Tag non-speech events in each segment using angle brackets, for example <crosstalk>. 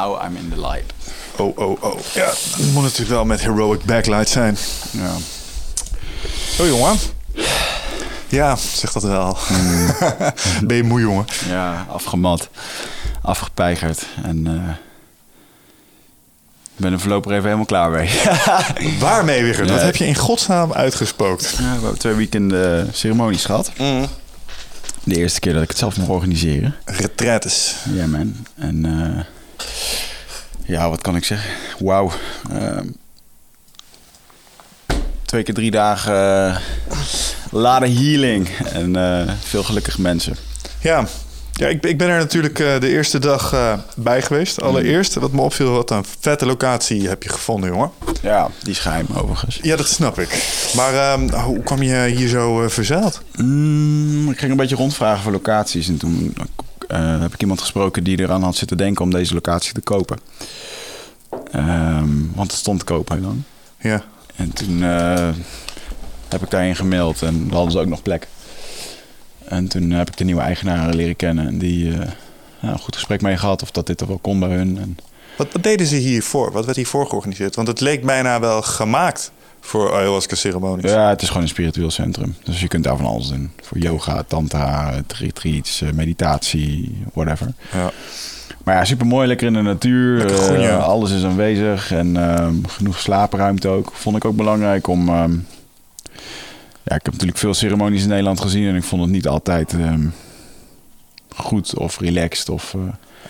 Now I'm in the light. Oh, oh, oh. Ja, dat moet natuurlijk wel met heroic backlight zijn. Ja. Zo, jongen. Ja, zeg dat wel. <laughs> ben je moe, jongen? Ja, afgemat, afgepeigerd en eh, ik ben er voorlopig even helemaal klaar mee. <laughs> Waarmee? Wat Nee. heb je in godsnaam uitgespookt? Ja, we hebben twee weekenden ceremonies gehad. De eerste keer dat ik het zelf mocht organiseren. Retretes. Ja, man. En eh, ja, wat kan ik zeggen? Wauw. Ehm, twee keer drie dagen eh, laden healing en eh, veel gelukkige mensen. Ja, ja ik, ik ben er natuurlijk eh, de eerste dag bij geweest. Allereerst, wat me opviel, wat een vette locatie heb je gevonden, jongen. Ja, die is geheim overigens. Ja, dat snap ik. Maar ehm, hoe kwam je hier zo uh, verzeild? Mm, ik ging een beetje rondvragen voor locaties. En toen heb ik iemand gesproken die eraan had zitten denken om deze locatie te kopen. Ehm, want het stond te kopen heel lang. Ja. En toen eh, heb ik daarin gemaild en dan hadden ze ook nog plek. En toen heb ik de nieuwe eigenaren leren kennen. En die eh, ja, een goed gesprek mee gehad of dat dit er wel kon bij hun. En, Wat, wat deden ze hiervoor? Wat werd hiervoor georganiseerd? Want het leek bijna wel gemaakt voor ayahuasca-ceremonies. ja, het is gewoon een spiritueel centrum. Dus je kunt daar van alles doen. Voor yoga, tantra, retreats, eh, meditatie, whatever. Ja. Maar ja, super mooi, lekker in de natuur. Groen, Eh, alles is aanwezig en ehm, genoeg slaapruimte ook. Vond ik ook belangrijk om. ehm, ja, ik heb natuurlijk veel ceremonies in Nederland gezien en ik vond het niet altijd ehm, goed of relaxed. Of, eh,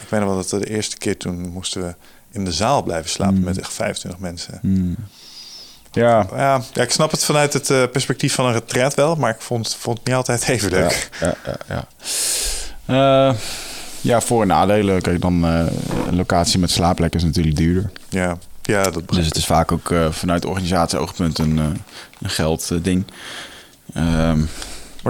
Ik weet nog wel dat de eerste keer toen moesten we in de zaal blijven slapen Mm. met echt 25 mensen. hmm. Ja, Ja, ja, ik snap het vanuit het eh, perspectief van een retreat wel, maar ik vond, vond het niet altijd even leuk. Ja, ja, ja. ja. Eh, ja, voor- en nadelen. Kijk, dan eh, een locatie met slaapplekken is natuurlijk duurder. Ja, ja dat Dus het is vaak ook vanuit organisatie-oogpunt een, een geldding. Ehm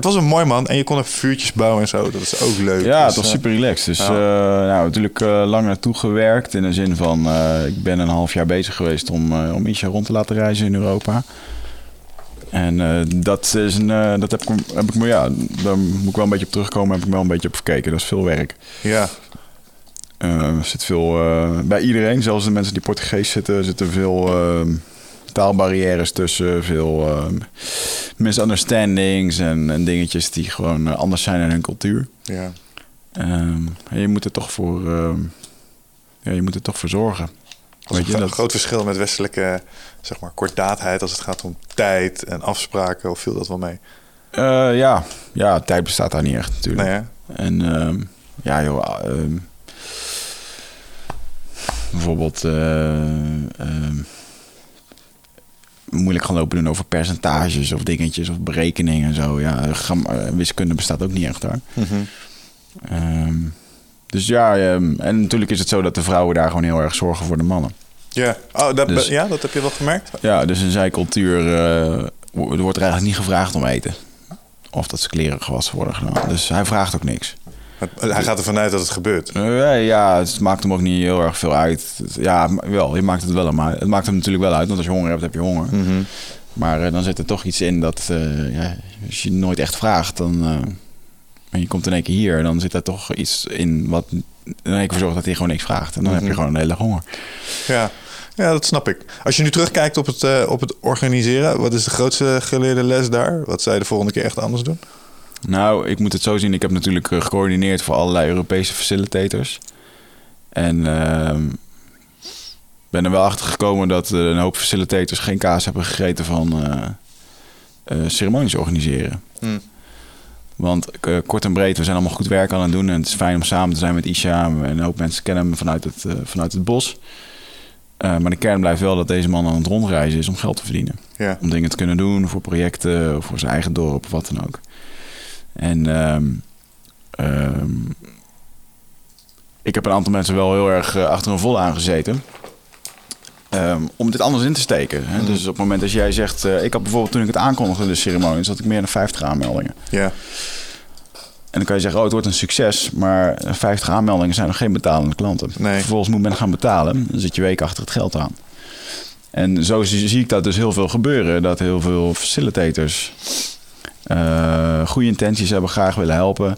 Maar het was een mooi man en je kon er vuurtjes bouwen en zo. Dat is ook leuk. Ja, Dus, het was eh, super relaxed. Dus ja. ja. nou, natuurlijk eh, lang naartoe gewerkt. In de zin van, eh, ik ben een half jaar bezig geweest om, eh om Isha rond te laten reizen in Europa. En eh, dat, is een, eh, dat heb ik, heb ik ja, daar moet ik wel een beetje op terugkomen. Heb ik wel een beetje op gekeken. Dat is veel werk. Ja, Eh, er zit veel, eh, bij iedereen, zelfs de mensen die Portugees zitten, zitten veel eh, taalbarrières tussen. Veel eh, misunderstandings en, en dingetjes die gewoon eh, anders zijn in hun cultuur. ja. Ehm, en je moet er toch voor, ehm, ja, je moet er toch voor zorgen. Dat is Weet je, een dat, groot verschil met westelijke zeg maar, kortdaadheid als het gaat om tijd en afspraken. Of viel dat wel mee? Eh, ja, ja, tijd bestaat daar niet echt natuurlijk. Nee? En ja, joh, bijvoorbeeld eh, ehm, moeilijk gaan lopen doen over percentages of dingetjes of berekeningen en zo. Ja, eh, wiskunde bestaat ook niet echt daar. Mhm. Ehm, dus ja, ehm, en natuurlijk is het zo dat de vrouwen daar gewoon heel erg zorgen voor de mannen. Ja. Oh, dat, Dus- ja, dat heb je wel gemerkt? Ja, dus in zijn cultuur wo- er wordt er eigenlijk niet gevraagd om eten. Of dat ze kleren gewassen worden gedaan. Dus hij vraagt ook niks. Hij gaat ervan uit dat het gebeurt. Eh, ja, het maakt hem ook niet heel erg veel uit. Ja, wel, je maakt het wel, maar het maakt hem natuurlijk wel uit. Want als je honger hebt, heb je honger. Mhm. Maar eh, dan zit er toch iets in dat eh, ja, als je nooit echt vraagt, dan. en je komt in één keer hier, dan zit er toch iets in wat in één keer zorgt dat hij gewoon niks vraagt. En dan heb je Mhm. gewoon een hele honger. Ja. ja, dat snap ik. Als je nu terugkijkt op het, op het organiseren, wat is de grootste geleerde les daar? Wat zou je de volgende keer echt anders doen? Nou, ik moet het zo zien. Ik heb natuurlijk eh, gecoördineerd voor allerlei Europese facilitators. En ehm, ben er wel achter gekomen dat eh, een hoop facilitators geen kaas hebben gegeten van eh, ceremonies organiseren. Hmm. Want kort en breed, we zijn allemaal goed werk aan het doen. En het is fijn om samen te zijn met Isha. En een hoop mensen kennen hem vanuit het, vanuit het bos. Maar de kern blijft wel dat deze man aan het rondreizen is om geld te verdienen. Ja. Om dingen te kunnen doen voor projecten, of voor zijn eigen dorp of wat dan ook. En ehm, ehm, ik heb een aantal mensen wel heel erg eh, achter een vol aangezeten. Ehm, om dit anders in te steken. Hè? Mhm. Dus op het moment dat jij zegt... eh, ik had bijvoorbeeld toen ik het aankondigde, de ceremonie... had ik meer dan 50 aanmeldingen. Ja. En dan kan je zeggen, oh, het wordt een succes. Maar 50 aanmeldingen zijn nog geen betalende klanten. Nee. Vervolgens moet men gaan betalen. Dan zit je week achter het geld aan. En zo zie zie ik dat dus heel veel gebeuren. Dat heel veel facilitators eh, goede intenties hebben, graag willen helpen.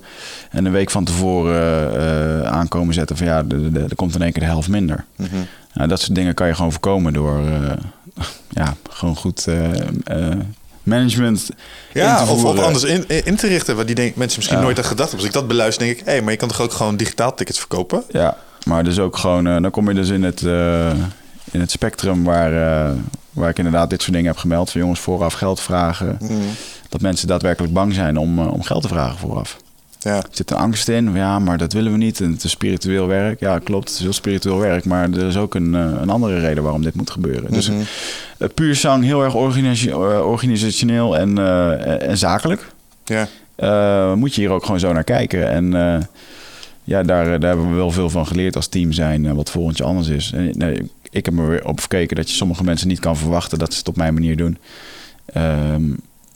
En een week van tevoren eh, aankomen zetten van ja, er- komt in één keer de helft minder. Mhm. Nou, dat soort dingen kan je gewoon voorkomen door eh, <laughs> ja, gewoon goed management Ja, of, of voeren. anders in, in te richten. Wat die denk, mensen misschien Ja. nooit aan gedacht hebben. Als ik dat beluister, denk ik... hé, maar je kan toch ook gewoon digitaal tickets verkopen? Ja, maar dus ook gewoon, dan kom je dus in het, in het spectrum waar, waar ik inderdaad dit soort dingen heb gemeld. Van jongens, vooraf geld vragen. Mhm. Dat mensen daadwerkelijk bang zijn om, eh, om geld te vragen vooraf. Ja. Er zit een angst in, ja, maar dat willen we niet. En het is spiritueel werk. Ja, klopt, het is heel spiritueel werk. Maar er is ook een, eh, een andere reden waarom dit moet gebeuren. Dus Mhm. eh, puur zang, heel erg organisa- organisationeel en, en zakelijk. ja. Moet je hier ook gewoon zo naar kijken. En ja, daar, daar hebben we wel veel van geleerd als team zijn, wat volgend jaar anders is. En, nee, ik heb er weer op gekeken dat je sommige mensen niet kan verwachten dat ze het op mijn manier doen. Ehm,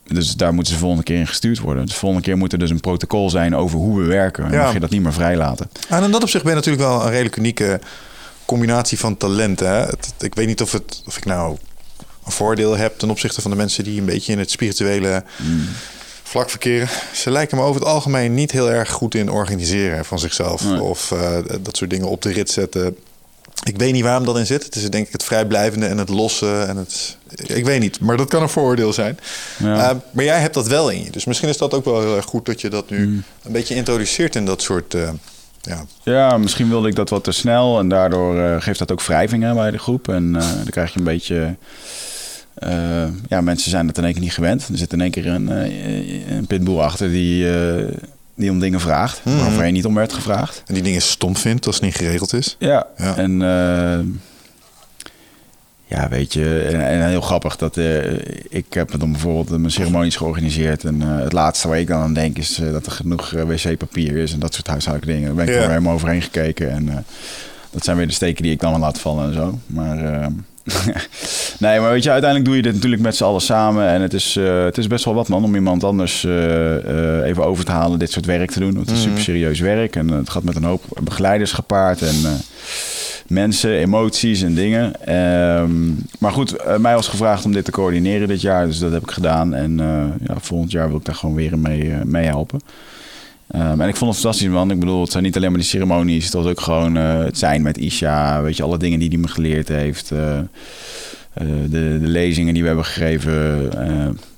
dus daar moeten ze de volgende keer in gestuurd worden. De volgende keer moet er dus een protocol zijn over hoe we werken. En Ja. mag je dat niet meer vrijlaten. En in dat opzicht ben je natuurlijk wel een redelijk unieke combinatie van talenten. Hè? Het- ik weet niet of, het, of ik nou een voordeel heb ten opzichte van de mensen die een beetje in het spirituele vlak verkeren. Ze lijken me over het algemeen niet heel erg goed in organiseren van zichzelf. Nee. Of eh, dat soort dingen op de rit zetten. Ik weet niet waarom dat in zit. Het is denk ik het vrijblijvende en het losse. En het, ik weet niet, maar dat kan een vooroordeel zijn. Ja. Eh, maar jij hebt dat wel in je. Dus misschien is dat ook wel heel erg goed dat je dat nu Mm. een beetje introduceert in dat soort... eh, ja, Ja, misschien wilde ik dat wat te snel. En daardoor eh, geeft dat ook wrijvingen bij de groep. En eh, dan krijg je een beetje... ja, mensen zijn dat in één keer niet gewend. Er zit in één keer een, een pitbull achter die, die om dingen vraagt. Mhm. Waarvan je niet om werd gevraagd. En die dingen stom vindt als het niet geregeld is. Ja, Ja. en... eh, ja, weet je, en, en heel grappig dat eh, ik heb dan bijvoorbeeld mijn ceremonies georganiseerd. En eh, het laatste waar ik dan aan denk is dat er genoeg wc-papier is en dat soort huishoudelijke dingen. Daar ben ik Ja. er helemaal overheen gekeken. En dat zijn weer de steken die ik dan laat vallen en zo. Maar <laughs> nee, maar weet je, uiteindelijk doe je dit natuurlijk met z'n allen samen. En het is, eh, het is best wel wat man om iemand anders eh, eh, even over te halen dit soort werk te doen. Want het is Mhm. super serieus werk en het gaat met een hoop begeleiders gepaard. En mensen, emoties en dingen. Ehm, maar goed, mij was gevraagd om dit te coördineren dit jaar. Dus dat heb ik gedaan. En ja, volgend jaar wil ik daar gewoon weer mee, mee helpen. Ehm, en ik vond het fantastisch, man. Ik bedoel, het zijn niet alleen maar die ceremonies. Het was ook gewoon eh, het zijn met Isha. Weet je, alle dingen die hij me geleerd heeft. eh, eh, de, de lezingen die we hebben gegeven.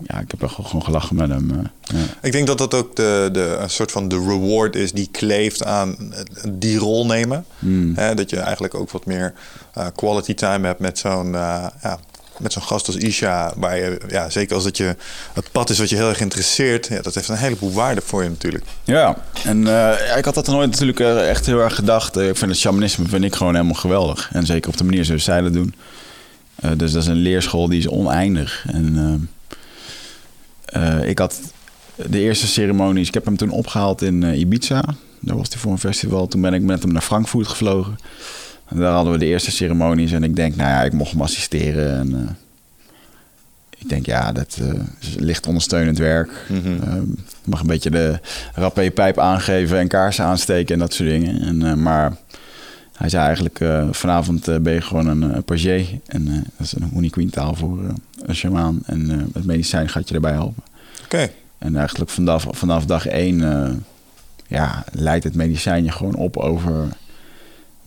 ja, ik heb echt gewoon gelachen met hem. ja. Ik denk dat dat ook de, de, een soort van de reward is die kleeft aan die rol nemen. Hmm. Dat je eigenlijk ook wat meer quality time hebt met zo'n ja, met zo'n gast als Isha. Waar je, ja, zeker als dat je het pad is wat je heel erg interesseert. Ja, dat heeft een heleboel waarde voor je natuurlijk. Ja, en eh, ik had dat nooit natuurlijk eh, echt heel erg gedacht. Eh, ik vind het shamanisme vind ik gewoon helemaal geweldig. En zeker op de manier zoals zij dat doen. Dus dat is een leerschool die is oneindig. En ik had de eerste ceremonies... Ik heb hem toen opgehaald in Ibiza. Daar was hij voor een festival. Toen ben ik met hem naar Frankfurt gevlogen. Daar hadden we de eerste ceremonies. En ik denk, nou ja, ik mocht hem assisteren. En eh, ik denk, ja, dat eh, is licht ondersteunend werk. Je mag een beetje de rap in je pijp aangeven en kaarsen aansteken en dat soort dingen. En, maar hij zei eigenlijk, vanavond ben je gewoon een, pagé. En dat is een Uniqueen taal voor een shamaan. En het medicijn gaat je erbij helpen. Oké. En eigenlijk vanaf, vanaf dag één ja, leidt het medicijn je gewoon op over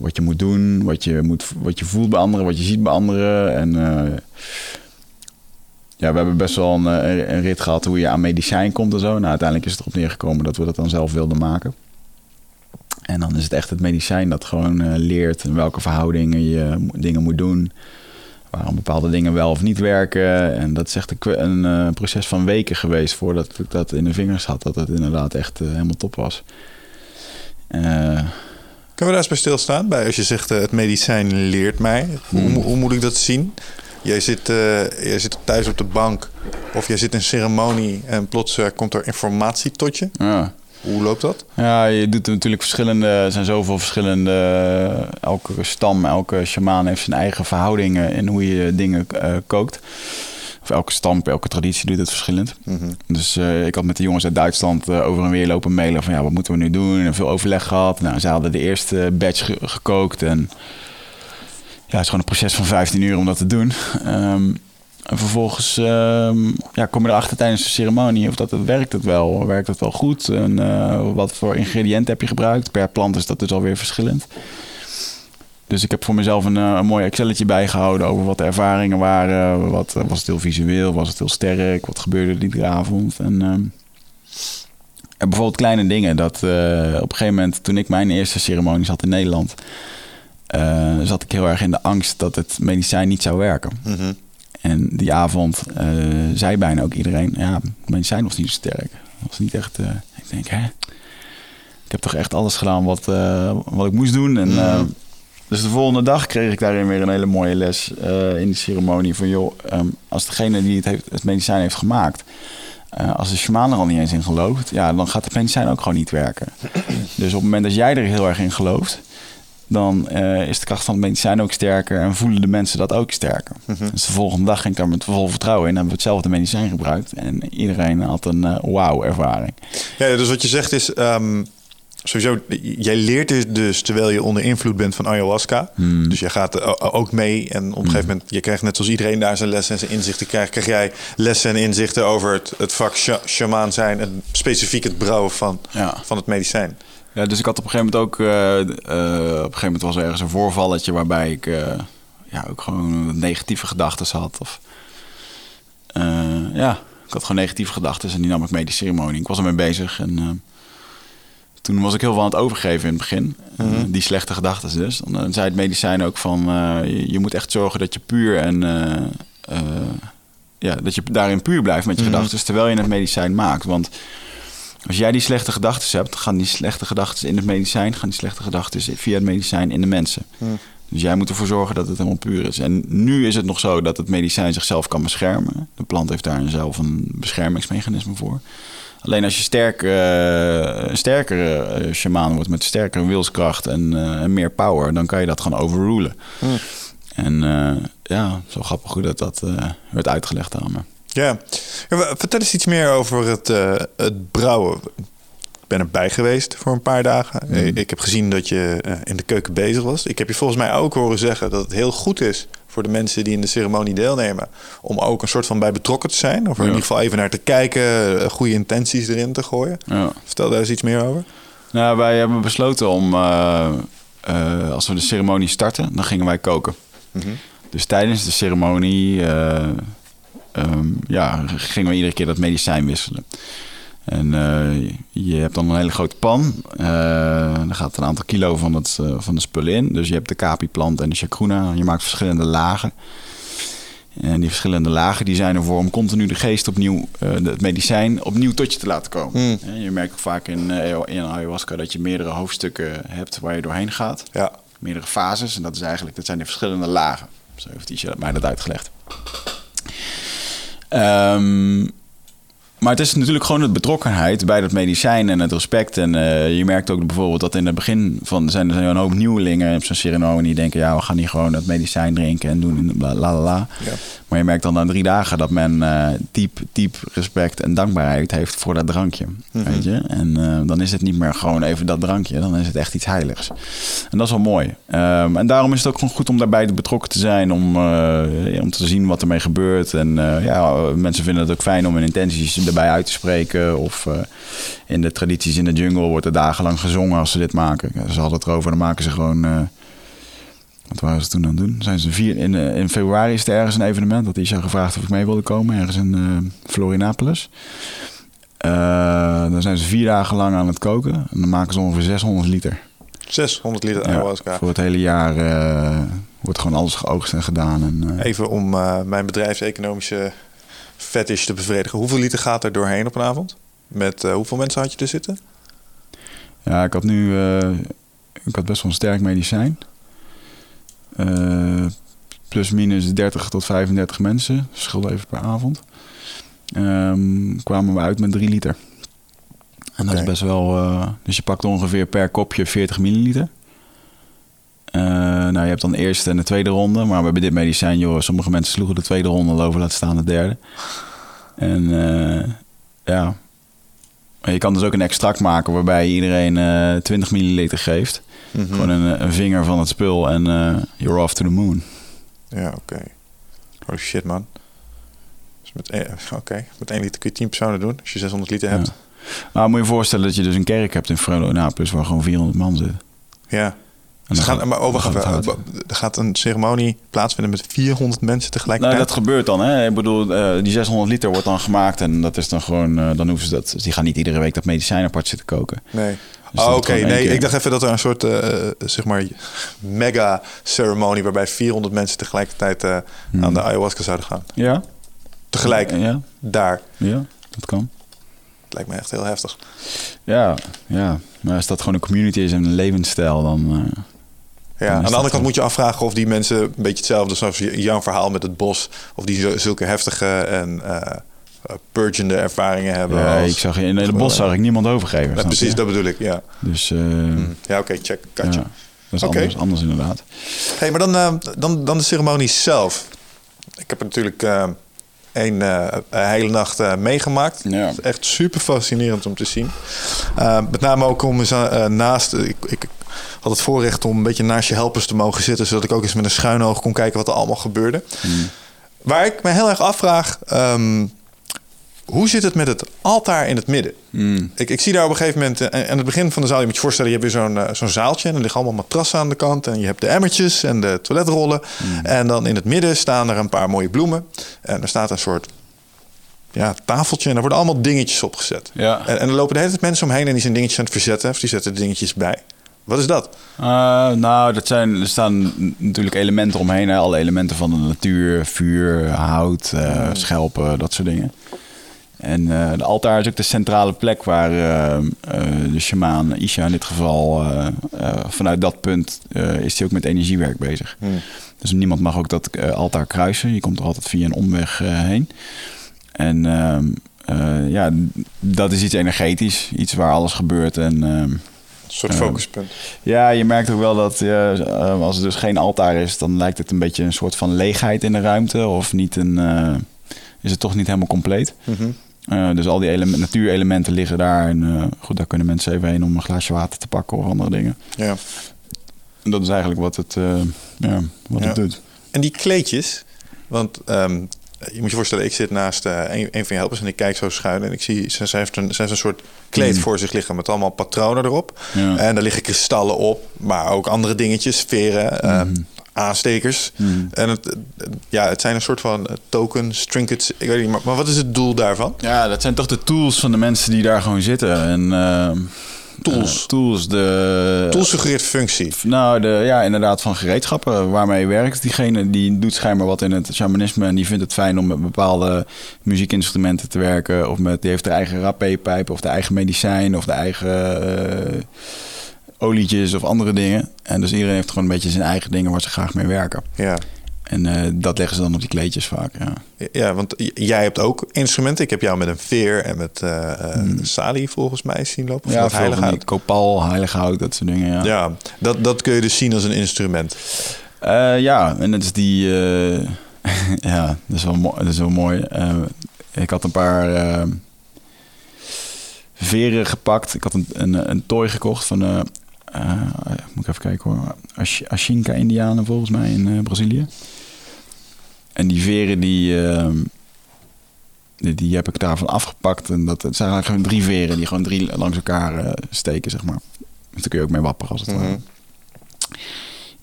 wat je moet doen, wat je, moet, wat je voelt bij anderen, wat je ziet bij anderen. En eh, ja, we hebben best wel een, eh, een rit gehad hoe je aan medicijn komt en zo. Nou, uiteindelijk is het erop neergekomen dat we dat dan zelf wilden maken. En dan is het echt het medicijn dat gewoon eh, leert in welke verhoudingen je dingen moet doen. Waarom bepaalde dingen wel of niet werken. En dat is echt een, een proces van weken geweest voordat ik dat in de vingers had. Dat het inderdaad echt helemaal top was. Eh, Kunnen we daar eens bij stilstaan? Bij als je zegt eh, het medicijn leert mij. Hoe, Hmm. hoe moet ik dat zien? Jij zit, eh, jij zit thuis op de bank of jij zit in een ceremonie en plots eh, komt er informatie tot je. ja. Hoe loopt dat? Ja, je doet natuurlijk verschillende. Er zijn zoveel verschillende. Elke stam, elke shamaan heeft zijn eigen verhoudingen in hoe je dingen kookt. Of elke stam, elke traditie doet het verschillend. Mhm. Dus eh, ik had met de jongens uit Duitsland eh, over en weer lopen mailen van ja, wat moeten we nu doen? En veel overleg gehad. Nou, ze hadden de eerste batch ge- gekookt en ja, het is gewoon een proces van 15 uur om dat te doen. Ehm, en vervolgens ehm, ja, kom je erachter tijdens de ceremonie of dat het werkt het wel. Werkt het wel goed? En eh, wat voor ingrediënten heb je gebruikt? Per plant is dat dus alweer verschillend. Dus ik heb voor mezelf een, eh, een mooi Excelletje bijgehouden over wat de ervaringen waren. Wat, eh, was het heel visueel? Was het heel sterk? Wat gebeurde er die avond? En, ehm, en bijvoorbeeld kleine dingen. Dat eh, op een gegeven moment, toen ik mijn eerste ceremonie zat in Nederland... zat ik heel erg in de angst dat het medicijn niet zou werken. Mhm. En die avond eh, zei bijna ook iedereen... ja, het medicijn was niet zo sterk. Het was niet echt... ik denk, hè? Ik heb toch echt alles gedaan wat, wat ik moest doen. En, eh, dus de volgende dag kreeg ik daarin weer een hele mooie les eh, in die ceremonie. Van joh, ehm, als degene die het, heeft, het medicijn heeft gemaakt... eh, als de shaman er al niet eens in gelooft... ja, dan gaat het medicijn ook gewoon niet werken. <clears throat> dus op het moment dat jij er heel erg in gelooft... dan eh, is de kracht van het medicijn ook sterker... en voelen de mensen dat ook sterker. Dus de volgende dag ging ik daar met vol vertrouwen in... en hebben we hetzelfde medicijn gebruikt... en iedereen had een eh wauw-ervaring. Ja, dus wat je zegt is, ehm, sowieso, jij leert dus, dus terwijl je onder invloed bent van ayahuasca. Hmm. Dus je gaat eh, ook mee en op een gegeven moment, je krijgt net zoals iedereen daar zijn lessen en zijn inzichten krijgt, krijg jij lessen en inzichten over het, het vak sha- shamaan zijn en specifiek het brouwen van, Ja. van het medicijn. Ja, dus ik had op een gegeven moment ook... eh, eh, op een gegeven moment was er ergens een voorvalletje... waarbij ik eh, ja, ook gewoon negatieve gedachten had. Of, eh, ja, ik had gewoon negatieve gedachten en die nam ik mee de ceremonie. Ik was ermee bezig en... eh, toen was ik heel veel aan het overgeven in het begin. Eh, die slechte gedachten dus. Dan zei het medicijn ook van... eh, je, je moet echt zorgen dat je puur en... eh, eh, ja, dat je daarin puur blijft met je gedachten... terwijl je het medicijn maakt. Want als jij die slechte gedachten hebt... gaan die slechte gedachten in het medicijn... gaan die slechte gedachten via het medicijn in de mensen. Dus jij moet ervoor zorgen dat het helemaal puur is. En nu is het nog zo dat het medicijn zichzelf kan beschermen. De plant heeft daar zelf een beschermingsmechanisme voor. Alleen als je sterk, een sterkere eh, shamaan wordt met sterkere wilskracht en, eh, en meer power, dan kan je dat gewoon overrulen. En eh, ja, zo grappig hoe dat, dat werd uitgelegd aan me. Ja. Vertel eens iets meer over het, het brouwen. Ik ben erbij geweest voor een paar dagen. Eh, Ik heb gezien dat je eh, in de keuken bezig was. Ik heb je volgens mij ook horen zeggen dat het heel goed is voor de mensen die in de ceremonie deelnemen. om ook een soort van bij betrokken te zijn. Of er in ieder geval even naar te kijken, eh, goede intenties erin te gooien. Ja. Vertel daar eens iets meer over. Nou, wij hebben besloten om, als we de ceremonie starten, dan gingen wij koken. Dus tijdens de ceremonie eh, ehm, ja, gingen we iedere keer dat medicijn wisselen. En eh, je hebt dan een hele grote pan. Daar gaat een aantal kilo van, het, eh, van de spullen in. Dus je hebt de kapi-plant en de chacruna. Je maakt verschillende lagen. En die verschillende lagen die zijn ervoor om continu de geest opnieuw, het medicijn opnieuw tot je te laten komen. En je merkt ook vaak in, in ayahuasca dat je meerdere hoofdstukken hebt waar je doorheen gaat. Ja. Meerdere fases. En dat, is eigenlijk, dat zijn de verschillende lagen. Zo heeft Isha mij dat uitgelegd. Ehm, maar het is natuurlijk gewoon het betrokkenheid bij dat medicijn en het respect. En eh, je merkt ook bijvoorbeeld dat in het begin van zijn er een hoop nieuwelingen op zo'n ceremonie die denken, ja, we gaan hier gewoon het medicijn drinken en doen en la la la. Maar je merkt dan na drie dagen dat men eh, diep, diep respect en dankbaarheid heeft voor dat drankje. Weet je? En eh, dan is het niet meer gewoon even dat drankje, dan is het echt iets heiligs. En dat is wel mooi. Ehm, en daarom is het ook gewoon goed om daarbij betrokken te zijn, om, eh, om te zien wat ermee gebeurt. En ja, mensen vinden het ook fijn om hun intenties erbij uit te spreken. Of in de tradities in de jungle wordt er dagenlang gezongen als ze dit maken. Ze hadden het erover, dan maken ze gewoon. Wat waren ze toen aan het doen? Zijn ze vier, in, eh, in februari is er ergens een evenement dat Isha gevraagd of ik mee wilde komen, ergens in eh Florinapolis. Eh, dan zijn ze vier dagen lang aan het koken en dan maken ze ongeveer 600 liter. 600 liter Ja, ayahuasca. voor het hele jaar wordt gewoon alles geoogst en gedaan. En, Even om mijn bedrijfseconomische fetish te bevredigen. Hoeveel liter gaat er doorheen op een avond? Met hoeveel mensen had je er zitten? Ja, ik had nu ik had best wel een sterk medicijn. Eh, plus minus 30 tot 35 mensen. Verschil even per avond. Ehm, kwamen we uit met 3 liter. En dat is best wel... eh, dus je pakt ongeveer per kopje 40 milliliter. Eh, nou, je hebt dan de eerste en de tweede ronde. Maar we hebben dit medicijn, joh. Sommige mensen sloegen de tweede ronde al over, laten staan de derde. En ja, je kan dus ook een extract maken waarbij je iedereen eh 20 milliliter geeft. Mhm. Gewoon een, een vinger van het spul en eh, you're off to the moon. Ja, oké. Oh shit, man. Dus met, één- oké, met 1 liter kun je 10 personen doen. Als je 600 liter hebt. Ja. Nou, moet je je voorstellen dat je dus een kerk hebt in Florianapels waar gewoon 400 man zitten. Ja. En Ze gaan, gaat- maar over, dan gaat er gaat een ceremonie plaatsvinden met 400 mensen Nou, tegelijkertijd. dat gebeurt dan. Hè? Ik bedoel, eh, die 600 liter wordt dan gemaakt en dat is dan gewoon, eh, dan hoeven ze dat. Dus die gaan niet iedere week dat medicijn apart zitten koken. Nee. Dus oh, oké. Nee, keer. ik dacht even dat er een soort, eh, zeg maar, mega ceremonie waarbij 400 mensen tegelijkertijd eh, Hmm. aan de ayahuasca zouden gaan. Ja? Tegelijk, Ja, daar. ja, dat kan. Het lijkt me echt heel heftig. Ja, ja. Maar als dat gewoon een community is en een levensstijl, dan... eh, Ja, aan de andere kant moet je afvragen of die mensen een beetje hetzelfde zoals jouw verhaal met het bos, of die zulke heftige en uh, purgende ervaringen hebben. ja, als- ik zag, in het bos zag ik niemand overgeven. Ja, precies, je? dat bedoel ik, ja. Dus eh, Hm. Ja, oké, check, ja, gotcha. dat is anders, anders inderdaad. Hey, maar dan, eh, dan, dan de ceremonie zelf. Ik heb er natuurlijk eh, een, eh, hele nacht eh, meegemaakt. Ja. Is echt super fascinerend om te zien. Eh, met name ook om eens eh, naast... Ik, ik had het voorrecht om een beetje naast je helpers te mogen zitten... zodat ik ook eens met een schuin oog kon kijken wat er allemaal gebeurde. Waar ik me heel erg afvraag... ehm, hoe zit het met het altaar in het midden? Mm. Ik, ik zie daar op een gegeven moment, eh, aan het begin van de zaal, je moet je voorstellen, je hebt weer zo'n eh, zo'n zaaltje en er liggen allemaal matrassen aan de kant en je hebt de emmertjes en de toiletrollen. En dan in het midden staan er een paar mooie bloemen en er staat een soort ja, tafeltje en er worden allemaal dingetjes opgezet. Ja. En, en er lopen de hele tijd mensen omheen en die zijn dingetjes aan het verzetten of die zetten dingetjes bij. Wat is dat? Eh, nou, dat zijn, er staan natuurlijk elementen omheen. Hè? Alle elementen van de natuur, vuur, hout, schelpen, dat soort dingen. En eh, de altaar is ook de centrale plek waar eh, eh, de shamaan, Isha in dit geval, vanuit dat punt is hij ook met energiewerk bezig. Dus niemand mag ook dat altaar kruisen. Je komt er altijd via een omweg heen. En ehm, eh, ja, dat is iets energetisch. Iets waar alles gebeurt. En ehm, Een soort focuspunt. ja, je merkt ook wel dat als er dus geen altaar is, dan lijkt het een beetje een soort van leegheid in de ruimte. Of niet een, is het toch niet helemaal compleet. Mhm. Eh, dus al die ele- natuurelementen liggen daar. En eh, goed, daar kunnen mensen even heen om een glaasje water te pakken of andere dingen. Ja. En dat is eigenlijk wat het, eh, ja, wat Ja. het doet. En die kleedjes, want ehm, je moet je voorstellen, ik zit naast een, een van je helpers en ik kijk zo schuin en ik zie, ze, ze heeft een, ze heeft een soort kleed Mm. voor zich liggen met allemaal patronen erop. Ja. En daar liggen kristallen op, maar ook andere dingetjes, veren, Mhm. Aanstekers. Mhm. En het, eh, ja, het zijn een soort van eh, tokens, trinkets, ik weet niet, maar, maar wat is het doel daarvan? Ja, dat zijn toch de tools van de mensen die daar gewoon zitten. En, ehm, Tools? eh, tools, de... Tool suggereert functie. Nou, de, ja, inderdaad, van gereedschappen waarmee je werkt. Diegene die doet schijnbaar wat in het shamanisme en die vindt het fijn om met bepaalde muziekinstrumenten te werken. Of met, die heeft de eigen rapé-pijp of de eigen medicijn of de eigen eh, olietjes of andere dingen. En dus iedereen heeft gewoon een beetje zijn eigen dingen waar ze graag mee werken. Ja. En eh, dat leggen ze dan op die kleedjes vaak, ja. Ja, want jij hebt ook instrumenten. Ik heb jou met een veer en met eh eh, Hmm. sali volgens mij zien lopen. Of Ja, wat veel heilig van die hout. kopal, heilig hout, dat soort dingen, ja. Ja, dat, dat kun je dus zien als een instrument. Ja, en dat is die. <laughs> ja, dat is wel, mooi. Dat is wel mooi. Ik had een paar veren gepakt. Ik had een, een, een tooi gekocht van. Eh moet ik even kijken hoor. Ash- Ashinka-Indianen volgens mij in eh, Brazilië. En die veren die. eh, die, die heb ik daarvan afgepakt. En dat het zijn eigenlijk gewoon drie veren die gewoon drie langs elkaar eh, steken, zeg maar. Dus daar kun je ook mee wapperen als het ware. Mhm.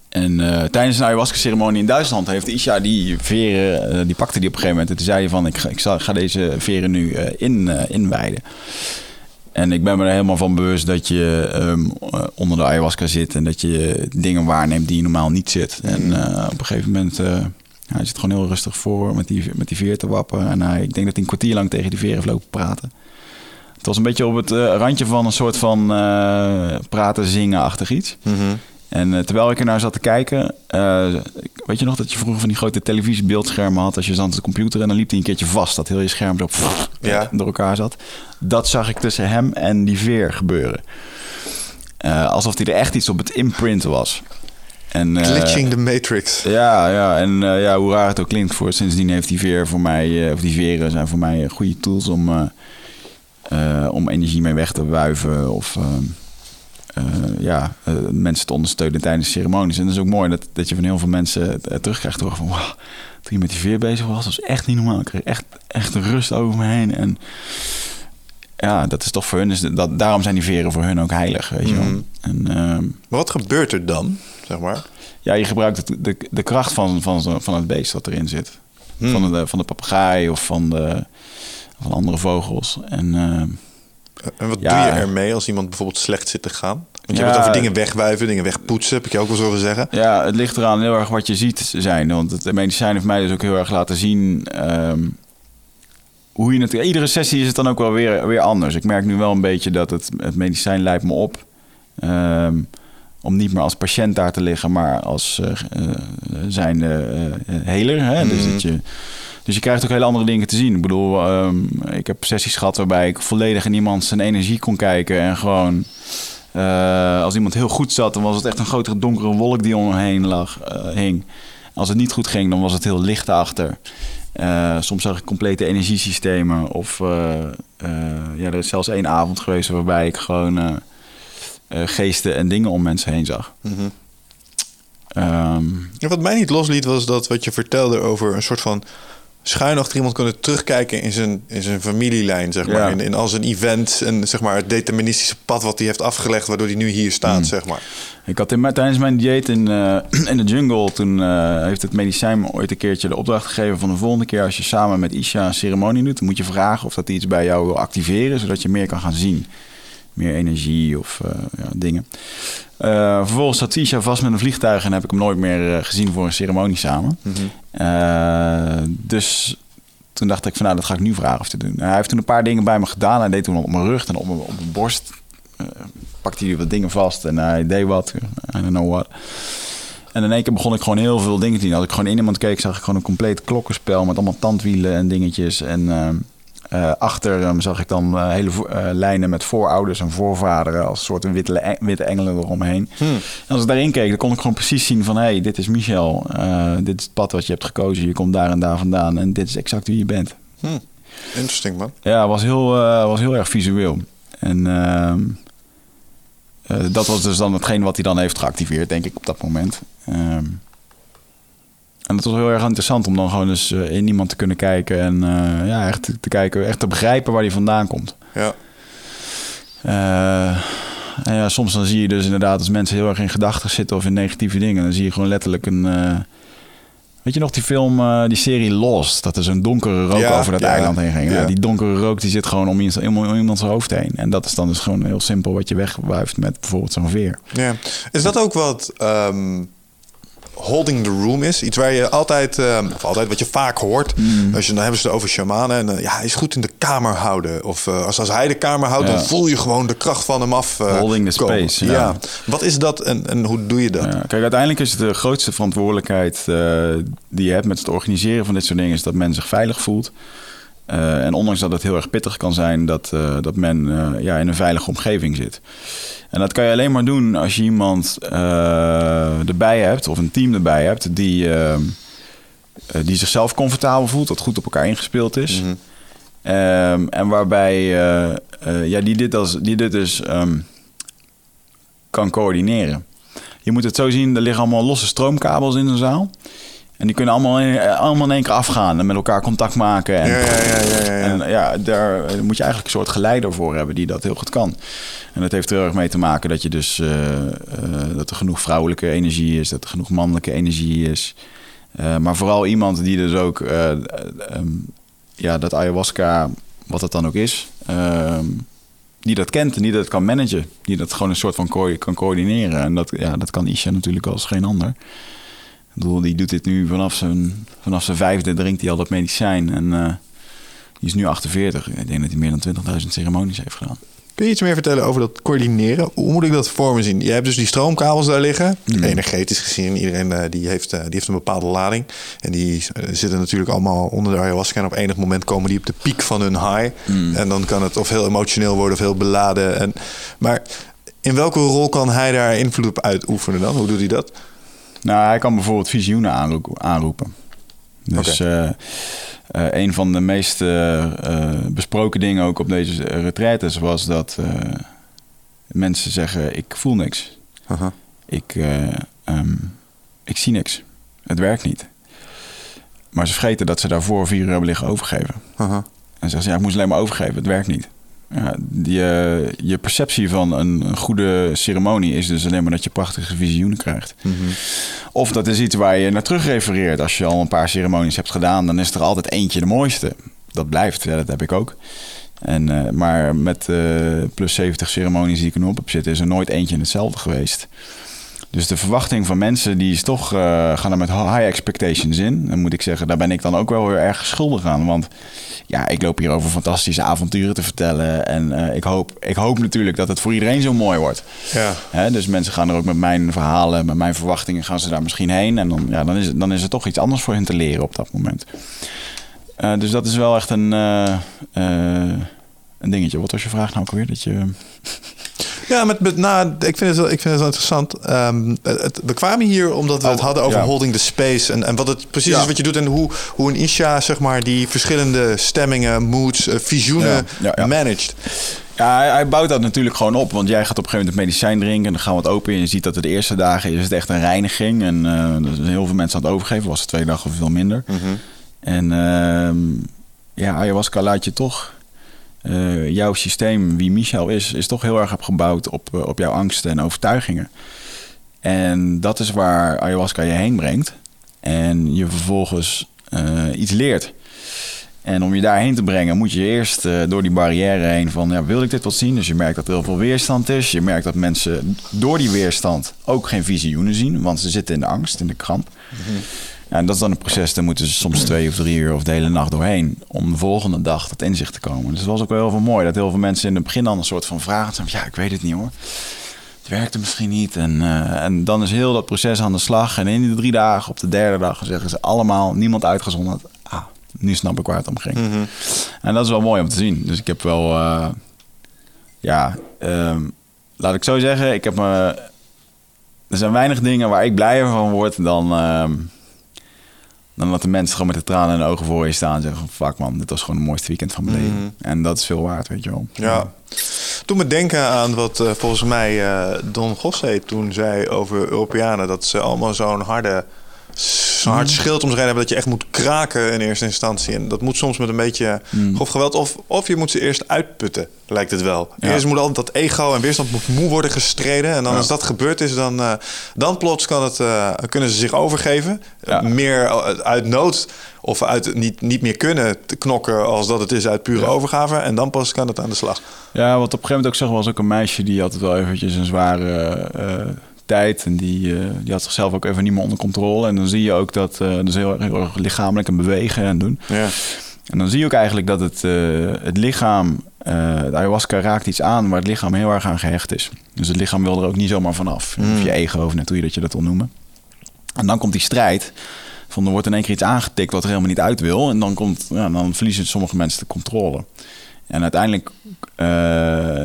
En eh, tijdens een ayahuasca-ceremonie in Duitsland heeft Isha die veren, die pakte die op een gegeven moment. En toen zei hij van, ik ga, ik ga deze veren nu eh, in, inwijden. En ik ben me er helemaal van bewust dat je ehm, eh, onder de ayahuasca zit en dat je dingen waarneemt die je normaal niet zit. En Mm. eh, op een gegeven moment, eh, hij zit gewoon heel rustig voor met die, met die veer te wappen. En hij, ik denk dat hij een kwartier lang tegen die veer heeft lopen praten. Het was een beetje op het randje van een soort van praten, zingen-achtig iets. Mhm. En eh, terwijl ik er naar zat te kijken, eh, weet je nog dat je vroeger van die grote televisiebeeldschermen had als je zat aan de computer en dan liep hij een keertje vast, dat heel je scherm zo pff, Ja. door elkaar zat. Dat zag ik tussen hem en die veer gebeuren. Eh, alsof hij er echt iets op het imprinten was. En, Glitching the Matrix. ja, ja, en ja, hoe raar het ook klinkt, voor sindsdien heeft die veer voor mij, of die veren zijn voor mij goede tools om, om energie mee weg te wuiven of eh, eh, ja, eh, mensen te ondersteunen tijdens ceremonies. En dat is ook mooi dat, dat je van heel veel mensen eh, terugkrijgt door van, wow, toen je met die veer bezig was, was echt niet normaal. Ik kreeg echt, echt rust over me heen en ja, dat is toch voor hun, is dat, daarom zijn die veren voor hun ook heilig, weet je wel. Mhm. En, ehm, Maar wat gebeurt er dan, zeg maar? ja, je gebruikt het, de, de kracht van, van, van het beest wat erin zit. Hmm. Van, de, van de papegaai of van, de, van andere vogels. En eh, En wat Ja. doe je ermee als iemand bijvoorbeeld slecht zit te gaan? Want je Ja. hebt het over dingen wegwuiven, dingen wegpoetsen, heb ik je ook wel zo zeggen. ja, het ligt eraan heel erg wat je ziet zijn. Want het medicijn heeft mij dus ook heel erg laten zien... ehm, hoe je het... Iedere sessie is het dan ook wel weer, weer anders. Ik merk nu wel een beetje dat het, het medicijn leidt me op... ehm, om niet meer als patiënt daar te liggen, maar als eh eh, zijnde eh, heler. Hè? Dus, Mhm. dat je, dus je krijgt ook hele andere dingen te zien. Ik bedoel, ehm, ik heb sessies gehad waarbij ik volledig in iemand zijn energie kon kijken. En gewoon, eh, als iemand heel goed zat, dan was het echt een grotere donkere wolk die om hem heen lag, eh, hing. Als het niet goed ging, dan was het heel licht achter. Eh, soms zag ik complete energiesystemen. Of eh, eh, ja, er is zelfs één avond geweest waarbij ik gewoon geesten en dingen om mensen heen zag. Mhm. Ehm, wat mij niet losliet was dat wat je vertelde over een soort van schuin achter iemand kunnen terugkijken in zijn, in zijn familielijn, zeg maar. Ja. In, in al zijn events en zeg maar het deterministische pad wat hij heeft afgelegd, waardoor hij nu hier staat, Hmm. zeg maar. Ik had in, tijdens mijn dieet in, eh, <clears throat> in de jungle, toen eh, heeft het medicijn me ooit een keertje de opdracht gegeven van de volgende keer als je samen met Isha een ceremonie doet, dan moet je vragen of dat iets bij jou wil activeren, zodat je meer kan gaan zien. Meer energie of eh, ja, dingen. Eh, vervolgens zat Isha vast met een vliegtuig en heb ik hem nooit meer eh, gezien voor een ceremonie samen. Mhm. Eh, dus toen dacht ik van nou, dat ga ik nu vragen of te doen. hij heeft toen een paar dingen bij me gedaan. Hij deed toen op mijn rug en op mijn, op mijn borst. pakte hij wat dingen vast en hij deed wat. I don't know what. En in één keer begon ik gewoon heel veel dingen te zien. Als ik gewoon in iemand keek, zag ik gewoon een compleet klokkenspel met allemaal tandwielen en dingetjes. En eh, achter hem zag ik dan eh, hele eh, lijnen met voorouders en voorvaderen als soort witte, witte engelen eromheen. Hmm. En als ik daarin keek, dan kon ik gewoon precies zien van... hé, hey, dit is Michel, dit is het pad wat je hebt gekozen. Je komt daar en daar vandaan en dit is exact wie je bent. Hmm. Interesting, man. Ja, was heel, was heel erg visueel. En ehm, eh, dat was dus dan hetgeen wat hij dan heeft geactiveerd, denk ik, op dat moment. Ehm, en het was heel erg interessant om dan gewoon eens eh, in iemand te kunnen kijken... en eh, ja, echt te, kijken, echt te begrijpen waar hij vandaan komt. Ja. Eh, en ja, soms dan zie je dus inderdaad als mensen heel erg in gedachten zitten of in negatieve dingen, dan zie je gewoon letterlijk een. weet je nog die film, die serie Lost? Dat er zo'n donkere rook Ja, over dat ja, eiland heen ging. Ja, die donkere rook die zit gewoon om, iemands- om, om iemands hoofd heen. En dat is dan dus gewoon heel simpel wat je wegwuift met bijvoorbeeld zo'n veer. ja. Is dat ook wat ehm, holding the room is? Iets waar je altijd, ehm, of altijd wat je vaak hoort. Mm. Als je, dan hebben ze het over shamanen. En eh, ja, hij is goed in de kamer houden. Of eh, als, als hij de kamer houdt, Ja. dan voel je gewoon de kracht van hem af. eh, Holding the komen. space, Ja. ja. Wat is dat en, en hoe doe je dat? Ja, kijk, uiteindelijk is het de grootste verantwoordelijkheid eh, die je hebt met het organiseren van dit soort dingen, is dat men zich veilig voelt. Eh, en ondanks dat het heel erg pittig kan zijn, dat, eh, dat men eh, ja, in een veilige omgeving zit. En dat kan je alleen maar doen als je iemand erbij hebt, of een team erbij hebt, die, die zichzelf comfortabel voelt, dat goed op elkaar ingespeeld is. Mhm. Ehm, en waarbij ja, die dit, als, die dit dus ehm, kan coördineren. Je moet het zo zien, er liggen allemaal losse stroomkabels in de zaal. En die kunnen allemaal in, eh, allemaal in één keer afgaan en met elkaar contact maken. En, Ja, ja, ja, ja, ja, ja. en ja, daar moet je eigenlijk een soort geleider voor hebben die dat heel goed kan. En dat heeft er heel erg mee te maken dat je dus eh, eh, dat er genoeg vrouwelijke energie is, dat er genoeg mannelijke energie is. Maar vooral iemand die dus ook eh, eh, ehm, ja, dat ayahuasca, wat het dan ook is, ehm, die dat kent en die dat kan managen. Die dat gewoon een soort van kan coördineren. En dat, ja, dat kan Isha natuurlijk als geen ander. Bedoel, die doet dit nu vanaf zijn, vanaf zijn vijfde, drinkt hij al dat medicijn. En eh, die is nu 48. Ik denk dat hij meer dan 20.000 ceremonies heeft gedaan. Kun je iets meer vertellen over dat coördineren? Hoe moet ik dat voor me zien? Je hebt dus die stroomkabels daar liggen. Mm. Energetisch gezien, iedereen eh, die heeft, eh, die heeft een bepaalde lading. En die zitten natuurlijk allemaal onder de ayahuasca. En op enig moment komen die op de piek van hun high. Mm. En dan kan het of heel emotioneel worden of heel beladen. En, maar in welke rol kan hij daar invloed op uitoefenen dan? Hoe doet hij dat? Nou, hij kan bijvoorbeeld visioenen aanro- aanroepen. Dus eh, eh, een van de meest eh, besproken dingen ook op deze retraites was dat mensen zeggen: Ik voel niks. Ik, eh, ehm, ik zie niks. Het werkt niet. Maar ze vergeten dat ze daarvoor vier uur hebben liggen overgeven. En zeggen ze, ja, ik moest alleen maar overgeven. Het werkt niet. Ja, die, eh, je perceptie van een, goede ceremonie is dus alleen maar dat je prachtige visioenen krijgt. Mhm. Of dat is iets waar je naar terug refereert. Als je al een paar ceremonies hebt gedaan, dan is er altijd eentje de mooiste. Dat blijft, ja, dat heb ik ook. En, eh, maar met eh, plus 70 ceremonies die ik er nu op heb zitten, is er nooit eentje in hetzelfde geweest. Dus de verwachting van mensen, die is toch, eh, gaan er met high expectations in. Dan moet ik zeggen, daar ben ik dan ook wel weer erg schuldig aan. Want ja, ik loop hier over fantastische avonturen te vertellen. En eh, ik, hoop, ik hoop natuurlijk dat het voor iedereen zo mooi wordt. Ja. Hè, dus mensen gaan er ook met mijn verhalen, met mijn verwachtingen, gaan ze daar misschien heen. En dan, ja, dan, is, het, dan is er toch iets anders voor hen te leren op dat moment. Eh, dus dat is wel echt een, een dingetje. Wat was je vraag nou ook weer? Dat je... Ja, met, met, nou, ik, vind het wel, ik vind het wel interessant. Ehm, het, we kwamen hier omdat we het Oh, hadden over ja. holding the space. En, en wat het precies Ja. is wat je doet. En hoe, hoe een Isha, zeg maar, die verschillende stemmingen, moods, eh, visioenen Ja, managed. Ja, hij, bouwt dat natuurlijk gewoon op. Want jij gaat op een gegeven moment het medicijn drinken. En dan gaan we het open. En je ziet dat de eerste dagen is het echt een reiniging. En eh, er zijn heel veel mensen aan het overgeven. Was het twee dagen of veel minder. En ehm, ja, ayahuasca laat je toch... eh, jouw systeem, wie Michel is, is toch heel erg gebouwd op, eh, op jouw angsten en overtuigingen. En dat is waar ayahuasca je heen brengt. En je vervolgens eh, iets leert. En om je daarheen te brengen, moet je eerst door die barrière heen van, ja, wil ik dit wat zien? Dus je merkt dat er heel veel weerstand is. Je merkt dat mensen door die weerstand ook geen visioenen zien, want ze zitten in de angst, in de kramp. Ja, en dat is dan een proces, daar moeten ze soms twee of drie uur of de hele nacht doorheen om de volgende dag tot inzicht te komen. Dus het was ook wel heel veel mooi, dat heel veel mensen in het begin dan een soort van vragen zijn ja, ik weet het niet hoor. Het werkte misschien niet. En, eh, en dan is heel dat proces aan de slag. En in die drie dagen, op de derde dag, zeggen ze allemaal, niemand uitgezonderd. Ah, nu snap ik waar het om ging. En dat is wel mooi om te zien. Dus ik heb wel, eh, ja, ehm, laat ik zo zeggen, ik heb me. Er zijn weinig dingen waar ik blijer van word dan. ehm, dan dat de mensen gewoon met de tranen in de ogen voor je staan en zeggen: van, Fuck man, dit was gewoon het mooiste weekend van mijn leven. En dat is veel waard, weet je wel. Ja. Doe me denken aan wat eh, volgens mij eh, Don Gosse toen zei over Europeanen. Dat ze allemaal zo'n harde, hard schild om hebben dat je echt moet kraken in eerste instantie. En dat moet soms met een beetje grof geweld. Of, of je moet ze eerst uitputten, lijkt het wel. Ja. Eerst moet altijd dat ego en weerstand moet moe worden gestreden. En dan Ja. als dat gebeurd is, dan, eh, dan plots kan het, eh, kunnen ze zich overgeven. Ja. Meer uit nood of uit niet, niet meer kunnen te knokken als dat het is uit pure overgave. En dan pas kan het aan de slag. Ja, wat op een gegeven moment ook zag, was ook een meisje die het wel eventjes een zware eh, tijd. En die, eh, die had zichzelf ook even niet meer onder controle. En dan zie je ook dat, eh dus heel, erg- heel erg lichamelijk en bewegen en doen. Ja. En dan zie je ook eigenlijk dat het, eh, het lichaam, de ayahuasca raakt iets aan waar het lichaam heel erg aan gehecht is. Dus het lichaam wil er ook niet zomaar vanaf. Of je ego, of net hoe je dat je dat wil noemen. En dan komt die strijd. Van er wordt in één keer iets aangetikt wat er helemaal niet uit wil. En dan, komt, ja, dan verliezen sommige mensen de controle. En uiteindelijk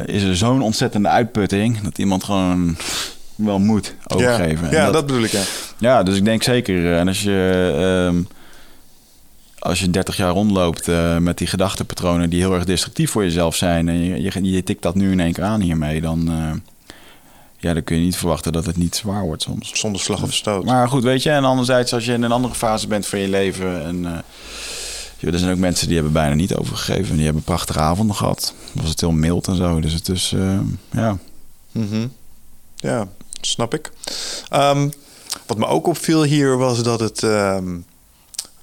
is er zo'n ontzettende uitputting dat iemand gewoon wel moet overgeven. Ja, dat, bedoel ik, ja. ja, dus ik denk zeker. eh, En als je, ehm, als je 30 jaar rondloopt eh, met die gedachtenpatronen die heel erg destructief voor jezelf zijn. en je, je, je tikt dat nu in één keer aan hiermee, dan, eh, ja, dan kun je niet verwachten dat het niet zwaar wordt soms. Zonder slag of stoot. Maar goed, weet je, en anderzijds als je in een andere fase bent van je leven. En, ja, er zijn ook mensen die hebben bijna niet overgegeven. Die hebben prachtige avonden gehad. Was het heel mild en zo. Dus het is, ja. Mhm. Ja, snap ik. Ehm, wat me ook opviel hier was dat het, ehm,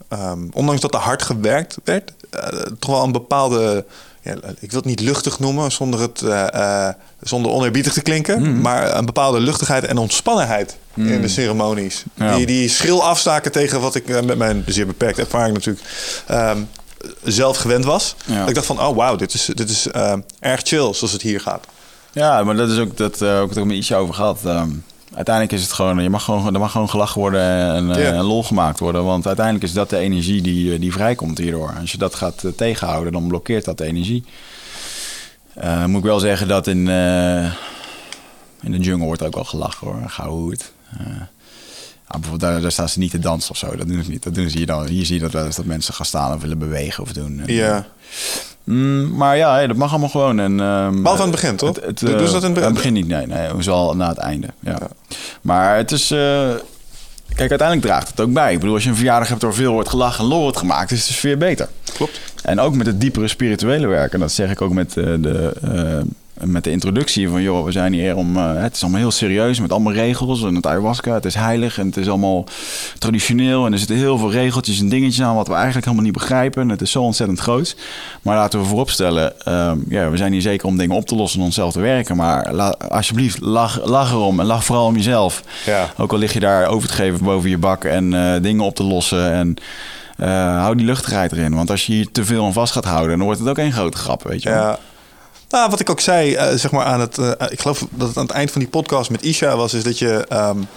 ehm, ondanks dat er hard gewerkt werd, eh, toch wel een bepaalde ja, ik wil het niet luchtig noemen zonder, het, uh, zonder oneerbiedig te klinken, mm. maar een bepaalde luchtigheid en ontspannenheid mm. in de ceremonies. Ja. Die, die schril afstaken tegen wat ik met mijn zeer beperkte ervaring natuurlijk zelf gewend was. Ja. Ik dacht van, oh wauw, dit is, dit is erg chill zoals het hier gaat. Ja, maar dat is ook, dat uh, ook het met ietsje over gehad. Um, uiteindelijk is het gewoon, je mag gewoon, er mag gewoon gelachen worden en, yeah. en, lol gemaakt worden. Want uiteindelijk is dat de energie die, die vrijkomt hierdoor. Als je dat gaat uh, tegenhouden, dan blokkeert dat de energie. Moet ik wel zeggen dat in, in de jungle wordt ook wel gelachen hoor. Gauw hoe het. Ah, bijvoorbeeld daar, daar, staan ze niet te dansen of zo. Dat doen ze niet. Dat doen ze hier dan. Hier zie je dat wel eens dat mensen gaan staan of willen bewegen of doen. Ja. Mm, maar ja, dat mag allemaal gewoon. En, um, aan het begin, toch? Het, het, dus dat in het begin? niet, nee. nee zal na het einde, ja. ja. Maar het is... Uh, kijk, uiteindelijk draagt het ook bij. Ik bedoel, als je een verjaardag hebt waar veel wordt gelachen en lol wordt gemaakt... is de sfeer beter. Klopt. En ook met het diepere spirituele werk. En dat zeg ik ook met uh, de... Uh, met de introductie van, joh, we zijn hier om... Uh, het is allemaal heel serieus met allemaal regels en het ayahuasca. Het is heilig en het is allemaal traditioneel. En er zitten heel veel regeltjes en dingetjes aan wat we eigenlijk helemaal niet begrijpen. Het is zo ontzettend groot. Maar laten we vooropstellen, uh, ja, we zijn hier zeker om dingen op te lossen en onszelf te werken. Maar la, alsjeblieft, lach, lach erom en lach vooral om jezelf. Ja. Ook al lig je daar over te geven boven je bak en uh, dingen op te lossen en... Uh, hou die luchtigheid erin. Want als je hier te veel aan vast gaat houden, dan wordt het ook één grote grap, weet je wel. Ja. Nou, wat ik ook zei, uh, zeg maar aan het. Uh, ik geloof dat het aan het eind van die podcast met Isha was, is dat je. Um,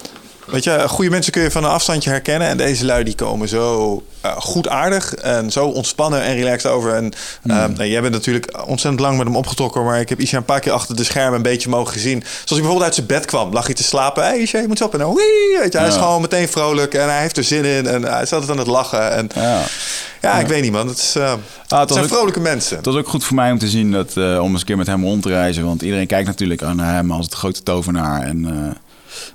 Weet je, goede mensen kun je van een afstandje herkennen. En deze lui die komen zo uh, goed aardig en zo ontspannen en relaxed over. En mm. uh, nou, jij bent natuurlijk ontzettend lang met hem opgetrokken. Maar ik heb Isha een paar keer achter de schermen een beetje mogen gezien. Zoals hij bijvoorbeeld uit zijn bed kwam, lag hij te slapen. Hé hey, Isha, je moet op. En dan, wee, weet je, hij is gewoon meteen vrolijk en hij heeft er zin in. En hij is altijd aan het lachen. En, ja. Ja, ik weet niet, man. Het, is, uh, ah, het zijn ook, vrolijke mensen. Het was ook goed voor mij om te zien dat, uh, om eens een keer met hem rond te reizen. Want iedereen kijkt natuurlijk naar hem als het grote tovenaar. En, uh,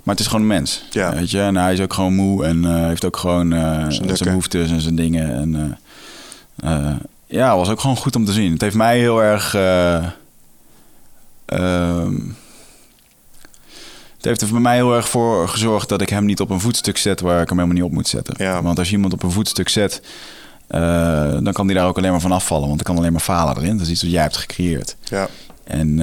maar het is gewoon een mens. Ja. Weet je? En hij is ook gewoon moe en heeft ook gewoon zijn, zijn behoeftes en zijn dingen. En ja, het was ook gewoon goed om te zien. Het heeft mij heel erg. Ehm, het heeft er bij mij heel erg voor gezorgd dat ik hem niet op een voetstuk zet waar ik hem helemaal niet op moet zetten. Ja. Want als je iemand op een voetstuk zet, uh, dan kan die daar ook alleen maar van afvallen. Want er kan alleen maar falen erin. Dat is iets wat jij hebt gecreëerd. Ja. En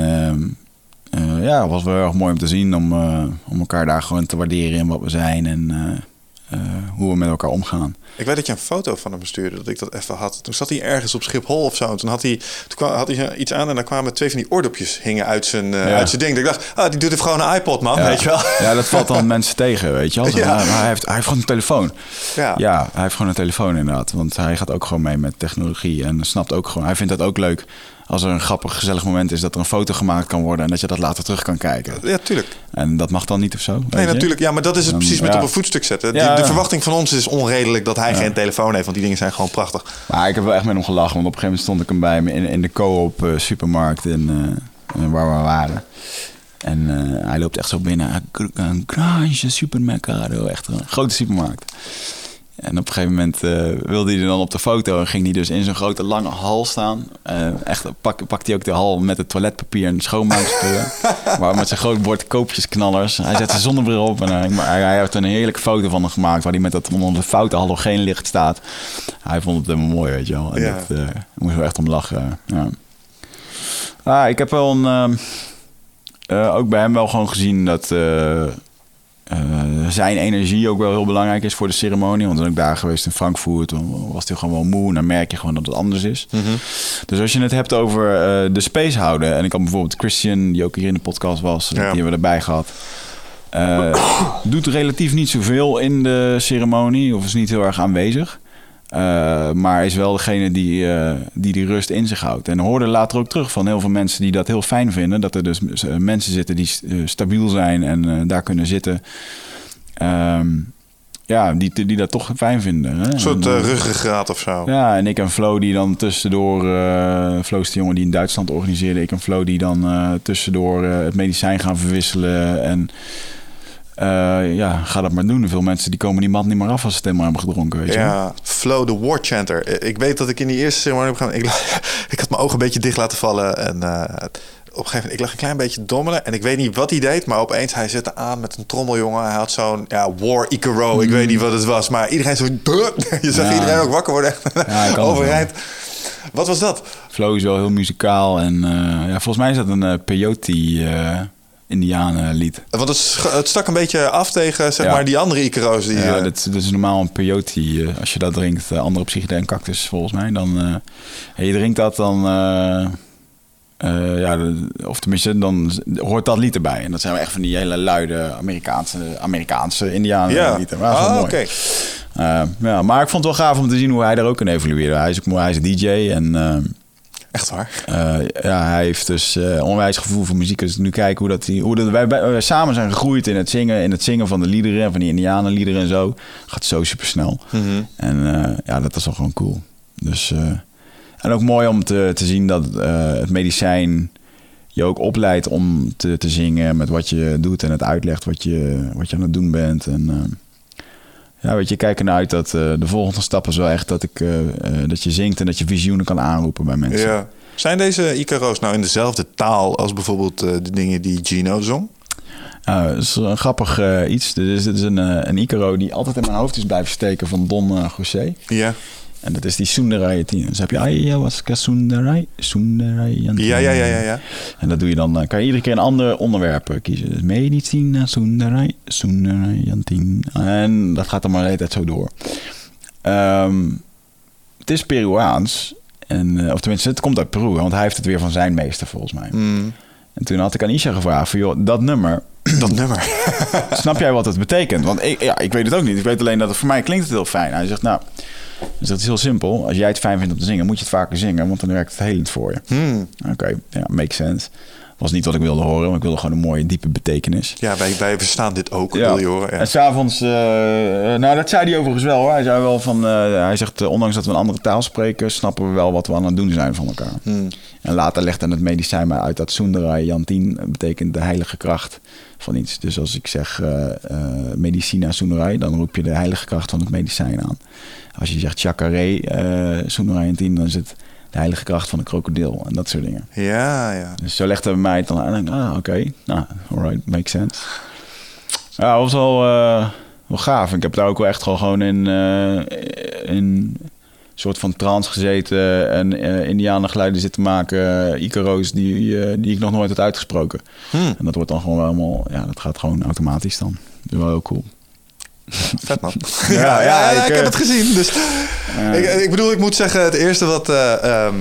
uh, ja, het was wel erg mooi om te zien. Om, uh, om elkaar daar gewoon te waarderen in wat we zijn. En hoe we met elkaar omgaan. Ik weet dat je een foto van hem stuurde, dat ik dat even had. Toen zat hij ergens op Schiphol of zo. En toen had hij, toen kwam, had hij iets aan en dan kwamen twee van die oordopjes hingen uit zijn, ja. uit zijn ding. ik dacht, ah, die doet even gewoon een iPod, man, ja. weet je wel. Ja, dat valt dan mensen tegen, weet je wel. <laughs> Ja. Maar hij heeft, hij heeft gewoon een telefoon. Ja. ja, hij heeft gewoon een telefoon inderdaad. Want hij gaat ook gewoon mee met technologie en snapt ook gewoon, hij vindt dat ook leuk als er een grappig, gezellig moment is, dat er een foto gemaakt kan worden en dat je dat later terug kan kijken. Ja, tuurlijk. En dat mag dan niet of zo? Nee, natuurlijk. Ja, maar dat is het precies met ja. op een voetstuk zetten. Ja, de, verwachting van ons is onredelijk dat hij geen telefoon heeft, want die dingen zijn gewoon prachtig. Maar ik heb wel echt met hem gelachen, want op een gegeven moment stond ik hem bij me in, in de co-op uh, supermarkt in, uh, waar we waren. En uh, hij loopt echt zo binnen. Een granje supermercado, echt een grote supermarkt. En op een gegeven moment uh, wilde hij dan op de foto en ging hij dus in zo'n grote lange hal staan. Uh, echt pak, pakt hij ook de hal met het toiletpapier en schoonmaakspullen. <laughs> maar met zijn groot bord koopjesknallers. Hij zet zijn zonnebril op en hij, hij, hij heeft er een heerlijke foto van gemaakt waar hij met dat onder de foute halogeen licht staat. Hij vond het helemaal mooi, weet je wel. En ja. dat, uh, moest wel echt om lachen. Ja. Ah, ik heb wel een, ook bij hem wel gewoon gezien dat uh, zijn energie ook wel heel belangrijk is voor de ceremonie. Want dan ook daar geweest in Frankfurt, was hij gewoon wel moe. En dan merk je gewoon dat het anders is. Mm -hmm. Dus als je het hebt over uh, de space houden. En ik had bijvoorbeeld Christian, die ook hier in de podcast was, ja. die hebben we erbij gehad. Uh, doet relatief niet zoveel in de ceremonie, of is niet heel erg aanwezig. Uh, maar is wel degene die, uh, die die rust in zich houdt. En hoorde later ook terug van heel veel mensen die dat heel fijn vinden. Dat er dus mensen zitten die stabiel zijn en daar kunnen zitten. Um, ja, die, die dat toch fijn vinden. Hè? Een soort ruggengraat of zo. Ja, en ik en Flo die dan tussendoor... Flo is de jongen die in Duitsland organiseerde. Ik en Flo die dan tussendoor het medicijn gaan verwisselen. En uh, ja, ga dat maar doen. Veel mensen die komen die man niet meer af als ze het helemaal hebben gedronken. Weet je ja, Flow the War Chanter. Ik weet dat ik in die eerste ceremonie heb gaan. Ik, <laughs> ik had mijn ogen een beetje dicht laten vallen. En uh, op een gegeven moment, ik lag een klein beetje dommelen. En ik weet niet wat hij deed, maar opeens hij zette aan met een trommeljongen. Hij had zo'n ja, War Icaro. Mm. Ik weet niet wat het was, maar iedereen zo. <laughs> Je zag ja. iedereen ook wakker worden. Ja, <laughs> Overeind. Wat was dat? Flow is wel heel muzikaal. En eh, ja, volgens mij is dat een peyote Indianen-lied. Want het, het, stak een beetje af tegen zeg maar, die andere Icaro's. Die, ja, dat, dat, is normaal een peyote. als je dat drinkt, andere psychedel en cactus volgens mij. Dan, je drinkt dat, dan... ja, of tenminste, dan hoort dat lied erbij. En dat zijn wel echt van die hele luide Amerikaanse, Amerikaanse Indianen ja. lieden. Maar ah, oké. Ja, maar ik vond het wel gaaf om te zien hoe hij daar ook in evolueerde. Hij is, ook, hij is een DJ en... Uh, Echt waar? Uh, ja, hij heeft dus onwijs gevoel voor muziek. Dus nu kijken hoe dat, hij, hoe dat wij, wij, samen zijn gegroeid in het zingen, in het zingen van de liederen, van die Indianenliederen en zo. Gaat zo super snel. Mm -hmm. En ja, dat is wel gewoon cool. Dus, en ook mooi om te, te zien dat het medicijn je ook opleidt om te, te zingen met wat je doet en het uitlegt wat je, wat je aan het doen bent. En ja, weet je, kijk ernaar uit dat uh, de volgende stap is wel echt dat, ik, uh, uh, dat je zingt en dat je visioenen kan aanroepen bij mensen. Ja. Zijn deze Icaro's nou in dezelfde taal als bijvoorbeeld de dingen die Gino zong? Uh, dat is een grappig iets. Dit is, dit is een, een Icaro die altijd in mijn hoofd is blijven steken van Don José. Ja. En dat is die Sundarai Dus heb je Ayahuasca Sundarai, Sundarai ja, ja, ja, ja, ja. En dat doe je dan, kan je iedere keer een ander onderwerp kiezen. Dus Medicina Sundarai, Sundarai En dat gaat dan maar de hele tijd zo door. Um, het is Peruaans. En, of tenminste, het komt uit Peru, want hij heeft het weer van zijn meester volgens mij. Mm. En toen had ik aan Isha gevraagd van, joh, dat nummer... <clears throat> Dat nummer. snap jij wat het betekent? Want ik, ja, ik weet het ook niet. Ik weet alleen dat het voor mij klinkt het heel fijn. Hij zegt, nou, dus dat is heel simpel. Als jij het fijn vindt om te zingen, moet je het vaker zingen, want dan werkt het helend voor je. Hmm. Oké, okay, ja, makes sense. Was niet wat ik wilde horen, maar ik wilde gewoon een mooie, diepe betekenis. Ja, wij, wij verstaan dit ook, ja. wil je horen. Ja. En s'avonds, uh, nou dat zei hij overigens wel hoor. Hij zei wel van, uh, hij zegt, uh, ondanks dat we een andere taal spreken, snappen we wel wat we aan het doen zijn van elkaar. Hmm. En later legt dan het medicijn mij uit dat Sundara Jantien betekent de heilige kracht van iets. Dus als ik zeg medicina Sundarai, dan roep je de heilige kracht van het medicijn aan. Als je zegt Chacaré, uh, Sundarai Jantien, dan is het de heilige kracht van de krokodil en dat soort dingen. Ja, ja. Dus zo legde hij mij het dan aan en ah, oké, okay. nou, alright, makes sense. Ja, dat was wel, uh, wel gaaf. Ik heb daar ook wel echt gewoon in, in soort van trance gezeten en uh, indianengeluiden zitten maken, Icaro's die, die ik nog nooit had uitgesproken. Hmm. En dat wordt dan gewoon helemaal, ja, dat gaat gewoon automatisch dan. Dat is wel heel cool. Vet man. <laughs> Ja, ja, ja, ik, ik, eh, heb het gezien. Dus ik, ik bedoel, ik moet zeggen, het eerste wat, eh, ehm,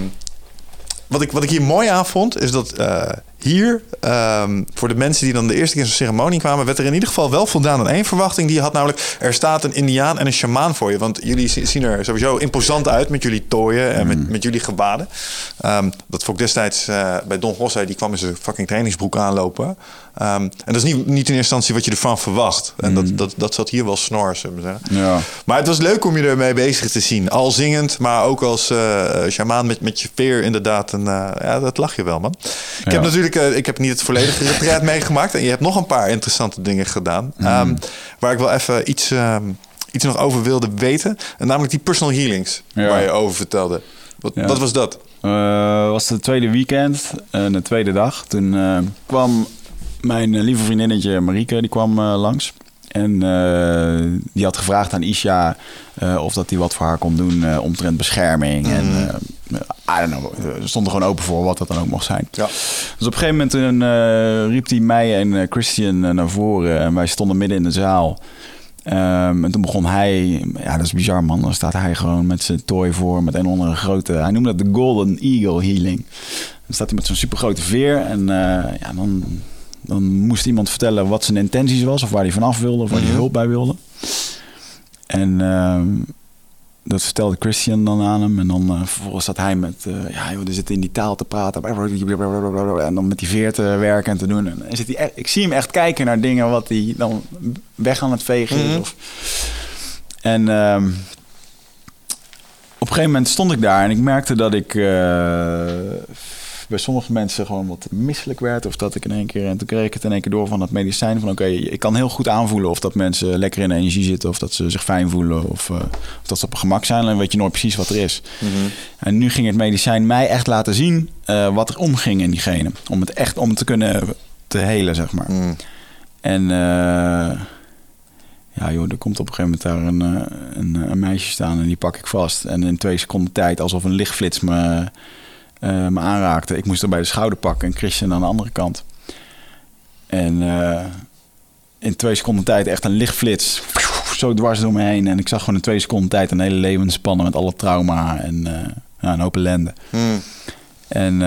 wat, ik, wat ik hier mooi aan vond, is dat eh, hier, ehm, voor de mensen die dan de eerste keer zo'n ceremonie kwamen, werd er in ieder geval wel voldaan aan één verwachting. Die had namelijk, er staat een indiaan en een shamaan voor je. Want jullie zien er sowieso imposant uit met jullie tooien en met, met jullie gewaden. Ehm, dat vond ik destijds uh, bij Don José, die kwam in zijn fucking trainingsbroek aanlopen. Um, en dat is niet, niet in eerste instantie wat je ervan verwacht. En dat, dat, dat zat hier wel snor, zullen we zeggen. Ja. Maar het was leuk om je ermee bezig te zien. Al zingend, maar ook als uh, shamaan met, met je veer inderdaad. En, uh, ja, dat lach je wel, man. Ik Ja. heb natuurlijk uh, ik heb niet het volledige retreat <laughs> meegemaakt. En je hebt nog een paar interessante dingen gedaan. Um, waar ik wel even iets, um, iets nog over wilde weten. En namelijk die personal healings Ja. waar je over vertelde. Wat, Ja. wat was dat? Eh, was het tweede weekend, en de tweede dag. Toen eh, kwam mijn eh, lieve vriendinnetje Marieke, die kwam eh, langs. En eh, die had gevraagd aan Isha of dat hij wat voor haar kon doen eh, omtrent bescherming. En eh, I don't know, we stonden gewoon open voor wat dat dan ook mocht zijn. Ja. Dus op een gegeven moment riep hij mij en Christian naar voren. En wij stonden midden in de zaal. Ehm, en toen begon hij, ja, dat is bizar man. Dan staat hij gewoon met zijn toy voor, met een onder een grote, hij noemde dat de Golden Eagle Healing. Dan staat hij met zo'n supergrote veer en ja, dan, dan moest iemand vertellen wat zijn intenties was, of waar hij vanaf wilde, of waar hij Mhm. hulp bij wilde. En ehm, dat vertelde Christian dan aan hem. En dan eh, vervolgens zat hij met, eh, ja joh, er zit in die taal te praten. En dan met die veer te werken en te doen. En zit hij ik zie hem echt kijken naar dingen wat hij dan weg aan het vegen is. Mhm. Of, en ehm, op een gegeven moment stond ik daar en ik merkte dat ik eh, bij sommige mensen gewoon wat misselijk werd. Of dat ik in één keer, en toen kreeg ik het in één keer door van dat medicijn. Van oké, ik kan heel goed aanvoelen of dat mensen lekker in de energie zitten. Of dat ze zich fijn voelen. Of, eh, of dat ze op een gemak zijn. En weet je nooit precies wat er is. En nu ging het medicijn mij echt laten zien eh, wat er omging in diegene. Om het echt om te kunnen te helen, zeg maar. Mm. En eh, Ja joh, er komt op een gegeven moment daar een, een, een meisje staan en die pak ik vast. En in twee seconden tijd, alsof een lichtflits me, eh, me aanraakte. Ik moest er bij de schouder pakken en Christian aan de andere kant. En eh, in twee seconden tijd echt een lichtflits. Zo dwars door me heen. En ik zag gewoon in twee seconden tijd een hele levensspannen met alle trauma en eh, een hoop ellende. Hmm. En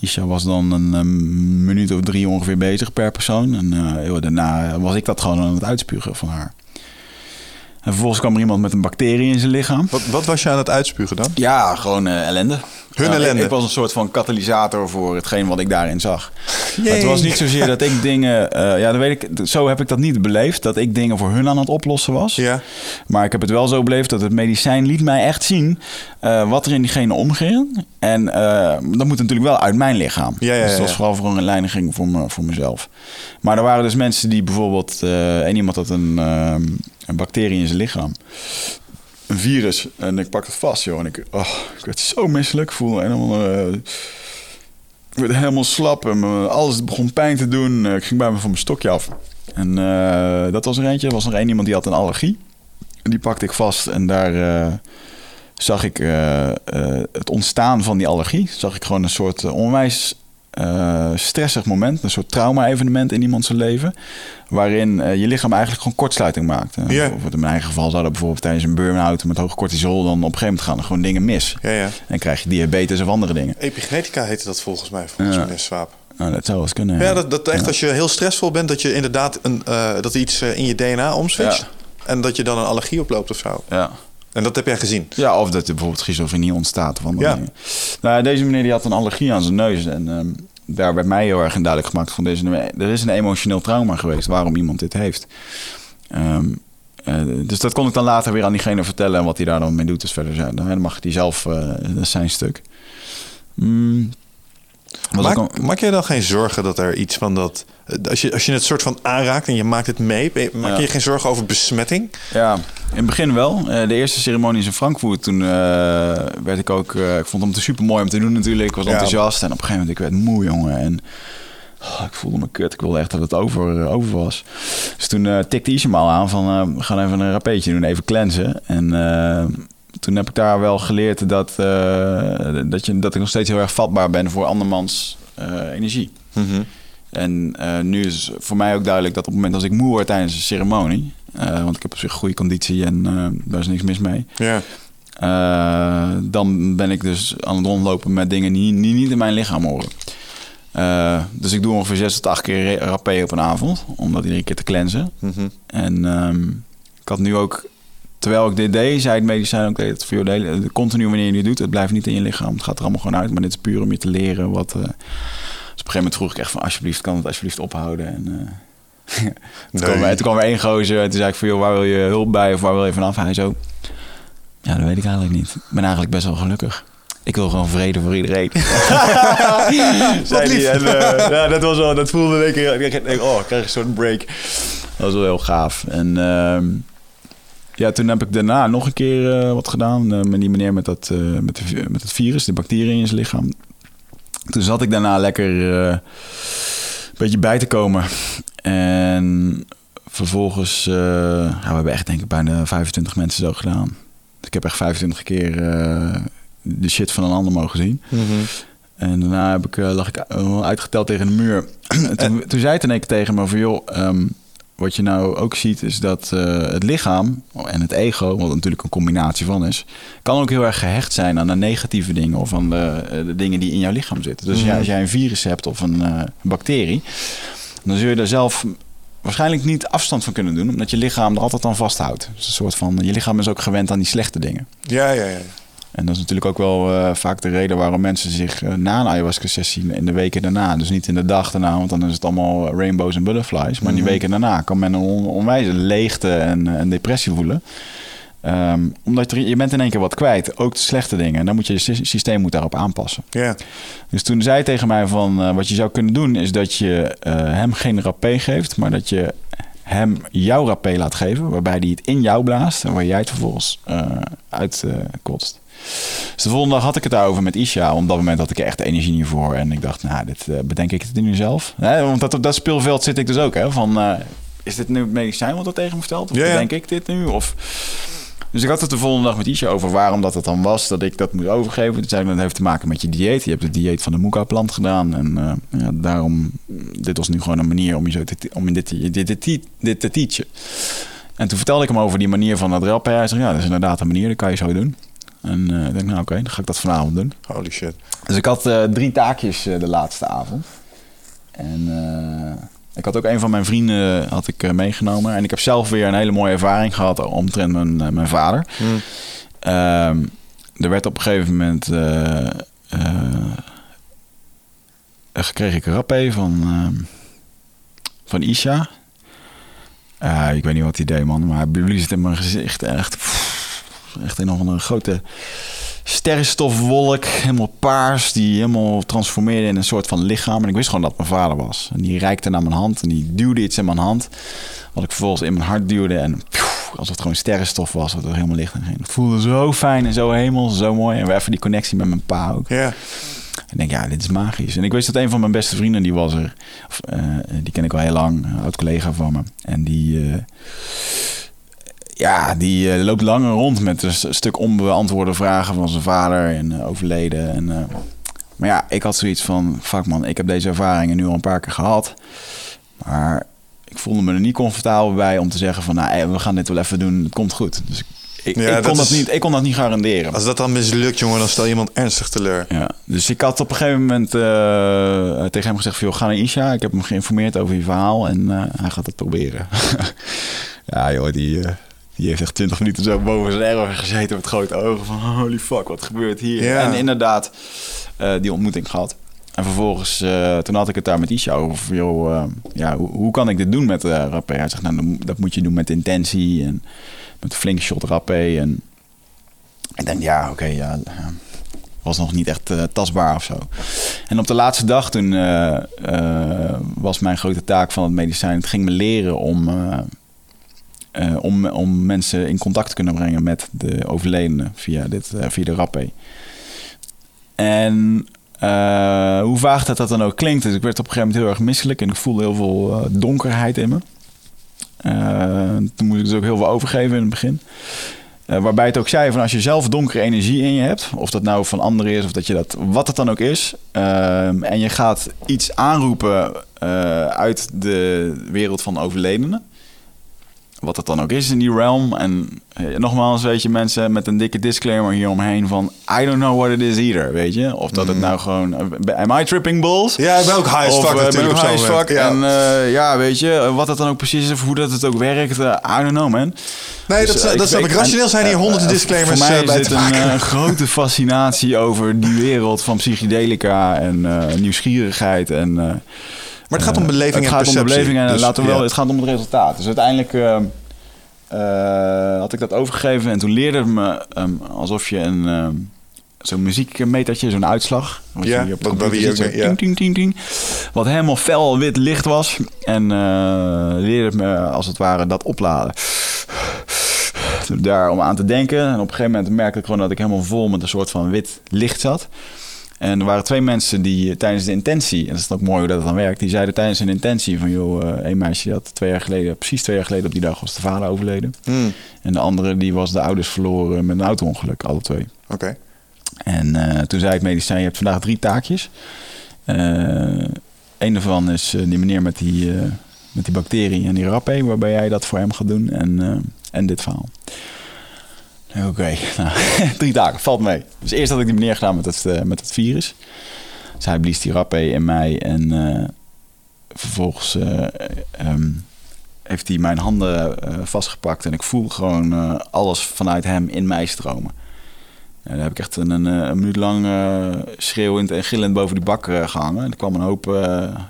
Isha was dan een, een minuut of drie ongeveer bezig per persoon. En joh, daarna was ik dat gewoon aan het uitspugen van haar. En vervolgens kwam er iemand met een bacterie in zijn lichaam. Wat, wat was je aan het uitspugen dan? Ja, gewoon eh, ellende. Hun ik- ellende. Ik, was een soort van katalysator voor hetgeen wat ik daarin zag. Het was niet zozeer dat ik dingen... eh, ja, dan weet ik, zo heb ik dat niet beleefd. Dat ik dingen voor hun aan het oplossen was. Ja. Maar ik heb het wel zo beleefd dat het medicijn liet mij echt zien... eh, wat er in diegene omging. En dat moet natuurlijk wel uit mijn lichaam. Ja, ja, dus dat was vooral voor een leiniging voor, me, voor mezelf. Maar er waren dus mensen die bijvoorbeeld... en iemand had een, eh, een bacterie in zijn lichaam een virus. En ik pak het vast, joh. En ik, oh, ik werd zo misselijk. Ik voelde helemaal... eh, ik werd helemaal slap en alles begon pijn te doen. Eh, ik ging bij me van mijn stokje af. En eh, dat was er eentje. Er was nog één iemand die had een allergie. Die pakte ik vast en daar zag ik het ontstaan van die allergie. Zag ik gewoon een soort onwijs eh, stressig moment. Een soort trauma-evenement in iemands leven. Waarin eh, je lichaam eigenlijk gewoon kortsluiting maakt. Bijvoorbeeld in mijn eigen geval zou dat bijvoorbeeld tijdens een burn-out met hoog cortisol... dan op een gegeven moment gaan er gewoon dingen mis. Ja, ja. En krijg je diabetes of andere dingen. Epigenetica heette dat volgens mij, volgens Ja. meneer Swaap. Nou, dat zou wel eens kunnen. Ja, dat, dat echt als je heel stressvol bent, dat je inderdaad een, eh, dat iets in je DNA omswitcht. En dat je dan een allergie oploopt of zo. Ja. En dat heb jij gezien. Ja, of dat er bijvoorbeeld schizofrenie ontstaat. Of andere Ja. dingen. Nou, deze meneer die had een allergie aan zijn neus. En ehm, daar werd mij heel erg in duidelijk gemaakt van deze. Er is een emotioneel trauma geweest waarom iemand dit heeft. Ehm, eh, dus dat kon ik dan later weer aan diegene vertellen en wat hij daar dan mee doet. Dus verder zijn. Dan mag hij zelf, eh, dat is zijn stuk. Mm. Ook Maak, een- maak jij dan geen zorgen dat er iets van dat... Als je, als je het soort van aanraakt en je maakt het mee... maak Ja. je geen zorgen over besmetting? Ja, in het begin wel. Eh, de eerste ceremonie is in Frankfurt. Toen eh, werd ik ook... eh, ik vond het super mooi om te doen natuurlijk. Ik was Ja. enthousiast. En op een gegeven moment, ik werd moe, jongen. En oh, ik voelde me kut. Ik wilde echt dat het over, over was. Dus toen eh, tikte al aan van... we gaan even een rapeetje doen, even cleansen. En toen heb ik daar wel geleerd dat, eh, dat, je, dat ik nog steeds heel erg vatbaar ben... voor andermans eh, energie. Mhm. En eh, nu is voor mij ook duidelijk dat op het moment als ik moe word tijdens een ceremonie, want ik heb op zich goede conditie en daar is niks mis mee, dan ben ik dus aan het rondlopen met dingen die, die niet in mijn lichaam horen. Dus ik doe ongeveer zes tot acht keer ra- rapé op een avond, om dat iedere keer te cleansen. Mhm. En ehm, ik had nu ook, terwijl ik dit deed, zei het medicijn ook, het voor jou hele- continu wanneer je dit doet, het blijft niet in je lichaam. Het gaat er allemaal gewoon uit, maar dit is puur om je te leren wat... eh, dus op een gegeven moment vroeg ik echt van, alsjeblieft, kan het alsjeblieft ophouden? En, eh, <laughs> toen, Nee. kwam, er- toen kwam er één gozer en toen zei ik van, joh, waar wil je hulp bij of waar wil je vanaf? Hij zo, ja, dat weet ik eigenlijk niet. Ik ben eigenlijk best wel gelukkig. Ik wil gewoon vrede voor iedereen. <laughs> <laughs> Zei lief. En, eh, ja, dat was wel, dat voelde ik. Oh, ik krijg een soort break. Dat was wel heel gaaf. En ehm, ja, toen heb ik daarna nog een keer eh, wat gedaan. eh, met die meneer met, dat, eh, met, de, met het virus, de bacteriën in zijn lichaam. Toen zat ik daarna lekker een beetje bij te komen. En vervolgens, ja, we hebben echt denk ik bijna 25 mensen zo gedaan. Dus ik heb echt 25 keer de shit van een ander mogen zien. Mhm. En daarna heb ik, lag ik uitgeteld tegen de muur. <clears throat> En toen, toen zei het in één keer tegen me van... joh, ehm, wat je nou ook ziet is dat eh, het lichaam en het ego... wat natuurlijk een combinatie van is... kan ook heel erg gehecht zijn aan de negatieve dingen... of aan de, eh, de dingen die in jouw lichaam zitten. Dus ja, Mhm. als jij een virus hebt of een eh, bacterie... dan zul je daar zelf waarschijnlijk niet afstand van kunnen doen... omdat je lichaam er altijd aan vasthoudt. Dus een soort van, je lichaam is ook gewend aan die slechte dingen. Ja, ja, ja. En dat is natuurlijk ook wel eh, vaak de reden waarom mensen zich eh, na een ayahuasca-sessie in de weken daarna, dus niet in de dag daarna, want dan is het allemaal rainbows en butterflies, maar in die Mhm. weken daarna kan men een on- onwijze leegte en, eh, en depressie voelen. Ehm, omdat er, je bent in één keer wat kwijt, ook de slechte dingen. En dan moet je je sy- systeem moet daarop aanpassen. Ja. Dus toen zei hij tegen mij van eh, wat je zou kunnen doen is dat je eh, hem geen rapé geeft, maar dat je hem jouw rapé laat geven, waarbij hij het in jou blaast en waar jij het vervolgens eh uit eh, kotst. Dus de volgende dag had ik het daarover met Isha. Op dat moment had ik er echt energie niet voor. En ik dacht, nou, dit eh, bedenk ik het nu zelf. Want dat, op dat speelveld zit ik dus ook. Hè, van, eh, is dit nu het medicijn wat dat tegen me vertelt? Of Ja, ja. denk ik dit nu? Of... Dus ik had het de volgende dag met Isha over waarom dat het dan was dat ik dat moet overgeven. Toen zei ik, dat heeft te maken met je dieet. Je hebt het dieet van de Moeka-plant gedaan. En eh, ja, daarom, dit was nu gewoon een manier om je zo te, om je dit, dit, dit, dit, dit te teachen. En toen vertelde ik hem over die manier van het rappen. Hij zei, ja, dat is inderdaad een manier, dat kan je zo doen. En eh, ik denk, nou oké, dan ga ik dat vanavond doen. Holy shit. Dus ik had eh, drie taakjes eh, de laatste avond. En ik had ook een van mijn vrienden had ik, meegenomen. En ik heb zelf weer een hele mooie ervaring gehad omtrent mijn, mijn vader. Hmm. Ehm, er werd op een gegeven moment... kreeg ik een rappé van, ehm, van Isha. Ik weet niet wat hij deed, man. Maar hij blies het in mijn gezicht. Echt, echt een of andere grote sterrenstofwolk. Helemaal paars. Die helemaal transformeerde in een soort van lichaam. En ik wist gewoon dat mijn vader was. En die reikte naar mijn hand. En die duwde iets in mijn hand. Wat ik vervolgens in mijn hart duwde. En pjoe, alsof het gewoon sterrenstof was. Wat er helemaal licht in ging. Het voelde zo fijn en zo hemel. Zo mooi. En weer even die connectie met mijn pa ook. Ja. Ik denk, ja, dit is magisch. En ik wist dat een van mijn beste vrienden, die was er. Of, eh, die ken ik al heel lang, een oud collega van me. En die, eh, ja, die eh, loopt langer rond met een stuk onbeantwoorde vragen van zijn vader en eh, overleden. En, eh, maar ja, ik had zoiets van, fuck man, ik heb deze ervaringen nu al een paar keer gehad. Maar ik voelde me er niet comfortabel bij om te zeggen van, nou, hey, we gaan dit wel even doen, het komt goed. Dus ik, ik, Ja, ik, dat kon, dat is- niet, ik kon dat niet garanderen. Als dat dan mislukt, jongen, dan stel je iemand ernstig teleur. Ja, dus ik had op een gegeven moment tegen hem gezegd: van, joh, ga naar Isha. Ik heb hem geïnformeerd over je verhaal en hij gaat het proberen. <laughs> ja, joh, die, die heeft echt 20 minuten zo boven zijn erger gezeten met grote ogen. Van holy fuck, wat gebeurt hier? Ja. En inderdaad, eh, die ontmoeting gehad. En vervolgens, eh, toen had ik het daar met Isha over. van, Joh, eh, ja, hoe, hoe kan ik dit doen met uh, rappé? Hij zegt, nou, dat moet je doen met intentie en met een flinke shot rappé. En ik denk, ja, oké, ja, ja, was nog niet echt tastbaar of zo. En op de laatste dag toen was mijn grote taak van het medicijn... het ging me leren om, eh, om, om mensen in contact te kunnen brengen... met de overledene via, dit, eh, via de rappé. En eh, hoe vaag dat, dat dan ook klinkt... dus ik werd op een gegeven moment heel erg misselijk... en ik voelde heel veel donkerheid in me. Toen moest ik dus ook heel veel overgeven in het begin... Waarbij het ook zei van als je zelf donkere energie in je hebt, of dat nou van anderen is, of dat je dat, wat het dan ook is, uh, en je gaat iets aanroepen uit de wereld van overledenen, wat het dan ook is in die realm. En uh, nogmaals, weet je, mensen met een dikke disclaimer hieromheen van I don't know what it is either, weet je, of dat mm. het nou gewoon, am I tripping balls? Ja, ik ben ook high as fuck of, uh, natuurlijk. Ben ik high as fuck. Ja. En uh, ja, weet je, wat het dan ook precies is, of hoe dat het ook werkt, uh, I don't know, man. Nee, dus, dat, dat snap ik. Rationeel zijn hier honderden disclaimers voor mij bij is een grote fascinatie over die wereld van psychedelica en uh, nieuwsgierigheid en... maar het gaat om beleving het en gaat perceptie. om beleving en dus, laten we wel, ja. het gaat om het resultaat. Dus uiteindelijk uh, uh, had ik dat overgegeven en toen leerde het me um, alsof je een uh, zo'n muziekmetertje, zo'n uitslag. Wat ja, je op de zo ja. wat helemaal fel wit licht was. En uh, leerde me als het ware dat opladen. Daar om aan te denken. En op een gegeven moment merkte ik gewoon dat ik helemaal vol met een soort van wit licht zat. En er waren twee mensen die tijdens de intentie, en dat is ook mooi hoe dat dan werkt, die zeiden tijdens een intentie van joh, uh, een meisje dat twee jaar geleden, precies twee jaar geleden op die dag was de vader overleden. Mm. En de andere die was de ouders verloren met een auto-ongeluk, alle twee. Oké. Okay. En uh, toen zei het medicijn, je hebt vandaag drie taakjes. Uh, een daarvan is uh, die meneer met die, met die bacterie en die rappé, waarbij jij dat voor hem gaat doen. En, en dit verhaal. Oké, okay. <laughs> nou, <laughs> drie dagen, valt mee. Dus eerst had ik die meneer gedaan met het, uh, met het virus. Dus hij blies die rappé in mij en uh, vervolgens uh, um, heeft hij mijn handen vastgepakt. En ik voel gewoon alles vanuit hem in mij stromen. En daar heb ik echt een, een, een minuut lang schreeuwend en gillend boven die bak gehangen. En er kwam een hoop,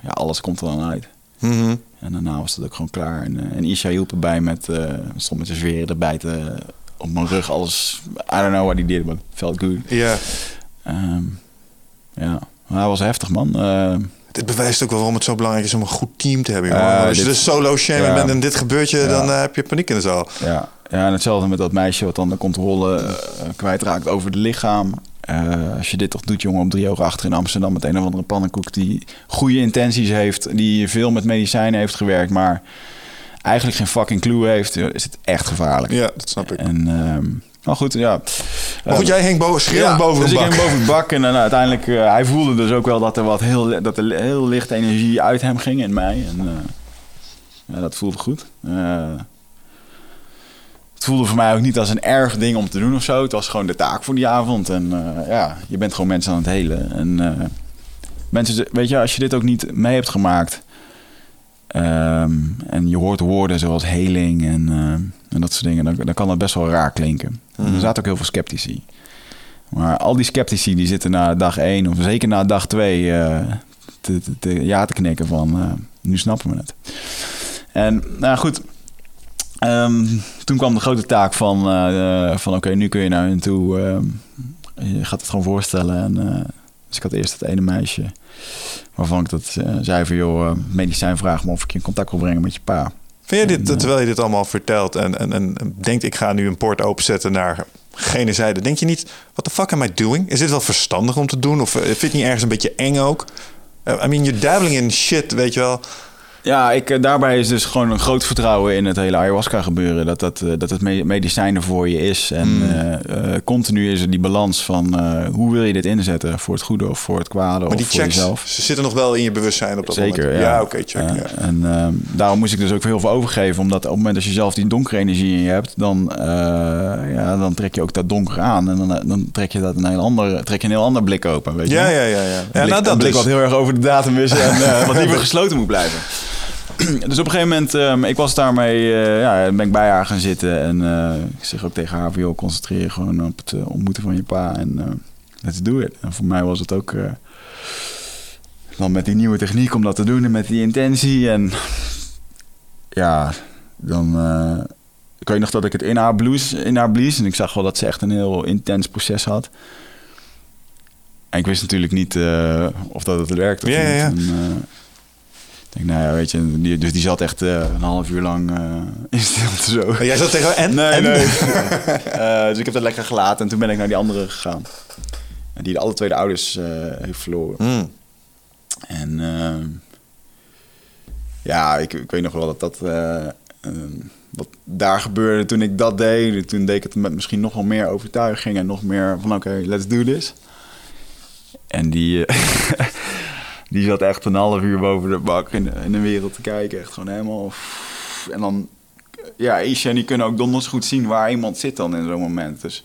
ja, alles komt er dan uit. Mm -hmm. En daarna was het ook gewoon klaar. En, en Isha hielp erbij met, stond met zijn zweren erbij te op mijn rug alles. I don't know what he did, but felt good. Ja. Yeah. Um, ja, hij was heftig, man. Uh, dit bewijst ook wel waarom het zo belangrijk is om een goed team te hebben. Uh, als dit, je dus solo shaman ja. bent en dit gebeurt je, ja. dan uh, heb je paniek in de zaal. Ja. ja, en hetzelfde met dat meisje wat dan de controle uh, kwijtraakt over het lichaam. Uh, als je dit toch doet, jongen, op drie ogen achter in Amsterdam met een of andere pannenkoek die goede intenties heeft, die veel met medicijnen heeft gewerkt, maar eigenlijk geen fucking clue heeft, is het echt gevaarlijk. Ja, dat snap ik. En, ehm, maar goed, ja. Maar goed, jij hing boven, schreeuwend boven dus de bak. ik hing boven de bak en dan uiteindelijk, eh, hij voelde dus ook wel dat er wat heel, dat er heel licht energie uit hem ging in mij. En eh, ja, dat voelde goed. Eh, het voelde voor mij ook niet als een erg ding om te doen of zo. Het was gewoon de taak voor die avond. En eh, ja, je bent gewoon mensen aan het helen. En eh, mensen, weet je, als je dit ook niet mee hebt gemaakt... ehm, en je hoort woorden zoals heling en, eh, en dat soort dingen... Dan, dan kan dat best wel raar klinken. En Mhm. er zaten ook heel veel sceptici. Maar al die sceptici die zitten na dag één... of zeker na dag twee... eh, te, te, te- ja te knikken van... eh, nu snappen we het. En nou goed... Ehm, toen kwam de grote taak van, van oké, nu kun je naar hen toe. ehm, je gaat het gewoon voorstellen. En, dus ik had eerst het ene meisje waarvan ik dat eh, zei van joh, eh, medicijn vraag me of ik je in contact wil brengen met je pa. Vind je dit, eh, terwijl je dit allemaal vertelt en, en, en denkt ik ga nu een poort openzetten naar gene zijde, denk je niet, what the fuck am I doing? Is dit wel verstandig om te doen? Of vind je het niet ergens een beetje eng ook? I mean, you're dabbling in shit, weet je wel. Ja, ik, eh, daarbij is dus gewoon een groot vertrouwen in het hele ayahuasca gebeuren. Dat, dat, eh, dat het me- medicijn er voor je is. En Mm. eh, continu is er die balans van hoe wil je dit inzetten? Voor het goede of voor het kwade Maar of die voor checks, jezelf? ze zitten nog wel in je bewustzijn op dat Zeker, moment. ja. oké, check. Ja. En ehm, daarom moest ik dus ook heel veel overgeven. Omdat op het moment dat je zelf die donkere energie in je hebt... dan, ja, dan trek je ook dat donker aan. En dan, dan trek je dat een heel ander, trek je een heel ander blik open. Weet je? Ja, ja, ja. ja. Een ja blik, nou, dat blik dus. wat heel erg over de datum is en wat liever <laughs> gesloten moet blijven. <clears throat> dus op een gegeven moment, ehm, ik was daarmee, eh ja, ben ik bij haar gaan zitten. En eh, ik zeg ook tegen haar van, joh, concentreer je gewoon op het eh, ontmoeten van je pa. En let's do it. En voor mij was het ook dan met die nieuwe techniek om dat te doen en met die intentie. En ja, dan... ik weet nog dat ik het in haar, bloes, in haar blies. En ik zag wel dat ze echt een heel intens proces had. En ik wist natuurlijk niet of dat het werkte of Ja, niet. ja. En, ik denk, nou ja, weet je, die, dus die zat echt eh, een half uur lang eh, <laughs> in stilte zo. Maar jij zat tegen en? Nee, en? nee. <laughs> Eh, dus ik heb dat lekker gelaten en toen ben ik naar die andere gegaan. En die alle twee de ouders heeft verloren. Hmm. En ehm, ja, ik, ik weet nog wel dat dat... eh, ehm, wat daar gebeurde toen ik dat deed. Toen deed ik het met misschien nog wel meer overtuiging en nog meer van oké, let's do this. En die, <laughs> die zat echt een half uur boven de bak in, de- in de wereld te kijken. Echt gewoon helemaal... En dan... Ja, Isha en die kunnen ook donders goed zien waar iemand zit dan in zo'n moment. Dus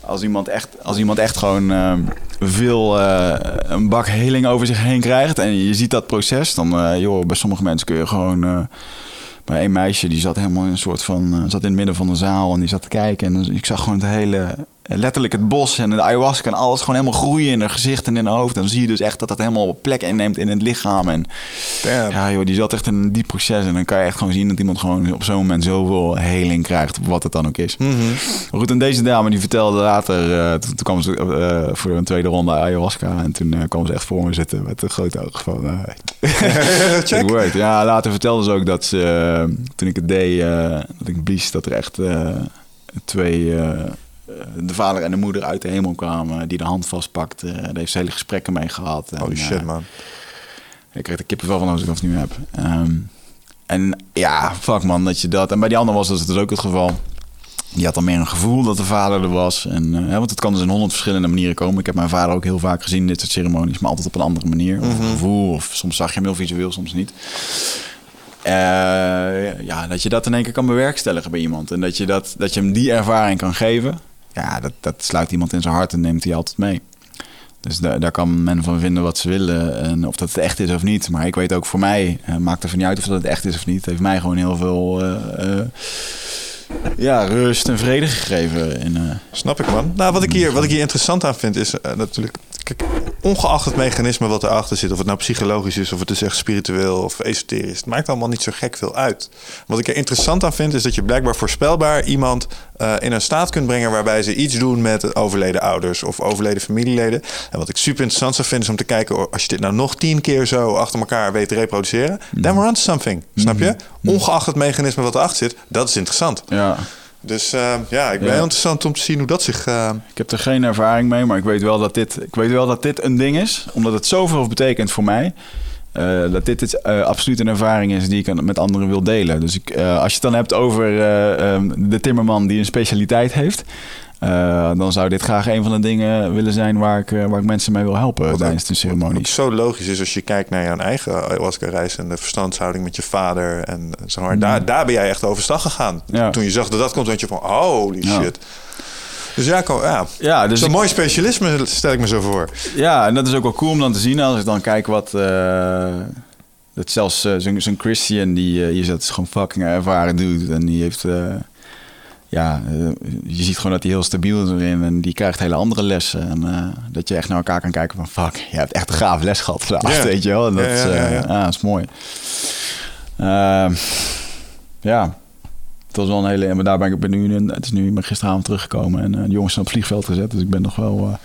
als iemand echt, als iemand echt gewoon ehm, veel eh, een bak heling over zich heen krijgt en je ziet dat proces, dan eh, joh, bij sommige mensen kun je gewoon. eh, bij een meisje die zat helemaal in een soort van. eh, zat in het midden van de zaal en die zat te kijken. En ik zag gewoon het hele. Letterlijk het bos en de ayahuasca en alles gewoon helemaal groeien in haar gezicht en in haar hoofd. En dan zie je dus echt dat dat helemaal plek inneemt in het lichaam. En Damn. ja, joh, die zat echt in een diep proces. En dan kan je echt gewoon zien dat iemand gewoon op zo'n moment zoveel heling krijgt, wat het dan ook is. Maar goed, en deze dame die vertelde later, eh, toen, toen kwam ze eh, voor een tweede ronde ayahuasca. En toen eh, kwam ze echt voor me zitten met de grote ogen van... <laughs> Check. it worked. Ja, later vertelde ze ook dat ze, toen ik het deed, dat ik blies, dat er echt twee... eh, eh, de vader en de moeder uit de hemel kwamen, die de hand vastpakte. Daar heeft ze hele gesprekken mee gehad. En, Holy eh, shit, man. ik krijg er kippenvel van als ik dat nu heb. Ehm, en ja, fuck man, dat je dat... En bij die andere was dat dus ook het geval. Die had dan meer een gevoel dat de vader er was. En, eh, ja, want het kan dus in honderd verschillende manieren komen. Ik heb mijn vader ook heel vaak gezien in dit soort ceremonies. Maar altijd op een andere manier. Of een gevoel. Of soms zag je hem heel visueel, soms niet. Eh, ja, dat je dat in één keer kan bewerkstelligen bij iemand. En dat je, dat, dat je hem die ervaring kan geven. Ja, dat, dat sluit iemand in zijn hart en neemt hij altijd mee. Dus da- daar kan men van vinden wat ze willen. En of dat het echt is of niet. Maar ik weet ook voor mij, eh, maakt er van niet uit of dat het echt is of niet. Het heeft mij gewoon heel veel eh, eh, ja, rust en vrede gegeven. Snap ik, man. Nou, wat ik hier, wat ik hier interessant aan vind is natuurlijk... Kijk, ongeacht het mechanisme wat erachter zit... of het nou psychologisch is, of het is echt spiritueel of esoterisch... het maakt allemaal niet zo gek veel uit. Wat ik er interessant aan vind... is dat je blijkbaar voorspelbaar iemand eh, in een staat kunt brengen... waarbij ze iets doen met overleden ouders of overleden familieleden. En wat ik super interessant zou vinden is om te kijken... oh, als je dit nou nog tien keer zo achter elkaar weet te reproduceren... then we're onto something, snap je? Ongeacht het mechanisme wat erachter zit, dat is interessant. ja. Dus eh, ja, ik ben Ja. heel interessant om te zien hoe dat zich... eh, Ik heb er geen ervaring mee, maar ik weet wel dat dit, ik weet wel dat dit een ding is. Omdat het zoveel betekent voor mij. eh, dat dit het, absoluut een ervaring is die ik met anderen wil delen. Dus ik, als je het dan hebt over um, de timmerman die een specialiteit heeft, dan zou dit graag een van de dingen willen zijn waar ik, waar ik mensen mee wil helpen wat tijdens de ceremonie. Wat zo logisch is als je kijkt naar jouw eigen ayahuasca-reis en de verstandshouding met je vader. En zeg maar, mm. daar, daar ben jij echt overstag gegaan. Ja. Toen je zag dat dat komt, dacht je van holy ja. shit. Dus ja, ja. ja dus zo'n mooi specialisme stel ik me zo voor. Ja, en dat is ook wel cool om dan te zien als ik dan kijk wat... Uh, dat zelfs uh, zo'n Christian, die je zet is gewoon fucking ervaren doet. En die heeft... ja, je ziet gewoon dat hij heel stabiel is erin. En die krijgt hele andere lessen. En dat je echt naar elkaar kan kijken van... Fuck, je hebt echt een gaaf les gehad vandaag, weet je wel. En dat, ja, ja, dat is mooi. Ehm, ja, het was wel een hele... Maar daar ben ik ben nu... Het is nu gisteravond teruggekomen. En de jongens zijn op het vliegveld gezet. Dus ik ben nog wel...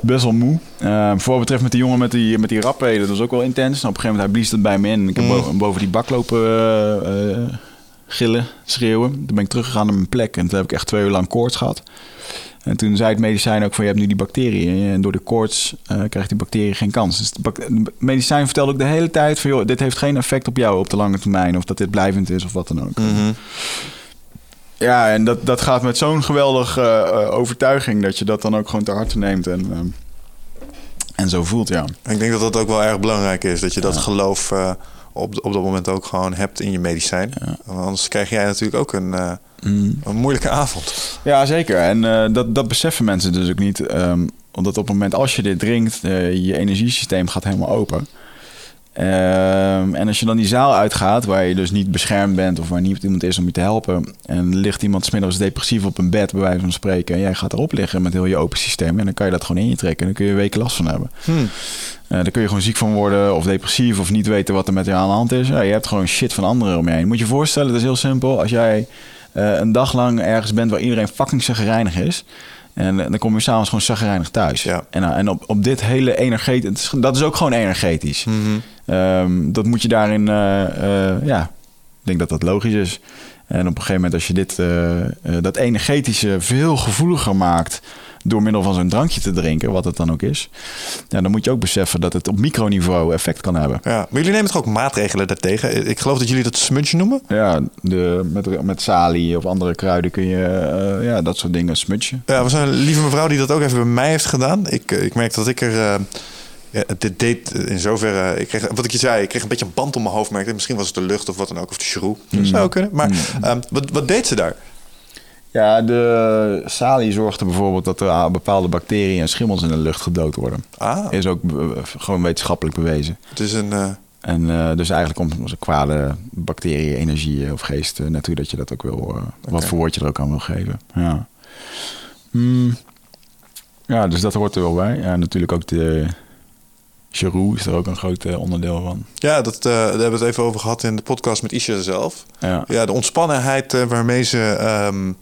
Best wel moe. Uh, voor wat betreft met die jongen met die, met die rappen, dat was ook wel intens. Nou, op een gegeven moment hij blies het bij me in. Ik heb mm. boven, die bak lopen gillen, schreeuwen. Toen ben ik teruggegaan naar mijn plek. En toen heb ik echt twee uur lang koorts gehad. En toen zei het medicijn ook van je hebt nu die bacteriën. En door de koorts uh, krijgt die bacterie geen kans. Dus het medicijn vertelde ook de hele tijd van joh, dit heeft geen effect op jou op de lange termijn. Of dat dit blijvend is of wat dan ook. Mhm. Ja, en dat, dat gaat met zo'n geweldige uh, overtuiging dat je dat dan ook gewoon te harte neemt. En, uh, en zo voelt, ja. Ik denk dat dat ook wel erg belangrijk is. Dat je dat geloof op, op dat moment ook gewoon hebt in je medicijn. Ja. Anders krijg jij natuurlijk ook een, uh, een moeilijke avond. Ja, zeker. En uh, dat, dat beseffen mensen dus ook niet. Um, omdat op het moment als je dit drinkt, uh, je energiesysteem gaat helemaal open. Um, en als je dan die zaal uitgaat, waar je dus niet beschermd bent of waar niet iemand is om je te helpen. En ligt iemand smiddags depressief op een bed, bij wijze van spreken. En jij gaat erop liggen met heel je open systeem. En dan kan je dat gewoon in je trekken. En dan kun je weken last van hebben. Hmm. Uh, dan kun je gewoon ziek van worden of depressief of niet weten wat er met je aan de hand is. Ja, je hebt gewoon shit van anderen om je heen. Moet je je voorstellen, dat is heel simpel. Als jij uh, een dag lang ergens bent waar iedereen fucking zagrijnig is. En dan kom je s'avonds gewoon zagrijnig thuis. Ja. En, en op, op dit hele energetisch... Dat is ook gewoon energetisch. Mm -hmm. Um, dat moet je daarin, uh, uh, ja, ik denk dat dat logisch is. En op een gegeven moment als je dit, uh, dat energetische veel gevoeliger maakt door middel van zo'n drankje te drinken, wat het dan ook is, ja, dan moet je ook beseffen dat het op microniveau effect kan hebben. Ja, maar jullie nemen toch ook maatregelen daartegen? Ik geloof dat jullie dat smudge noemen? Ja, de, met, met salie of andere kruiden kun je uh, ja, dat soort dingen smudgen. Ja, zijn een lieve mevrouw die dat ook even bij mij heeft gedaan. Ik, ik merk dat ik er... Uh, ja, dit deed in zoverre. Ik kreeg, wat ik je zei, ik kreeg een beetje een band om mijn hoofd. Merkte. Misschien was het de lucht of wat dan ook, of de shrew. Dat zou kunnen. Maar mm. um, wat, wat deed ze daar? Ja, de salie zorgde bijvoorbeeld dat er bepaalde bacteriën en schimmels in de lucht gedood worden. Ah. Is ook gewoon wetenschappelijk bewezen. Het is een. Uh... En uh, dus eigenlijk om kwade bacteriën, energie of geest uh, naartoe dat je dat ook wil. Okay. Wat voor woord je er ook aan wil geven. Ja. Mm. Ja, dus dat hoort er wel bij. Ja, natuurlijk ook de Giroud is er ook een groot uh, onderdeel van. Ja, dat, uh, daar hebben we het even over gehad in de podcast met Isha zelf. Ja, ja de ontspannenheid uh, waarmee ze um,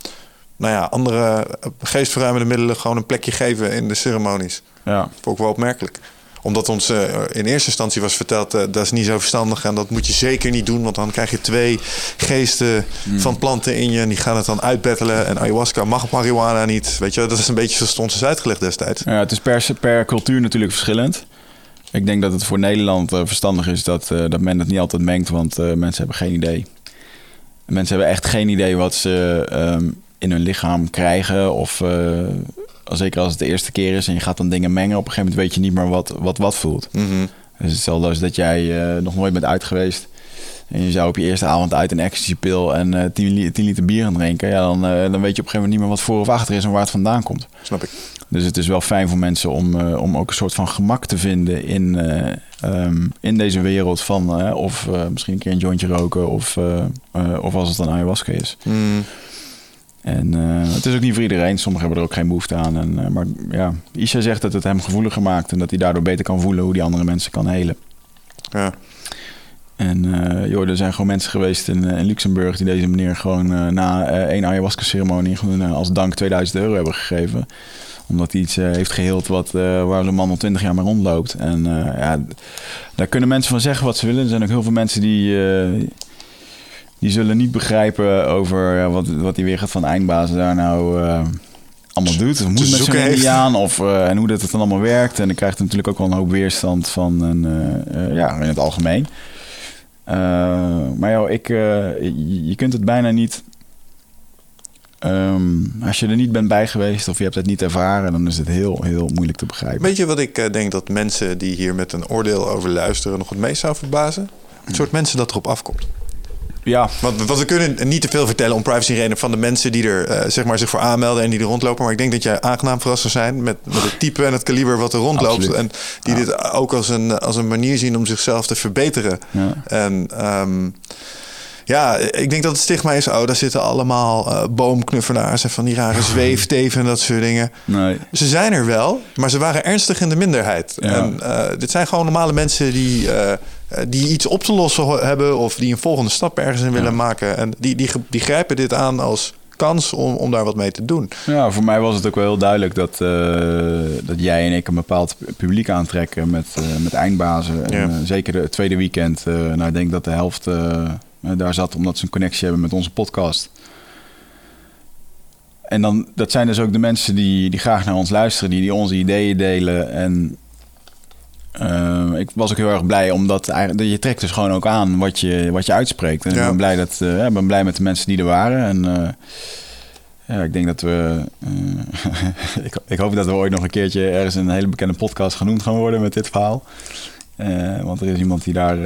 nou ja, andere geestverruimende middelen gewoon een plekje geven in de ceremonies. Ja. Ik wel opmerkelijk omdat ons in eerste instantie was verteld dat is niet zo verstandig en dat moet je zeker niet doen, want dan krijg je twee geesten mm. van planten in je en die gaan het dan uitbettelen. En ayahuasca mag marihuana niet. Weet je, dat is een beetje zoals het ons is uitgelegd destijds. Ja, het is per, per cultuur natuurlijk verschillend. Ik denk dat het voor Nederland uh, verstandig is dat, uh, dat men het niet altijd mengt, want uh, mensen hebben geen idee. Mensen hebben echt geen idee wat ze um, in hun lichaam krijgen. Of zeker als het de eerste keer is en je gaat dan dingen mengen, op een gegeven moment weet je niet meer wat wat, wat voelt. Mm -hmm. Dus hetzelfde als dat jij nog nooit bent uit geweest. En je zou op je eerste avond uit een ecstasy-pil en 10, 10 liter bier gaan drinken. Ja, dan, dan weet je op een gegeven moment niet meer wat voor of achter is en waar het vandaan komt. Snap ik. Dus het is wel fijn voor mensen om, uh, om ook een soort van gemak te vinden in, uh, um, in deze wereld van uh, of misschien een keer een jointje roken of, of als het een ayahuasca is. Mm. En het is ook niet voor iedereen. Sommigen hebben er ook geen behoefte aan. En, maar ja, Isha zegt dat het hem gevoeliger maakt en dat hij daardoor beter kan voelen hoe die andere mensen kan helen. Ja. En joh, er zijn gewoon mensen geweest in, in Luxemburg die deze meneer gewoon na één ayahuasca-ceremonie als dank 2000 euro hebben gegeven omdat hij iets uh, heeft geheeld wat, uh, waar zo'n man al twintig jaar mee rondloopt. En uh, ja, daar kunnen mensen van zeggen wat ze willen. Er zijn ook heel veel mensen die, die zullen niet begrijpen over wat, wat die weer gaat van eindbazen daar nou allemaal doet. Of moet met zo'n. Indiaan of eh, en hoe dat het dan allemaal werkt. En dan krijgt het natuurlijk ook wel een hoop weerstand van een, eh, eh, ja, in het algemeen. Eh, maar joh, ik, eh, je kunt het bijna niet. Ehm, als je er niet bent bij geweest of je hebt het niet ervaren, dan is het heel, heel moeilijk te begrijpen. Weet je wat ik eh, denk dat mensen die hier met een oordeel over luisteren nog het meest zou verbazen? Het soort mensen dat erop afkomt. Ja, Want, want we kunnen niet te veel vertellen om privacy redenen van de mensen die er eh, zeg maar zich voor aanmelden en die er rondlopen. Maar ik denk dat jij aangenaam verrast zou zijn met, met het type en het kaliber wat er rondloopt. Absoluut. En die Ja. dit ook als een, als een manier zien om zichzelf te verbeteren. Ja. En ehm, ja, ik denk dat het stigma is, oh, daar zitten allemaal eh, boomknuffelaars en van die rare zweefteven en dat soort dingen. nee. Ze zijn er wel, maar ze waren ernstig in de minderheid. Ja. En eh, dit zijn gewoon normale mensen die, eh, die iets op te lossen hebben of die een volgende stap ergens in willen Ja. maken. En die, die, die grijpen dit aan als kans om, om daar wat mee te doen. Ja, voor mij was het ook wel heel duidelijk dat, dat jij en ik een bepaald publiek aantrekken met, met eindbazen. En, zeker het tweede weekend. nou, ik denk dat de helft daar zat omdat ze een connectie hebben met onze podcast. En dan, dat zijn dus ook de mensen die, die graag naar ons luisteren, die, die onze ideeën delen. En eh, ik was ook heel erg blij, omdat eigenlijk, je trekt dus gewoon ook aan wat je, wat je uitspreekt. En Ja. ik ben blij, dat, eh, ik ben blij met de mensen die er waren. En eh, ja, ik denk dat we. eh, <laughs> ik, ik hoop dat we ooit nog een keertje ergens een hele bekende podcast genoemd gaan worden met dit verhaal. Eh, want er is iemand die daar.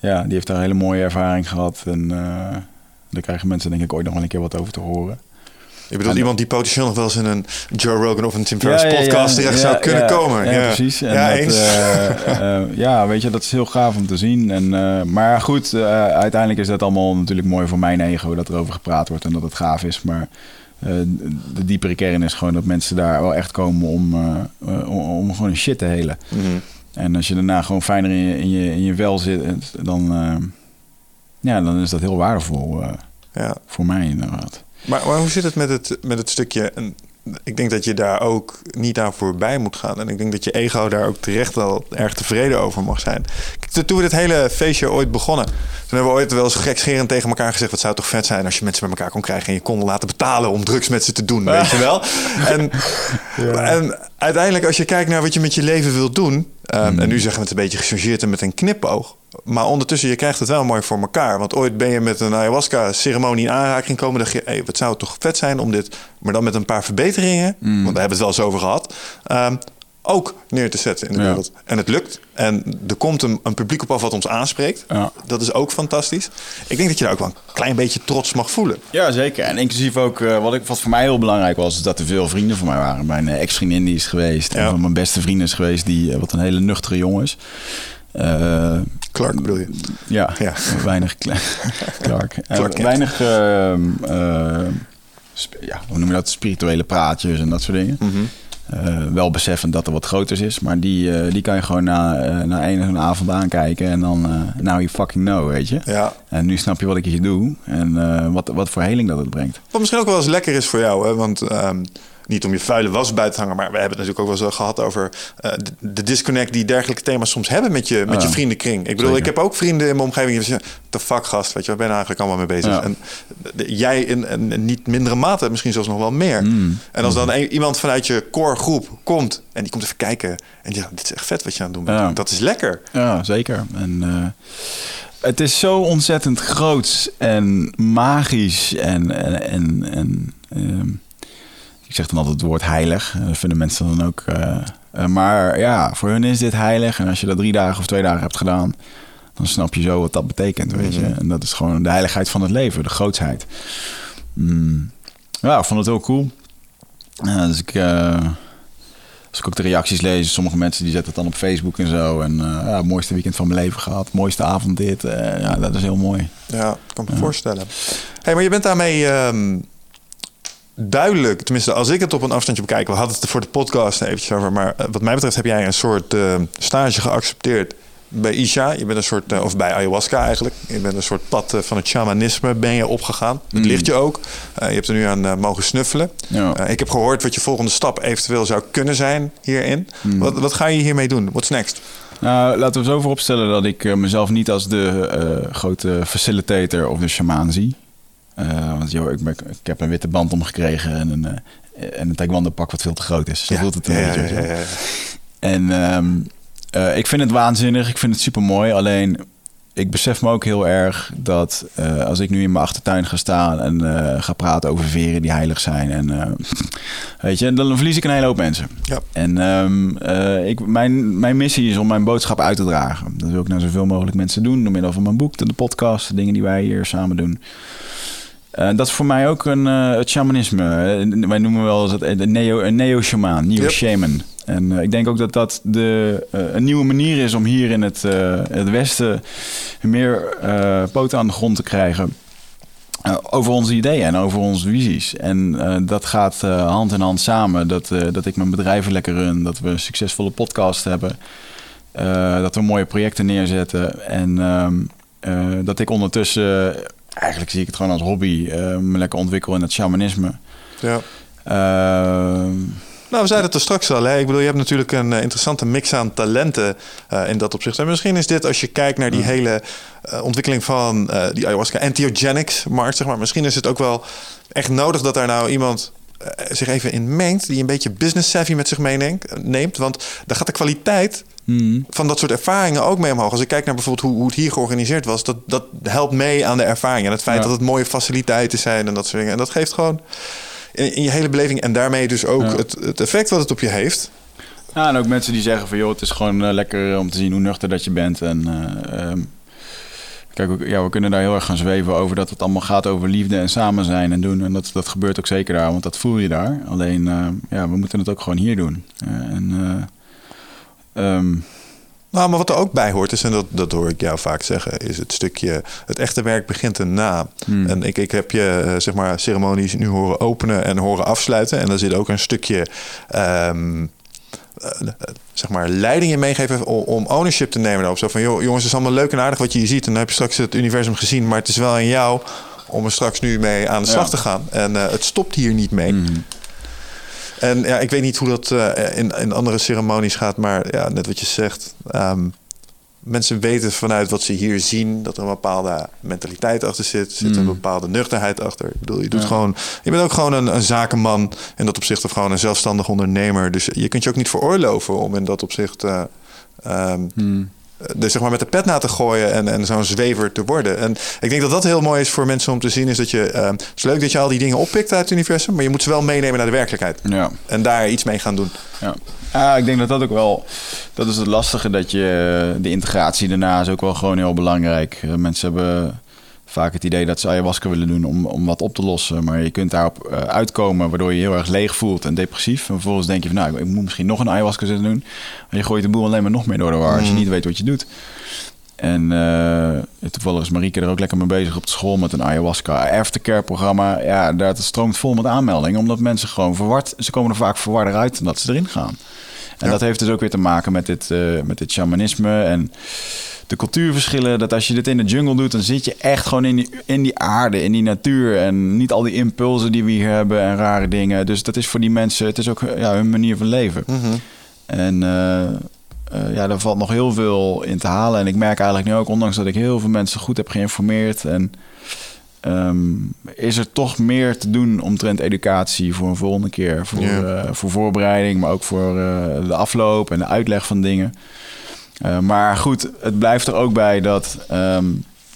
Ja, die heeft daar een hele mooie ervaring gehad. En eh, daar krijgen mensen denk ik ooit nog wel een keer wat over te horen. Je bedoelt En- iemand die potentieel nog wel eens in een Joe Rogan of een Tim Ferriss Ja, ja, ja, podcast terecht zou kunnen komen. Ja, precies. En ja, dat, eens. eh, eh, ja, weet je, dat is heel gaaf om te zien. En, maar goed, uiteindelijk is dat allemaal natuurlijk mooi voor mijn ego dat er over gepraat wordt en dat het gaaf is. Maar de diepere kern is gewoon dat mensen daar wel echt komen om, om, om gewoon shit te helen. Mhm. En als je daarna gewoon fijner in je, in je, in je vel zit, dan, eh, ja, dan is dat heel waardevol eh, ja. voor mij inderdaad. Maar, maar hoe zit het met het, met het stukje... En ik denk dat je daar ook niet aan voorbij moet gaan. En ik denk dat je ego daar ook terecht wel erg tevreden over mag zijn. Kijk, toen we dit hele feestje ooit begonnen... toen hebben we ooit wel eens gekscherend tegen elkaar gezegd... wat zou toch vet zijn als je mensen bij elkaar kon krijgen... en je kon laten betalen om drugs met ze te doen, weet je wel? <laughs> En, en uiteindelijk als je kijkt naar wat je met je leven wilt doen... ehm, en nu zeggen we het een beetje gechargeerd en met een knipoog... Maar ondertussen, je krijgt het wel mooi voor elkaar. Want ooit ben je met een ayahuasca-ceremonie in aanraking gekomen. dacht je, hey, wat zou het toch vet zijn om dit... maar dan met een paar verbeteringen... want daar hebben we het wel eens over gehad... ehm, ook neer te zetten in de Ja. wereld. En het lukt. En er komt een, een publiek op af wat ons aanspreekt. Ja. Dat is ook fantastisch. Ik denk dat je daar ook wel een klein beetje trots mag voelen. Ja, zeker. En inclusief ook, eh, wat, ik, wat voor mij heel belangrijk was, is dat er veel vrienden van mij waren. Mijn eh, ex-vriendin die is geweest. Ja. Een van mijn beste vrienden is geweest, die, eh, wat een hele nuchtere jongen is. Clark bedoel je? ja, Ja. weinig Cla- <laughs> Clark. Eh, Clark weinig, eh, sp- ja, hoe noem je dat, spirituele praatjes en dat soort dingen. Eh, wel beseffend dat er wat groters is, maar die, die kan je gewoon na, na één avond aankijken en dan, now you fucking know, weet je. Ja. En nu snap je wat ik hier doe en wat, wat voor heling dat het brengt. Wat misschien ook wel eens lekker is voor jou, hè? want ehm, niet om je vuile was buiten te hangen, maar we hebben het natuurlijk ook wel eens gehad over eh, de, de disconnect die dergelijke thema's soms hebben met je, met je Ja. vriendenkring. Ik bedoel, Zeker. ik heb ook vrienden in mijn omgeving die zeggen, de fuck gast, weet je, waar ben je nou eigenlijk allemaal mee bezig? Ja. En jij in niet mindere mate, misschien zelfs nog wel meer. Mm. En als dan een- iemand vanuit je core groep komt en die komt even kijken en die zegt, dit is echt vet wat je aan het doen bent. Ja. Dat is lekker. Ja, zeker. En eh, het is zo ontzettend groots en magisch en, en, en, en, ehm, ik zeg dan altijd het woord heilig. Eh, Dat vinden mensen dan ook. eh, eh, maar ja, voor hun is dit heilig. En als je dat drie dagen of twee dagen hebt gedaan, dan snap je zo wat dat betekent, weet je. En dat is gewoon de heiligheid van het leven, de grootsheid. Mm. Ja, ik vond het heel cool. Dus ik... eh, als ik ook de reacties lees, sommige mensen die zetten het dan op Facebook en zo. En ja, mooiste weekend van mijn leven gehad, mooiste avond dit. Ja, dat is heel mooi. Ja, ik kan me voorstellen. Hey, maar je bent daarmee ehm, duidelijk, tenminste als ik het op een afstandje bekijk, we hadden het voor de podcast eventjes over, maar eh, wat mij betreft heb jij een soort eh, stage geaccepteerd bij Isha. Je bent een soort, eh, of bij ayahuasca eigenlijk. Je bent een soort pad van het shamanisme ben je opgegaan. Het ligt je ook. Je hebt er nu aan mogen snuffelen. Ja. Ik heb gehoord wat je volgende stap eventueel zou kunnen zijn hierin. Wat, wat ga je hiermee doen? What's next? Nou, laten we zo vooropstellen dat ik mezelf niet als de grote facilitator of de shamaan zie. Eh, want joh, ik, ben, ik heb een witte band omgekregen en een, eh, en een taekwondo pak wat veel te groot is. Zo Ja. voelt het een Ja, beetje. ja. En ehm, eh, ik vind het waanzinnig. Ik vind het super mooi. Alleen ik besef me ook heel erg dat als ik nu in mijn achtertuin ga staan en ga praten over veren die heilig zijn. En <laughs> weet je, dan verlies ik een hele hoop mensen. Ja. En ehm, eh, ik, mijn, mijn missie is om mijn boodschap uit te dragen. Dat wil ik naar zoveel mogelijk mensen doen. Door middel van mijn boek, de podcast, de dingen die wij hier samen doen. Eh, dat is voor mij ook een, eh, het shamanisme. Wij noemen wel eens het, een neo, een neo-shamaan, neo-shaman. En eh, ik denk ook dat dat de, een nieuwe manier is om hier in het, het Westen meer poten aan de grond te krijgen. over onze ideeën en over onze visies. En dat gaat hand in hand samen. Dat, dat ik mijn bedrijven lekker run. Dat we een succesvolle podcast hebben. dat we mooie projecten neerzetten. En ehm, eh, dat ik ondertussen, eigenlijk zie ik het gewoon als hobby, eh, me lekker ontwikkel in het shamanisme. Ja. Ehm, Nou, we zeiden het er straks al. Hè? Ik bedoel, je hebt natuurlijk een eh, interessante mix aan talenten eh, in dat opzicht. En misschien is dit, als je kijkt naar die hele eh, ontwikkeling van die ayahuasca entheogenics markt, zeg maar. Misschien is het ook wel echt nodig dat daar nou iemand zich even in mengt die een beetje business savvy met zich meeneemt. neemt, want daar gaat de kwaliteit hmm. van dat soort ervaringen ook mee omhoog. Als ik kijk naar bijvoorbeeld hoe, hoe het hier georganiseerd was, dat, dat helpt mee aan de ervaring. En het feit Ja. dat het mooie faciliteiten zijn en dat soort dingen. En dat geeft gewoon in, in je hele beleving en daarmee dus ook Ja. het, het effect wat het op je heeft. Ja, en ook mensen die zeggen van joh, het is gewoon eh, lekker om te zien hoe nuchter dat je bent. En eh, ehm, kijk, ja, we kunnen daar heel erg gaan zweven over dat het allemaal gaat over liefde en samen zijn en doen. En dat, dat gebeurt ook zeker daar, want dat voel je daar. Alleen, eh, ja, we moeten het ook gewoon hier doen. Eh, en eh, ehm, Nou, maar wat er ook bij hoort is, en dat, dat hoor ik jou vaak zeggen, is het stukje, het echte werk begint erna. Hmm. En ik, ik heb je, zeg maar, ceremonies nu horen openen en horen afsluiten. En daar zit ook een stukje, ehm, eh, zeg maar, leiding in meegeven om, om ownership te nemen daarop. Zo van, joh, jongens, het is allemaal leuk en aardig wat je hier ziet. En dan heb je straks het universum gezien, maar het is wel aan jou om er straks nu mee aan de slag Ja. te gaan. En eh, het stopt hier niet mee. mhm. En ja, ik weet niet hoe dat eh, in, in andere ceremonies gaat, maar ja, net wat je zegt. ehm, mensen weten vanuit wat ze hier zien dat er een bepaalde mentaliteit achter zit. Zit een Mm. bepaalde nuchterheid achter. Ik bedoel, je doet Ja. gewoon. Je bent ook gewoon een, een zakenman in dat opzicht of gewoon een zelfstandig ondernemer. Dus je kunt je ook niet veroorloven om in dat opzicht. ehm, Hmm. dus zeg maar met de pet na te gooien en, en zo'n zwever te worden. En ik denk dat dat heel mooi is voor mensen om te zien. Is dat je, eh, het is leuk dat je al die dingen oppikt uit het universum, maar je moet ze wel meenemen naar de werkelijkheid. Ja. En daar iets mee gaan doen. Ja. Ja, ik denk dat dat ook wel... Dat is het lastige, dat je... De integratie daarna is ook wel gewoon heel belangrijk. Eh, Mensen hebben vaak het idee dat ze ayahuasca willen doen om, om wat op te lossen. Maar je kunt daarop eh, uitkomen waardoor je je heel erg leeg voelt en depressief. En vervolgens denk je van, nou, ik moet misschien nog een ayahuasca zitten doen. En je gooit de boel alleen maar nog meer door de war als je Mm. niet weet wat je doet. En eh, toevallig is Marieke er ook lekker mee bezig op de school met een ayahuasca aftercare programma. Ja, daar het stroomt vol met aanmeldingen, omdat mensen gewoon verward, ze komen er vaak verwarder uit dan dat ze erin gaan. En Ja. dat heeft dus ook weer te maken met dit, eh, met dit shamanisme en de cultuurverschillen. Dat als je dit in de jungle doet, dan zit je echt gewoon in die, in die aarde, in die natuur. En niet al die impulsen die we hier hebben en rare dingen. Dus dat is voor die mensen, het is ook ja, hun manier van leven. En eh, eh, ja, daar valt nog heel veel in te halen. En ik merk eigenlijk nu ook, ondanks dat ik heel veel mensen goed heb geïnformeerd... en ehm, is er toch meer te doen omtrent educatie voor een volgende keer. Voor, eh, voor voorbereiding, maar ook voor eh, de afloop en de uitleg van dingen. Maar goed, het blijft er ook bij dat, ehm,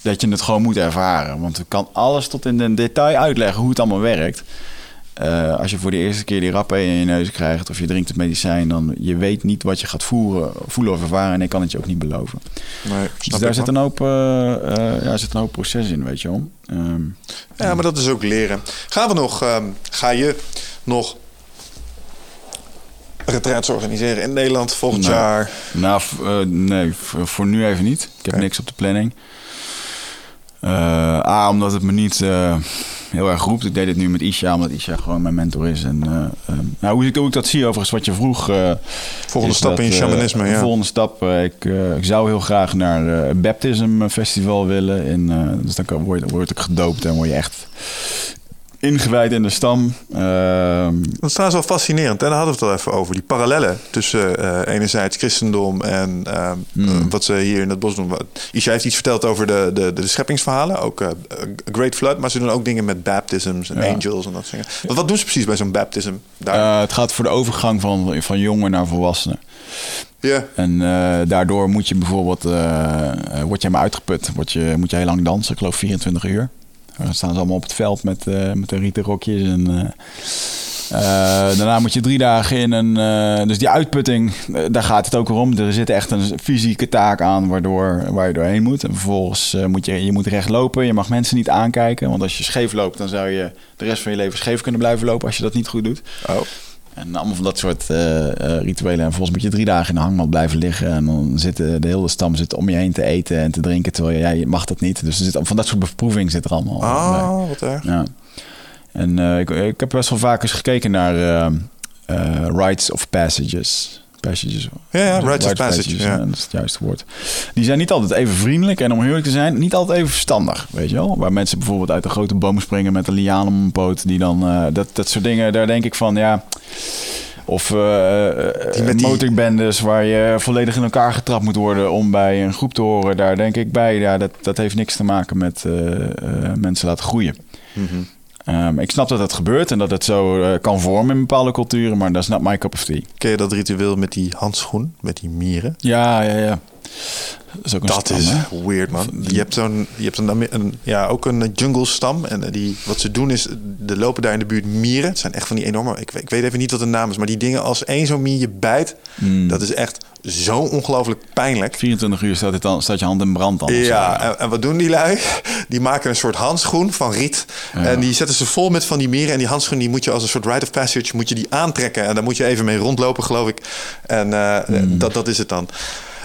dat je het gewoon moet ervaren. Want ik kan alles tot in de detail uitleggen hoe het allemaal werkt. Eh, als je voor de eerste keer die rappen in je neus krijgt of je drinkt het medicijn, dan je weet niet wat je gaat voeren, voelen of ervaren. En ik kan het je ook niet beloven. Nee, Dus daar zit een, hoop, eh, eh, ja, zit een hoop proces in, weet je wel. Ehm, Ja, maar dat is ook leren. Gaan we nog, ehm, ga je nog retraits organiseren in Nederland volgend Nou, jaar? nou, nee, voor, nu even niet. Ik heb niks op de planning. Eh, A, omdat het me niet eh, heel erg roept. Ik deed dit nu met Isha, omdat Isha gewoon mijn mentor is. En, eh, ehm, nou, hoe ik, hoe ik dat zie, overigens, wat je vroeg... Volgende stap in je shamanisme, ja. Volgende stap. ik, ik zou heel graag naar het Baptism Festival willen. In, dus dan kan, word, word ik gedoopt en word je echt ingewijd in de stam. Ehm, Dat is trouwens wel fascinerend. En daar hadden we het al even over. Die parallellen tussen eh, enerzijds christendom en ehm, Hmm. eh, wat ze hier in het bos doen. Isha heeft iets verteld over de, de, de scheppingsverhalen. Ook eh, Great Flood. Maar ze doen ook dingen met baptisms en Ja. angels en dat soort dingen. Wat, wat doen ze precies bij zo'n baptism? Daar? het gaat voor de overgang van, van jongen naar volwassenen. Ja. En daardoor moet je bijvoorbeeld, word je helemaal uitgeput. Word je, moet je heel lang dansen, ik geloof 24 uur. Dan staan ze allemaal op het veld met, eh met de rieten rokjes. En, eh, eh, daarna moet je drie dagen in eh, dus die uitputting, daar gaat het ook om. Er zit echt een fysieke taak aan waardoor, waar je doorheen moet. En vervolgens moet je, je moet recht lopen. Je mag mensen niet aankijken. Want als je scheef loopt, dan zou je de rest van je leven scheef kunnen blijven lopen... als je dat niet goed doet. Oh. En allemaal van dat soort eh, eh, rituelen. En volgens moet je drie dagen in de hangmat blijven liggen. En dan zit de, de hele stam zit om je heen te eten en te drinken. Terwijl je, ja, je mag dat niet. Dus er zit, van dat soort beproeving zit er allemaal. Ah, wat erg. Ja. En eh, ik, ik heb best wel vaak eens gekeken naar eh, eh, rites of passages. Passages. Ja, ja, rites of Rite passage, ja. Dat is het juiste woord. Die zijn niet altijd even vriendelijk. En om eerlijk te zijn, niet altijd even verstandig. Weet je wel? Waar mensen bijvoorbeeld uit een grote boom springen met een liaan om een poot. Die dan, eh, dat, dat soort dingen, daar denk ik van, ja... Of eh, Die motorbendes waar je volledig in elkaar getrapt moet worden om bij een groep te horen. Daar denk ik bij, ja, dat, dat heeft niks te maken met mensen laten groeien. Mhm. Ehm, ik snap dat dat gebeurt en dat het zo eh, kan vormen in bepaalde culturen, maar dat is not my cup of tea. Ken je dat ritueel met die handschoen, met die mieren? Ja, ja, ja. Dat is Dat stam, weird, man. Je hebt zo'n, je hebt een, een, ja, ook een jungle stam. En eh, die, wat ze doen is, er lopen daar in de buurt mieren. Het zijn echt van die enorme, ik, weet- ik weet even niet wat de naam is, maar die dingen als één zo'n mier je bijt, Hmm. dat is echt zo ongelooflijk pijnlijk. 24 uur staat, het dan, staat je hand in brand dan. Ja, en, en wat doen die lui? Die maken een soort handschoen van riet. En die zetten ze vol met van die mieren. En die handschoen die moet je als een soort rite of passage moet je die aantrekken. En daar moet je even mee rondlopen, geloof ik. En eh, Hmm. dat, dat is het dan.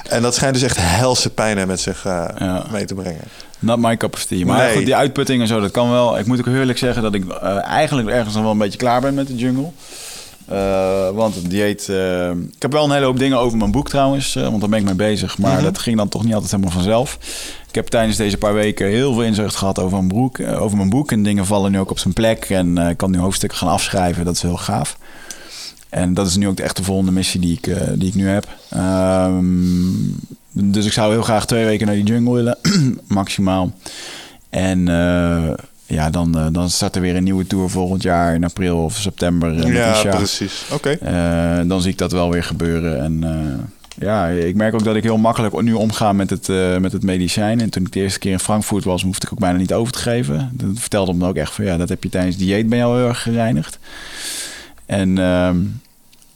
En dat schijnt dus echt helse pijnen met zich eh, Ja. mee te brengen. Not my cup of tea. Maar Nee. goed, die uitputting en zo, dat kan wel. Ik moet ook eerlijk zeggen dat ik eh, eigenlijk ergens nog wel een beetje klaar ben met de jungle. Eh, want het dieet... ik heb wel een hele hoop dingen over mijn boek trouwens. want daar ben ik mee bezig. Maar dat ging dan toch niet altijd helemaal vanzelf. Ik heb tijdens deze paar weken heel veel inzicht gehad over mijn, broek, over mijn boek. En dingen vallen nu ook op zijn plek. En ik kan nu hoofdstukken gaan afschrijven. Dat is heel gaaf. En dat is nu ook de echte volgende missie die ik, eh, die ik nu heb. Ehm, dus ik zou heel graag twee weken naar die jungle willen, <clears throat> maximaal. En eh, ja, dan, eh, dan start er weer een nieuwe tour volgend jaar in april of september. Ja, Isha. precies. Oké. Dan zie ik dat wel weer gebeuren. En ja, ik merk ook dat ik heel makkelijk nu omga met het, met het medicijn. En toen ik de eerste keer in Frankfurt was, hoefde ik ook bijna niet over te geven. Dat vertelde me ook echt van ja, dat heb je tijdens dieet ben je al heel erg gereinigd. En ehm,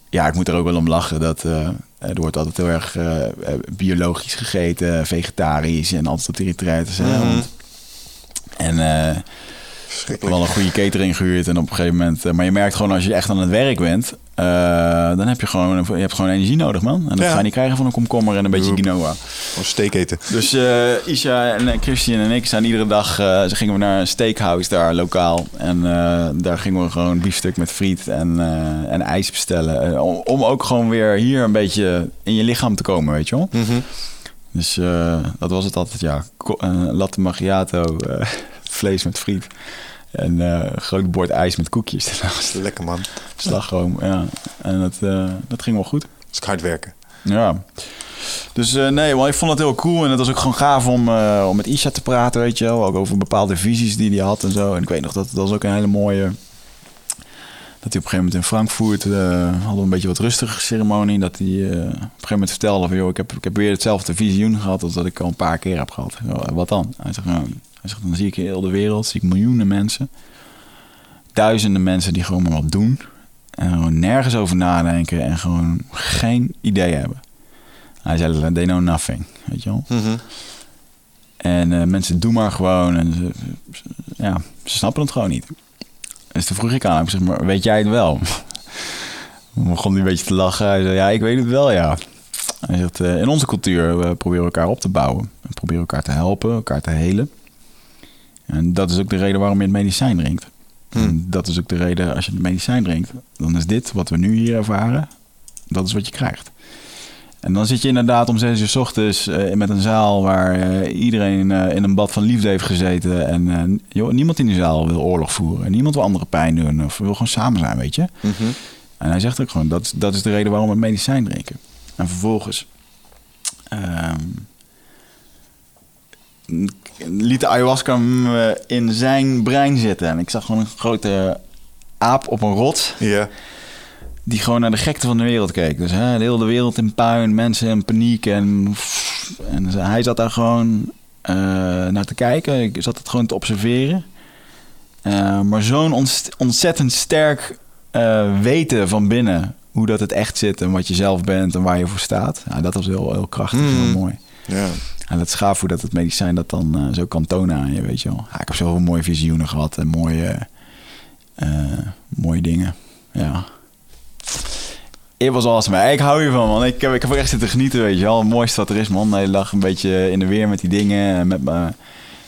ja, ik moet er ook wel om lachen dat eh, er wordt altijd heel erg eh, eh, biologisch gegeten, vegetarisch en altijd op die retreats. Mhm. want- En eh, Verschrikkelijk. wel een goede catering gehuurd en op een gegeven moment. eh, maar je merkt gewoon als je echt aan het werk bent, eh, dan heb je gewoon, je hebt gewoon energie nodig, man. En dat Ja. ga je niet krijgen van een komkommer en een beetje quinoa. Gewoon steak eten. Dus eh, Isha en Christian en ik zijn iedere dag, ze gingen we naar een steakhouse daar lokaal. En daar gingen we gewoon biefstuk met friet en, en ijs bestellen. Om, om ook gewoon weer hier een beetje in je lichaam te komen, weet je wel. Mhm. Dus dat was het altijd, ja. Latte macchiato, vlees met friet. En eh, een groot bord ijs met koekjes. <laughs> Lekker man. Slagroom, ja. En dat, eh, dat ging wel goed. Dat is hard werken. Ja. Dus eh, nee, wel, ik vond het heel cool. En het was ook gewoon gaaf om, om met Isha te praten, weet je wel. Ook over bepaalde visies die hij had en zo. En ik weet nog dat dat was ook een hele mooie... Dat hij op een gegeven moment in Frankfurt... hadden we een beetje wat rustige ceremonie. Dat hij op een gegeven moment vertelde van... Joh, ik, heb, ik heb weer hetzelfde visioen gehad als dat ik al een paar keer heb gehad. Ik zei, "Oh, Wat dan? Hij zegt, nou, hij zegt, dan zie ik heel de wereld... zie ik miljoenen mensen. Duizenden mensen die gewoon maar wat doen. En gewoon nergens over nadenken. En gewoon geen idee hebben. Hij zei, they know nothing. Weet je wel? Mhm. En eh, mensen doen maar gewoon. En ze, ze- ja, ze snappen het gewoon niet. Dus toen vroeg ik aan hem, ik zeg maar, weet jij het wel? <laughs> Toen begon hij een beetje te lachen. Hij zei, ja, ik weet het wel, ja. Hij zegt, eh, in onze cultuur, we proberen elkaar op te bouwen. We proberen elkaar te helpen, elkaar te helen. En dat is ook de reden waarom je het medicijn drinkt. En dat is ook de reden, als je het medicijn drinkt, dan is dit wat we nu hier ervaren, dat is wat je krijgt. En dan zit je inderdaad om zes uur s ochtends eh, met een zaal waar eh, iedereen eh, in een bad van liefde heeft gezeten. En joh, niemand in die zaal wil oorlog voeren. Niemand wil andere pijn doen of wil gewoon samen zijn, weet je. Mhm. En hij zegt ook gewoon, dat, dat is de reden waarom we medicijn drinken. En vervolgens ehm, liet de ayahuasca eh, in zijn brein zitten. En ik zag gewoon een grote aap op een rots Ja. die gewoon naar de gekte van de wereld keek. Dus hè, de hele wereld in puin, mensen in paniek. En, en hij zat daar gewoon eh, naar te kijken. Ik zat het gewoon te observeren. Eh, maar zo'n ontzettend sterk weten van binnen hoe dat het echt zit en wat je zelf bent en waar je voor staat. Dat was heel, heel krachtig en Mm. heel mooi. Ja. En het is hoe dat het medicijn dat dan eh, zo kan tonen aan je, weet je wel. Ik heb zoveel mooie visioenen gehad en mooie, eh, mooie dingen. Ja. Het was awesome. Ik hou hiervan, man. Ik heb, ik heb echt zitten genieten, weet je wel. Het mooiste wat er is, man. De hele dag een beetje in de weer met die dingen. en Met mijn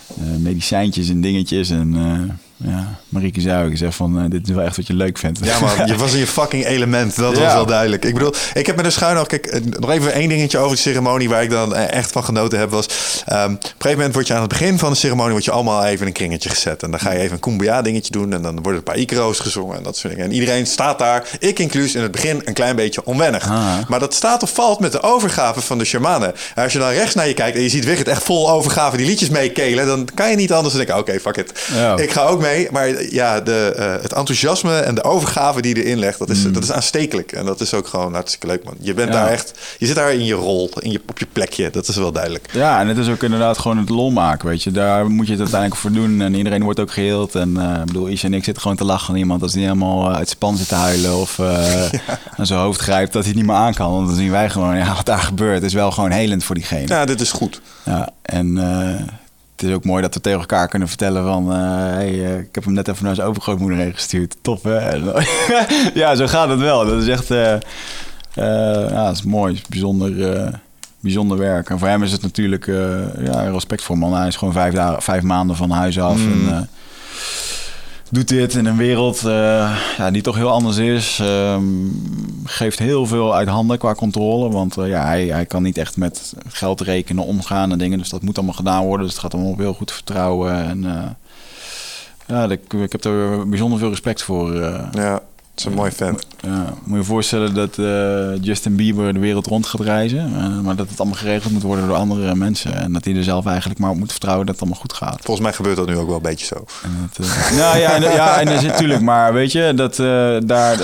eh, medicijntjes en dingetjes. En eh, ja, Marieke ook, zegt van, eh, dit is wel echt wat je leuk vindt. Ja, man, je was in je fucking element. Dat was wel duidelijk. Ik bedoel, ik heb met een schuin nog... Kijk, eh, nog even één dingetje over de ceremonie... waar ik dan eh, echt van genoten heb, was... ehm, op een gegeven moment word je aan het begin van de ceremonie... word je allemaal even in een kringetje gezet. En dan ga je even een kumbaya dingetje doen... en dan worden een paar ikro's gezongen en dat soort dingen. En iedereen staat daar, ik inclus, in het begin een klein beetje onwennig. Ah. Maar dat staat of valt met de overgave van de shamanen. En als je dan rechts naar je kijkt... en je ziet Wigert echt vol overgave die liedjes meekelen... dan kan je niet anders dan denken... oké, fuck it. Ja. Ik ga ook mee. Maar ja, de, eh, het enthousiasme en de overgave die je erin legt, dat is, dat is aanstekelijk. En dat is ook gewoon hartstikke leuk, man. Je bent. Ja. daar echt, je zit daar in je rol, in je, op je plekje. Dat is wel duidelijk. Ja, en het is ook inderdaad gewoon het lol maken, weet je. Daar moet je het uiteindelijk voor doen. En iedereen wordt ook geheeld. En eh, ik bedoel, Isha en ik zitten gewoon te lachen aan iemand... als die helemaal eh, uit zijn pan zit te huilen... of eh, <laughs> aan zijn hoofd grijpt dat hij het niet meer aan kan. Want dan zien wij gewoon, ja, wat daar gebeurt... is wel gewoon helend voor diegene. Ja, dit is goed. Ja, en het is ook mooi dat we tegen elkaar kunnen vertellen van... eh, hey, eh, ik heb hem net even naar zijn overgrootmoeder heen gestuurd. Tof, hè? <laughs> Ja, zo gaat het wel. Dat is echt... eh, ja, dat is mooi. Is bijzonder, bijzonder werk. En voor hem is het natuurlijk... ja, respect voor man. Hij is gewoon vijf, dagen, vijf maanden van huis af. Mm. En, doet dit in een wereld eh, ja, die toch heel anders is. Ehm, geeft heel veel uit handen qua controle. Want eh, ja, hij, hij kan niet echt met geld rekenen, omgaan en dingen. Dus dat moet allemaal gedaan worden. Dus het gaat allemaal op heel goed vertrouwen. En eh, ja, ik, ik heb er bijzonder veel respect voor. Ja, is een mooi vent. Ja, moet je voorstellen dat eh, Justin Bieber de wereld rond gaat reizen. eh, maar dat het allemaal geregeld moet worden door andere mensen. En dat hij er zelf eigenlijk maar op moet vertrouwen dat het allemaal goed gaat. Volgens mij gebeurt dat nu ook wel een beetje zo. Dat, eh, nou ja, en, ja, en dat is natuurlijk, maar weet je, dat daar,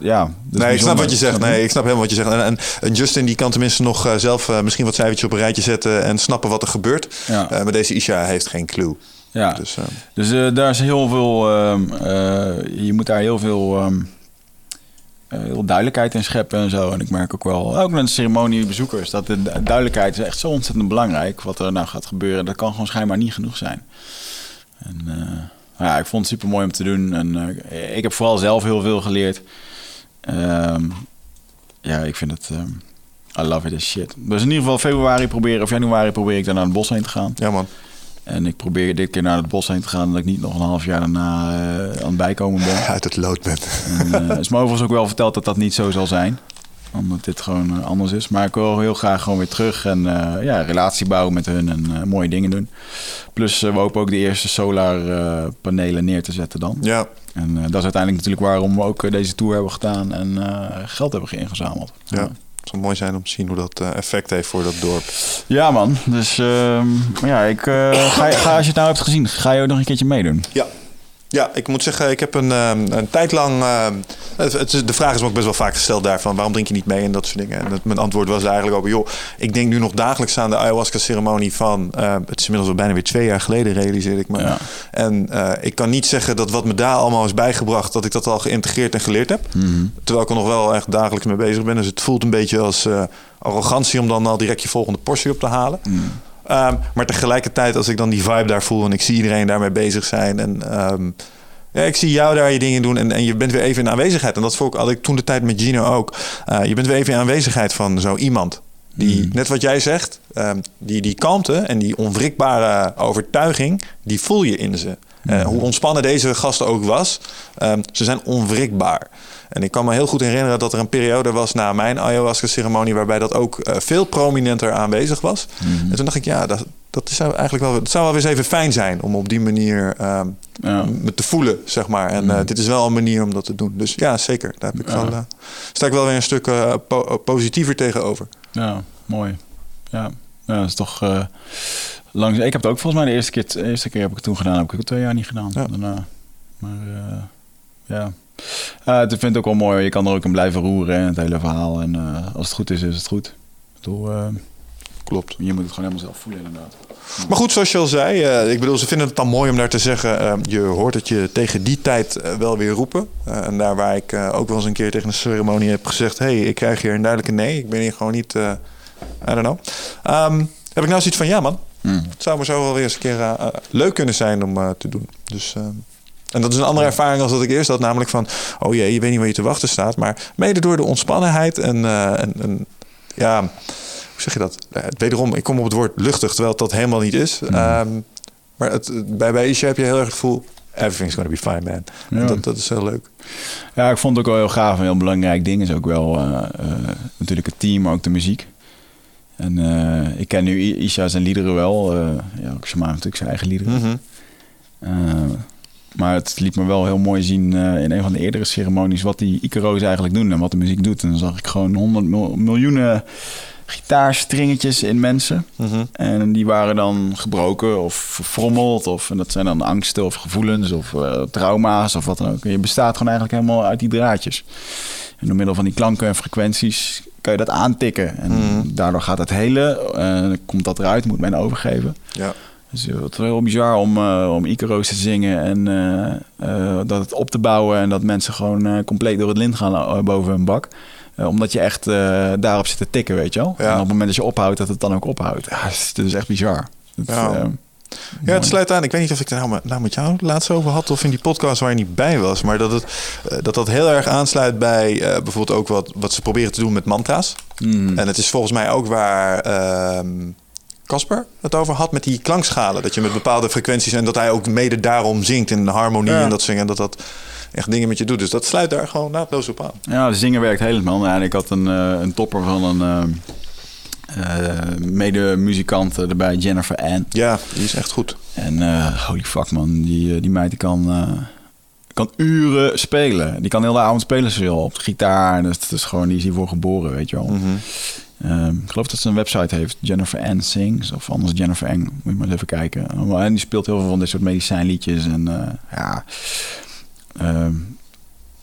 ja. dat Nee, ik snap wat je zegt. Nee, ik snap helemaal wat je zegt. En, en, en Justin die kan tenminste nog zelf misschien wat cijfertjes op een rijtje zetten en snappen wat er gebeurt. Ja. Maar deze Isha heeft geen clue. Ja, Dus, dus daar is heel veel, ehm, eh, je moet daar heel veel, ehm, eh, heel duidelijkheid in scheppen en zo. En ik merk ook wel, ook met de ceremoniebezoekers, dat de du- duidelijkheid is echt zo ontzettend belangrijk. Wat er nou gaat gebeuren, dat kan gewoon schijnbaar niet genoeg zijn. En eh, ja, ik vond het super mooi om te doen. En eh, ik heb vooral zelf heel veel geleerd. Ehm, ja, ik vind het, I love it as shit. Dus in ieder geval februari proberen, of januari probeer ik daar naar het bos heen te gaan. ja man. En ik probeer dit keer naar het bos heen te gaan... dat ik niet nog een half jaar daarna eh, aan het bijkomen ben. Uit het lood bent. En, het is me overigens ook wel verteld dat dat niet zo zal zijn. Omdat dit gewoon eh, anders is. Maar ik wil heel graag gewoon weer terug en ja, relatie bouwen met hun en mooie dingen doen. Plus we hopen ook de eerste solar eh, panelen neer te zetten dan. Ja, En dat is uiteindelijk natuurlijk waarom we ook deze tour hebben gedaan en geld hebben ingezameld. ja. Het zou mooi zijn om te zien hoe dat eh, effect heeft voor dat dorp. Ja, man. Dus ehm, ja, ik, eh, ga, ga, als je het nou hebt gezien, ga je ook nog een keertje meedoen. Ja. Ja, ik moet zeggen, ik heb een, ehm, een tijd lang... ehm, het, het is- de vraag is me ook best wel vaak gesteld daarvan... waarom drink je niet mee en dat soort dingen. En het, mijn antwoord was eigenlijk ook... joh, ik denk nu nog dagelijks aan de ayahuasca-ceremonie van... eh, het is inmiddels al bijna weer twee jaar geleden, realiseerde ik me. Ja. En eh, ik kan niet zeggen dat wat me daar allemaal is bijgebracht... dat ik dat al geïntegreerd en geleerd heb. Terwijl ik er nog wel echt dagelijks mee bezig ben. Dus het voelt een beetje als eh, arrogantie... om dan al direct je volgende portie op te halen. Ehm, maar tegelijkertijd, als ik dan die vibe daar voel en ik zie iedereen daarmee bezig zijn. En ehm, ja, ik zie jou daar je dingen doen en, en je bent weer even in aanwezigheid. En dat vond ik, had ik toen de tijd met Gino ook. Eh, je bent weer even in aanwezigheid van zo iemand. Die, net wat jij zegt, ehm, die, die kalmte en die onwrikbare overtuiging, die voel je in ze. Eh, hoe ontspannen deze gast ook was, ehm, ze zijn onwrikbaar. En ik kan me heel goed herinneren dat er een periode was na mijn ayahuasca-ceremonie... waarbij dat ook eh, veel prominenter aanwezig was. Mhm. En toen dacht ik, ja, dat, dat zou eigenlijk wel, het zou wel eens even fijn zijn... om op die manier ehm, Ja. me te voelen, zeg maar. En eh, dit is wel een manier om dat te doen. Dus ja, zeker. Daar heb ik Ja. eh, sta ik wel weer een stuk po- positiever tegenover. Ja, mooi. Ja, ja dat is toch Ik heb het ook volgens mij de eerste keer, de eerste keer heb ik het toen gedaan. Heb ik het twee jaar niet gedaan. Ja. Daarna. Maar eh, ja. Vind het ook wel mooi. Je kan er ook in blijven roeren, hè, het hele verhaal. En eh, als het goed is, is het goed. Ik bedoel, Klopt. je moet het gewoon helemaal zelf voelen inderdaad. Maar goed, zoals je al zei, ik bedoel, ze vinden het dan mooi om daar te zeggen. je hoort het je tegen die tijd wel weer roepen. En daar waar ik ook wel eens een keer tegen een ceremonie heb gezegd: hey, ik krijg hier een duidelijke nee. Ik ben hier gewoon niet. I don't know. Ehm, heb ik nou zoiets van: ja, man. Mm. Het zou maar zo wel weer eens een keer eh, eh, leuk kunnen zijn om eh, te doen. Dus. ehm, en dat is een andere ervaring als dat ik eerst had, namelijk van, oh jee, je weet niet waar je te wachten staat. Maar mede door de ontspannenheid en, en, en ja, hoe zeg je dat? Wederom, ik kom op het woord luchtig, terwijl het dat helemaal niet is. Ehm, maar het, bij, bij Isha heb je heel erg het gevoel, everything's gonna be fine, man. Ja. Dat, dat is heel leuk. Ja, ik vond het ook wel heel gaaf. Een heel belangrijk ding is ook wel natuurlijk het team, maar ook de muziek. En eh, ik ken nu I- Isha zijn liederen wel. eh ja, ook Shema natuurlijk zijn eigen liederen. Mhm. Eh, maar het liet me wel heel mooi zien in een van de eerdere ceremonies wat die Icaro's eigenlijk doen en wat de muziek doet. En dan zag ik gewoon honderd mil- miljoenen gitaarstringetjes in mensen. Mhm. En die waren dan gebroken of verfrommeld. Of, en dat zijn dan angsten of gevoelens of eh, trauma's of wat dan ook. En je bestaat gewoon eigenlijk helemaal uit die draadjes. En door middel van die klanken en frequenties kan je dat aantikken. En Mhm. daardoor gaat het hele, eh, komt dat eruit, moet men overgeven. Ja. Dus het is heel bizar om, eh om Icaro's te zingen en eh, eh, dat het op te bouwen en dat mensen gewoon eh, compleet door het lint gaan eh, boven hun bak. Eh, omdat je echt eh, daarop zit te tikken, weet je wel. Ja. En op het moment dat je ophoudt, dat het dan ook ophoudt. Ja, het is, echt bizar. Ja. eh, Ja, het sluit aan. Ik weet niet of ik het nou, met- nou met jou laatst over had of in die podcast waar je niet bij was. Maar dat het, dat, dat heel erg aansluit bij bijvoorbeeld ook wat, wat ze proberen te doen met mantra's. mm. En het is volgens mij ook waar ehm, Casper het over had met die klankschalen. Dat je met bepaalde frequenties en dat hij ook mede daarom zingt in harmonie Ja. en dat zingen. Dat dat echt dingen met je doet. Dus dat sluit daar gewoon naadloos op aan. Ja, de zingen werkt helemaal. En ik had een, eh, een topper van een eh, eh, mede-muzikant erbij, Jennifer Ann. Ja, die is echt goed. En holy fuck man, die, die meid die kan, kan uren spelen. Die kan heel de avond spelen ze wil op de gitaar. En dat is gewoon, die is hiervoor geboren, weet je wel. Mhm. Ehm, ik geloof dat ze een website heeft, Jennifer Ann Sings. Of anders Jennifer Eng, moet je maar eens even kijken. En die speelt heel veel van dit soort medicijnliedjes. En ja... ehm,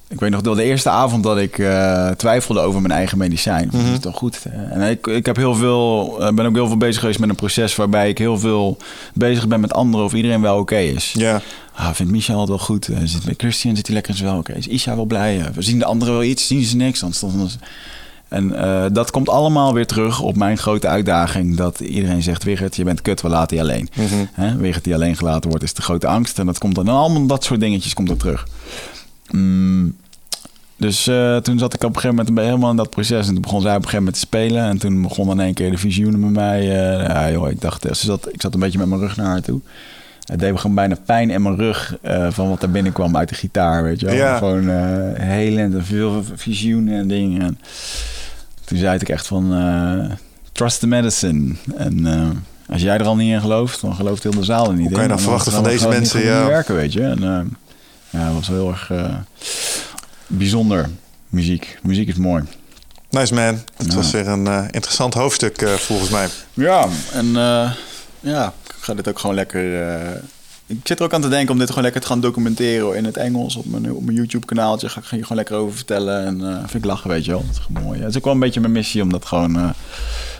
ik weet nog dat de eerste avond dat ik eh, twijfelde over mijn eigen medicijn. Mhm. Dat is toch goed? hè? En ik, ik heb heel veel, eh, ben ook heel veel bezig geweest met een proces waarbij ik heel veel bezig ben met anderen of iedereen wel oké is. Ja, Ah, vindt Michel het wel goed? Eh, Zit met Christian zit hij lekker zijn wel oké? Is Isha wel blij? Eh, We zien de anderen wel iets, zien ze niks. Dan stond dan- en eh, dat komt allemaal weer terug op mijn grote uitdaging. Dat iedereen zegt, Wigert, je bent kut, we laten je alleen. Hè? Wigert die alleen gelaten wordt, is de grote angst. En dat komt dan allemaal dat soort dingetjes komt er terug. Mm, dus eh, toen zat ik op een gegeven moment bij- helemaal in dat proces. En toen begon zij op een gegeven moment te spelen. En toen begon in één keer de visioenen met mij. eh, ja, joh, ik dacht, ze zat, ik zat een beetje met mijn rug naar haar toe. Het deed me gewoon bijna pijn in mijn rug van wat er binnenkwam uit de gitaar, weet je wel. Ja. Gewoon helend en veel visioenen en dingen. En toen zei ik echt van, eh, trust the medicine. En eh, als jij er al niet in gelooft, dan gelooft heel de zaal er niet Hoe in. kan je dan En verwachten van deze mensen, ja. werken, weet je. En eh, ja, het was heel erg bijzonder. Muziek. Muziek is mooi. nice man. Het Ja. was weer een interessant hoofdstuk volgens mij. Ja, en ja, ik ga dit ook gewoon lekker... ik zit er ook aan te denken om dit gewoon lekker te gaan documenteren in het Engels op mijn, op mijn YouTube-kanaaltje. Ga ik hier gewoon lekker over vertellen en eh, vind ik lachen, weet je wel. Dat is gewoon mooi. Het is ook wel een beetje mijn missie om dat gewoon eh,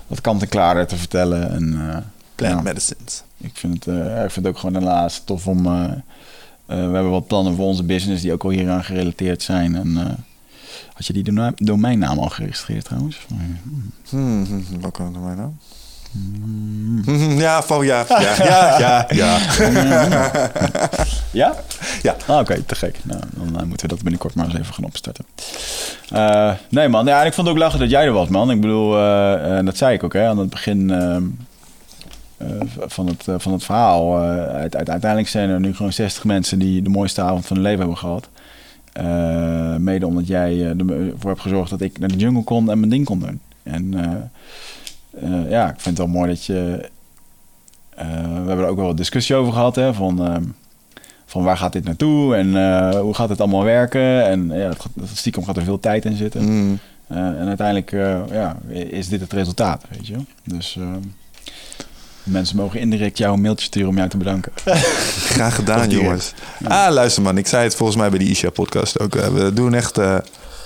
wat kant-en-klaarder te vertellen. En, eh, Plant ja, medicines. ik, vind het, ik vind het ook gewoon helaas tof om... we hebben wat plannen voor onze business die ook wel hieraan gerelateerd zijn. En had je die dome- domeinnaam al geregistreerd trouwens? Hmm, hmm, hmm, welke domein? Hmm, Ja, van ja. <laughs> Ja, ja, ja. ja. Ja? Ja. Ah, Oké, te gek. Nou, dan eh, moeten we dat binnenkort maar eens even gaan opstarten. Eh, nee man, ja, en ik vond het ook lachen dat jij er was man. Ik bedoel, eh, dat zei ik ook hè, aan het begin. van, het, van het verhaal. uit, uiteindelijk zijn er nu gewoon 60 mensen die de mooiste avond van hun leven hebben gehad. mede omdat jij ervoor hebt gezorgd dat ik naar de jungle kon en mijn ding kon doen. En ja, ik vind het wel mooi dat je. we hebben er ook wel wat discussie over gehad. Hè, van, van waar gaat dit naartoe en hoe gaat het allemaal werken. En ja, stiekem gaat er veel tijd in zitten. Mm. en uiteindelijk ja, is dit het resultaat, weet je. Dus Mensen mogen indirect jou een mailtje sturen om jou te bedanken. <laughs> Graag gedaan, jongens. Ah, luister man, ik zei het volgens mij bij die Isha-podcast ook. Eh, we doen echt...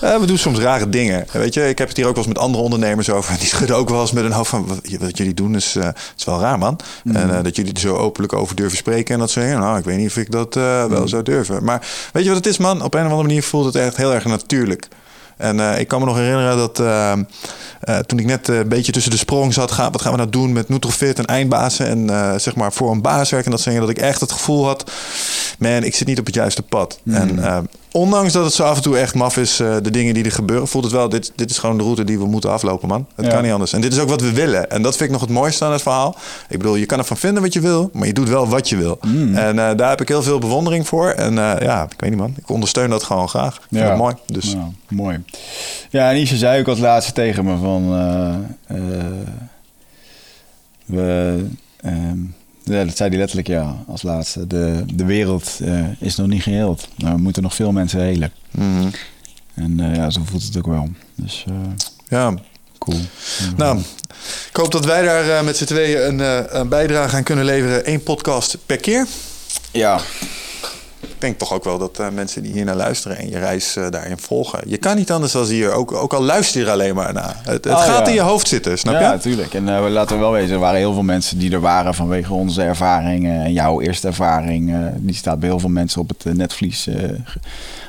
Uh, we doen soms rare dingen. Weet je, ik heb het hier ook wel eens met andere ondernemers over. <laughs> Die schudden ook wel eens met een hoofd van... Wat, jullie doen is, uh, is wel raar, man. Mm. En dat jullie er zo openlijk over durven spreken. En dat ze zeggen, nou, ik weet niet of ik dat wel mm. zou durven. Maar weet je wat het is, man? Op een of andere manier voelt het echt heel erg natuurlijk. En uh, ik kan me nog herinneren dat uh, uh, toen ik net een beetje tussen de sprong zat, ga, wat gaan we nou doen met Nutrofit en eindbazen en zeg maar voor een baas werken. Dat zeggen dat ik echt het gevoel had, man, ik zit niet op het juiste pad. Mm. En ondanks dat het zo af en toe echt maf is, uh, de dingen die er gebeuren, voelt het wel, dit, dit is gewoon de route die we moeten aflopen, man. Het kan niet anders. En dit is ook wat we willen. En dat vind ik nog het mooiste aan het verhaal. Ik bedoel, je kan ervan vinden wat je wil, maar je doet wel wat je wil. Mm. En uh, daar heb ik heel veel bewondering voor. En uh, ja, ik weet niet, man. Ik ondersteun dat gewoon graag. Ik vind ja. het mooi. Dus. Ja, mooi. Ja, en Isha zei ook als laatste tegen me van... we... Um, ja, dat zei hij letterlijk ja, als laatste. De, de wereld uh, is nog niet geheeld. Nou, we moeten nog veel mensen helen. Mm En uh, ja, zo voelt het ook wel. Dus uh, ja. Cool. Nou, ik hoop dat wij daar met z'n tweeën een, een bijdrage aan kunnen leveren. Eén podcast per keer. Ja, denk toch ook wel dat uh, mensen die hier naar luisteren en je reis uh, daarin volgen. Je kan niet anders dan hier, ook, ook al luister je alleen maar naar. Het, het oh, gaat in je hoofd zitten, snap ja, je? Ja, natuurlijk. En uh, laten we wel weten, er waren heel veel mensen die er waren vanwege onze ervaringen. En jouw eerste ervaring, die staat bij heel veel mensen op het netvlies.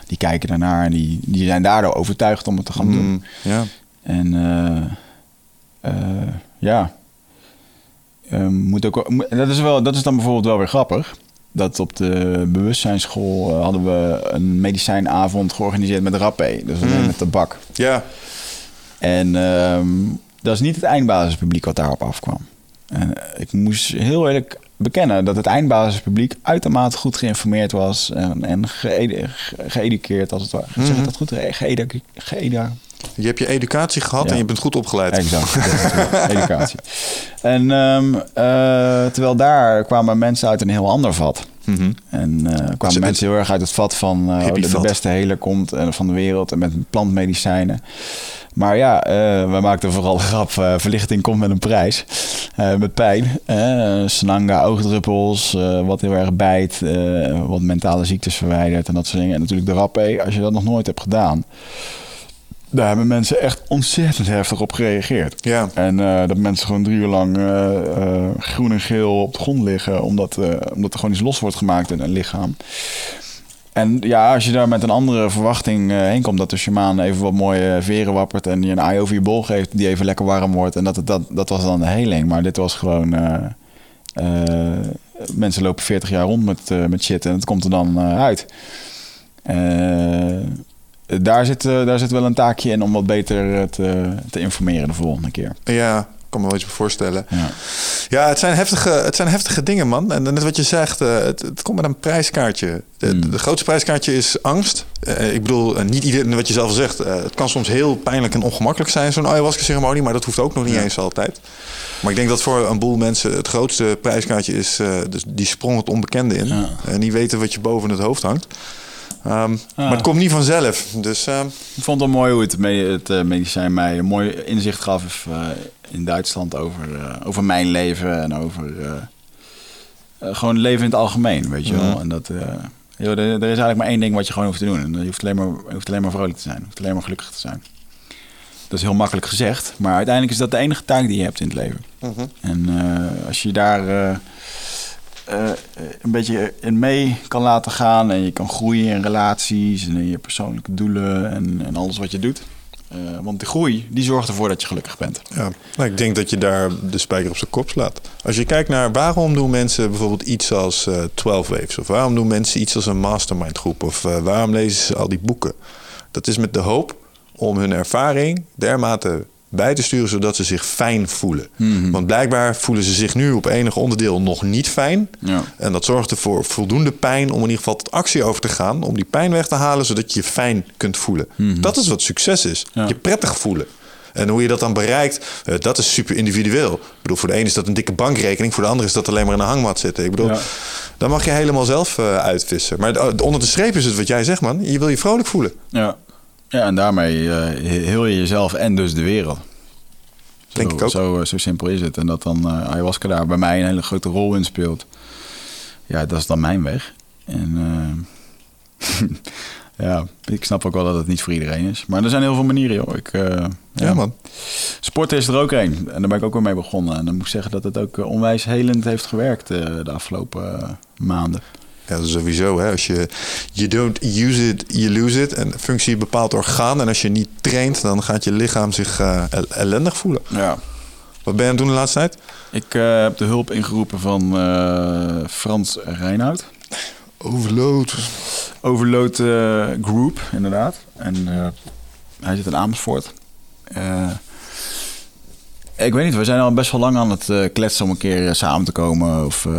die kijken daarnaar en die, die zijn daardoor overtuigd om het te gaan doen. Mm, ja. En ja, moet ook, dat, is wel, dat is dan bijvoorbeeld wel weer grappig dat op de bewustzijnsschool eh, hadden we een medicijnavond georganiseerd met Rappé. Dus mm. met tabak. Ja. En ehm, dat is niet het eindbasispubliek wat daarop afkwam. En ik moest heel eerlijk bekennen dat het eindbasispubliek uitermate goed geïnformeerd was en, en geëduceerd als het ware. Mm Zeg dat goed? Geëduceerd. Je hebt je educatie gehad en je bent goed opgeleid. Exact, <laughs> educatie. En um, uh, terwijl daar kwamen mensen uit een heel ander vat. Mm -hmm. En uh, kwamen mensen heel erg uit het vat van uh, de, beste heler komt van de wereld en met plantmedicijnen. Maar ja, we maakten vooral de grap, verlichting komt met een prijs. met pijn. Sananga, oogdruppels, wat heel erg bijt, wat mentale ziektes verwijdert en dat soort dingen. En natuurlijk de rap, als je dat nog nooit hebt gedaan daar hebben mensen echt ontzettend heftig op gereageerd. Ja. En uh, dat mensen gewoon drie uur lang uh, uh, groen en geel op de grond liggen, omdat, omdat er gewoon iets los wordt gemaakt in een lichaam. En ja, als je daar met een andere verwachting heen komt, dat de shamaan even wat mooie veren wappert en je een eye over je bol geeft, die even lekker warm wordt. En dat, het, dat, dat was dan de heling. Maar dit was gewoon. mensen lopen 40 jaar rond met, met shit en het komt er dan uit daar zit, uh, daar zit wel een taakje in om wat beter eh, te, te informeren de volgende keer. Ja, ik kan me wel iets voorstellen. Ja. ja, het, zijn heftige, het zijn heftige dingen, man. En net wat je zegt, uh, het, het, komt met een prijskaartje. De, hmm. de grootste prijskaartje is angst. Uh, ik bedoel, niet iedereen, wat je zelf zegt, het kan soms heel pijnlijk en ongemakkelijk zijn, zo'n ayahuasca-ceremonie, maar dat hoeft ook nog niet eens altijd. Maar ik denk dat voor een boel mensen het grootste prijskaartje is dus die sprong het onbekende in. En niet weten wat je boven het hoofd hangt. Ehm, maar het komt niet vanzelf. Dus, ehm, Ik vond het mooi hoe het, het uh, medicijn mij een mooi inzicht gaf uh, in Duitsland over, uh, over mijn leven en over gewoon het leven in het algemeen, weet je wel. Mhm. En dat, joh, er, er, is eigenlijk maar één ding wat je gewoon hoeft te doen. En je hoeft alleen maar, je hoeft alleen maar vrolijk te zijn. Je hoeft alleen maar gelukkig te zijn. Dat is heel makkelijk gezegd, maar uiteindelijk is dat de enige taak die je hebt in het leven. Mhm. En als je daar uh, een beetje in mee kan laten gaan. En je kan groeien in relaties en in je persoonlijke doelen en, en alles wat je doet. Uh, want de groei, die zorgt ervoor dat je gelukkig bent. Ja, nou, ik denk dat je daar de spijker op zijn kop slaat. Als je kijkt naar waarom doen mensen bijvoorbeeld iets als uh, 12 Waves... of waarom doen mensen iets als een mastermind groep... of waarom lezen ze al die boeken? Dat is met de hoop om hun ervaring dermate bij te sturen zodat ze zich fijn voelen. Mhm. Want blijkbaar voelen ze zich nu op enig onderdeel nog niet fijn. Ja. En dat zorgt ervoor voldoende pijn om in ieder geval tot actie over te gaan. Om die pijn weg te halen, zodat je je fijn kunt voelen. Dat is wat succes is. Mhm. Ja. Je prettig voelen. En hoe je dat dan bereikt, eh, dat is super individueel. Ik bedoel, voor de ene is dat een dikke bankrekening. Voor de andere is dat alleen maar in een hangmat zitten. Ik bedoel, Ja. dan mag je helemaal zelf eh, uitvissen. Maar de- onder de streep is het wat jij zegt, man. Je wil je vrolijk voelen. Ja. Ja, en daarmee eh, heel je jezelf en dus de wereld. Denk zo, ik ook. Zo, eh, zo simpel is het. En dat dan eh, ayahuasca daar bij mij een hele grote rol in speelt. Ja, dat is dan mijn weg. En <laughs> ja, ik snap ook wel dat het niet voor iedereen is. Maar er zijn heel veel manieren, joh. Ik, Ja, man. Sport is er ook een. En daar ben ik ook weer mee begonnen. En dan moet ik zeggen dat het ook onwijs helend heeft gewerkt de afgelopen maanden. Ja, sowieso. Hè. Als je you don't use it, you lose it. En functie bepaalt orgaan. En als je niet traint, dan gaat je lichaam zich eh, el- ellendig voelen. Ja. Wat ben je aan het doen de laatste tijd? Ik eh, heb de hulp ingeroepen van eh, Frans Reinoud. Overload. Overload Group, inderdaad. En hij zit in Amersfoort. Ik weet niet, we zijn al best wel lang aan het eh, kletsen om een keer eh, samen te komen. Of, eh,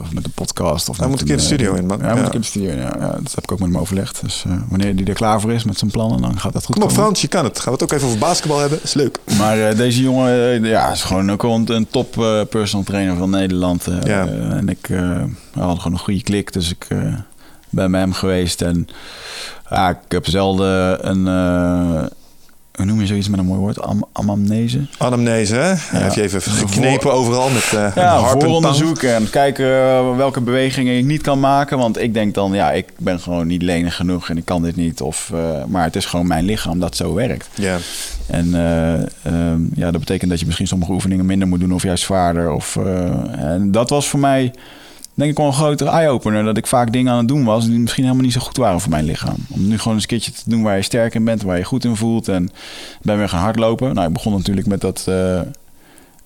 of met een podcast. Of Hij moet een keer de studio in, man. Ja, moet een keer de studio in. Ja, ja, dat heb ik ook met hem overlegd. Dus wanneer hij er klaar voor is met zijn plannen, dan gaat dat goed Kom op. Frans, je kan het. Gaan we het ook even over basketbal hebben? Is leuk. Maar deze jongen ja, is gewoon ook een, een top personal trainer van Nederland. Ja. en ik hadden gewoon een goede klik, dus ik ben bij hem geweest. En ja, ik heb zelden een, hoe noem je zoiets met een mooi woord? Am amamnese? Anamnese, hè? Heeft je even geknepen overal met een Ja, en vooronderzoek en kijken eh, welke bewegingen ik niet kan maken. Want ik denk dan, ja, ik ben gewoon niet lenig genoeg en ik kan dit niet. Of, eh, maar het is gewoon mijn lichaam dat zo werkt. Ja, En eh, ehm, ja, dat betekent dat je misschien sommige oefeningen minder moet doen of juist zwaarder. Of, en dat was voor mij, denk ik, wel een grotere eye-opener. Dat ik vaak dingen aan het doen was die misschien helemaal niet zo goed waren voor mijn lichaam. Om nu gewoon eens een keertje te doen waar je sterk in bent, waar je goed in voelt. En ben weer gaan hardlopen. Nou, ik begon natuurlijk met dat... eh, eh,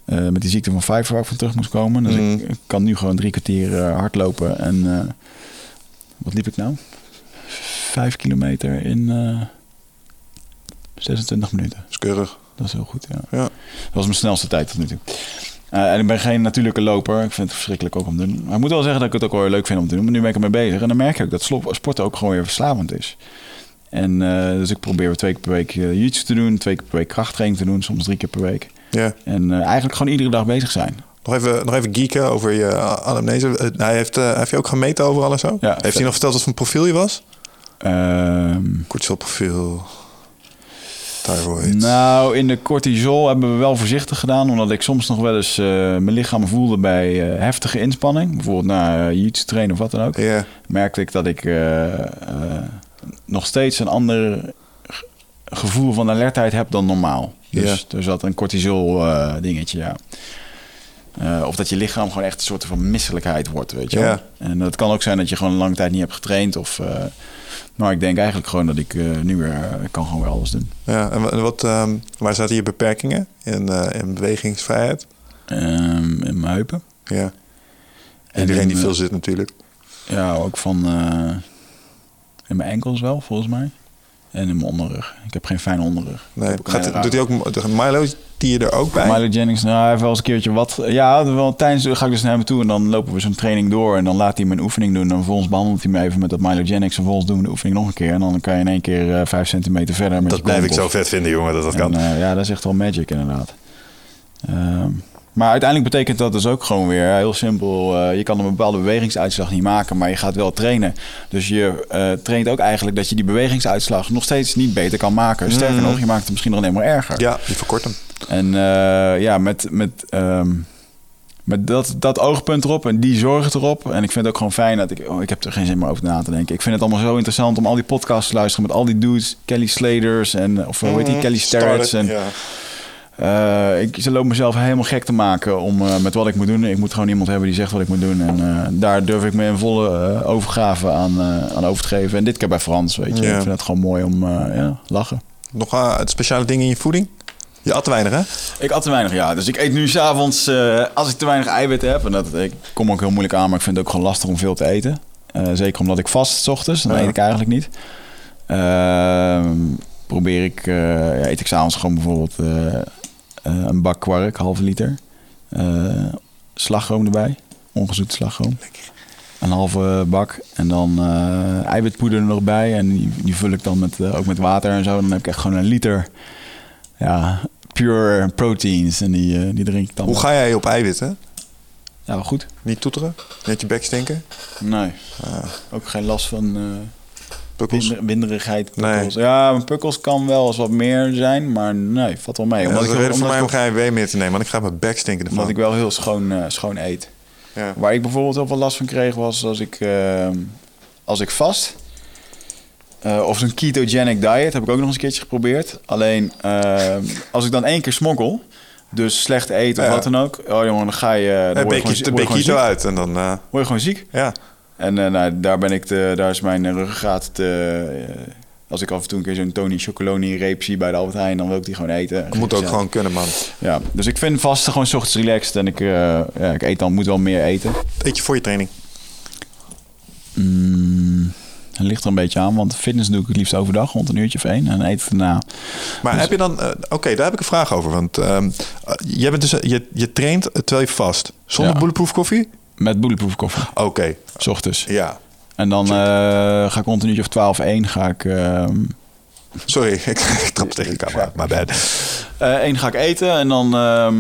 met die ziekte van Pfeiffer waar ik van terug moest komen. Dus Mm. ik, ik kan nu gewoon drie kwartier eh, hardlopen. En wat liep ik nou? Vijf kilometer in eh 26 minuten. is keurig. Dat is heel goed, ja. Ja. Dat was mijn snelste tijd tot nu toe. Eh, en ik ben geen natuurlijke loper. Ik vind het verschrikkelijk ook om te doen. Maar ik moet wel zeggen dat ik het ook wel leuk vind om te doen. Maar nu ben ik ermee bezig. En dan merk ik ook dat sporten ook gewoon weer verslavend is. En eh, dus ik probeer twee keer per week uh, jiu-jitsu te doen. Twee keer per week krachttraining te doen. Soms drie keer per week. Ja. En eh, eigenlijk gewoon iedere dag bezig zijn. Nog even, nog even geeken over je anamnese. Eh, Hij heeft, eh, heeft je ook gemeten overal en zo? Ja, heeft vet. hij nog verteld wat voor profiel je was? Ehm, Kortzelprofiel. Thyroid. nou, in de cortisol hebben we wel voorzichtig gedaan. Omdat ik soms nog wel eens eh, mijn lichaam voelde bij eh, heftige inspanning. Bijvoorbeeld na uh, jiu-jitsu trainen of wat dan ook. Ja, merkte ik dat ik nog steeds een ander ge- gevoel van alertheid heb dan normaal. Dus er zat een cortisol dingetje, ja. Of dat je lichaam gewoon echt een soort van misselijkheid wordt, weet je wel. Ja. En dat kan ook zijn dat je gewoon een lange tijd niet hebt getraind. Of, maar ik denk eigenlijk gewoon dat ik eh, nu weer eh, kan gewoon weer alles doen. ja. En wa- wat, ehm, waar zaten je beperkingen in, eh, in bewegingsvrijheid? Ehm, in mijn heupen. Ja. En Iedereen in, die veel zit natuurlijk. Ja, ook van in mijn enkels wel, volgens mij. En in mijn onderrug. Ik heb geen fijne onderrug. Nee. Gaat, doet hij ook de Milo die je er ook bij? Milo Jennings, nou, hij heeft wel eens een keertje wat. Ja, wel, tijdens ga ik dus naar hem toe en dan lopen we zo'n training door. En dan laat hij me een oefening doen. En vervolgens behandelt hij me even met dat Milo Jennings. En vervolgens doen we de oefening nog een keer. En dan kan je in één keer eh, vijf centimeter verder. Met dat blijf ik zo vet vinden, jongen, dat dat kan. Eh, ja, dat is echt wel magic inderdaad. Ehm, maar uiteindelijk betekent dat dus ook gewoon weer heel simpel. eh, je kan een bepaalde bewegingsuitslag niet maken, maar je gaat wel trainen. Dus je eh, traint ook eigenlijk dat je die bewegingsuitslag nog steeds niet beter kan maken. Sterker Mhm. nog, je maakt het misschien nog alleen maar erger. Ja, die verkort hem. En eh, ja, met, met, ehm, met dat, dat oogpunt erop en die zorg erop. En ik vind het ook gewoon fijn dat ik... Oh, ik heb er geen zin meer over na te denken. Ik vind het allemaal zo interessant om al die podcasts te luisteren... met al die dudes, Kelly Sladers en... of hoe heet die, Kelly Starrett's. En, Ja. Eh, ik ze loop mezelf helemaal gek te maken om, eh, met wat ik moet doen. Ik moet gewoon iemand hebben die zegt wat ik moet doen. En eh, daar durf ik me in volle overgave aan, aan over te geven. En dit keer bij Frans, weet je. Ja. Ik vind het gewoon mooi om uh, ja, lachen. Nog uh, het speciale dingen in je voeding? Je at te weinig, hè? Ik at te weinig, ja. Dus ik eet nu s'avonds, uh, als ik te weinig eiwitten heb... en dat ik kom ook heel moeilijk aan... maar ik vind het ook gewoon lastig om veel te eten. Uh, zeker omdat ik vast s ochtends, dan ja. eet ik eigenlijk niet. Uh, probeer ik, eh, ja, eet ik s'avonds gewoon bijvoorbeeld een bak kwark, halve liter. Eh, slagroom erbij, ongezoet slagroom. Een halve bak en dan eh, eiwitpoeder er nog bij. En die, die vul ik dan met, eh, ook met water en zo. Dan heb ik echt gewoon een liter ja, pure proteins. En die, eh, die drink ik dan. Hoe ga jij op eiwitten? Ja, wel goed. Niet toeteren? Net je bek stinken? Nee. Ook geen last van... eh, Pukkels? Winder- winderigheid, Nee. pukkels. Ja, pukkels kan wel eens wat meer zijn, maar nee, valt wel mee. Ja, Omdat, dat is reden voor mij om geen wee meer te nemen, want ik ga mijn bek stinken ervan. omdat ik wel heel schoon, eh, schoon eet. Ja. Waar ik bijvoorbeeld heel veel last van kreeg was als ik, eh, als ik vast... eh, of zo'n ketogenic diet heb ik ook nog eens een keertje geprobeerd. Alleen eh, <laughs> als ik dan één keer smokkel, dus slecht eten of wat dan ook. Oh jongen, dan ga je... Dan Een word je gewoon, word keto ziek. uit en dan... eh, Word je gewoon ziek. ja. En eh, nou, daar, ben ik te, daar is mijn ruggengraat te... eh, als ik af en toe een keer zo'n Tony Chocoloni reep zie bij de Albert Heijn, dan wil ik die gewoon eten. Dat moet ook Ja. gewoon kunnen, man. Ja, dus ik vind vasten gewoon 's ochtends relaxed en ik, eh, ja, ik eet dan, moet wel meer eten. Eet je voor je training? Mm, ligt er een beetje aan, want fitness doe ik het liefst overdag, rond een uurtje of één. En eet daarna. Maar Dus- heb je dan... Oké, daar heb ik een vraag over. Want ehm, eh, jij bent dus, je, je traint terwijl je vast. Zonder Ja. bulletproof koffie? Met bulletproof koffie, Oké, s ochtends. ja. En dan eh, ga ik rond een uurtje of 12, 1 ga ik... ehm, Sorry, ik, <laughs> ik trap tegen de camera. <laughs> Maar bad. Eh één ga ik eten en dan ehm,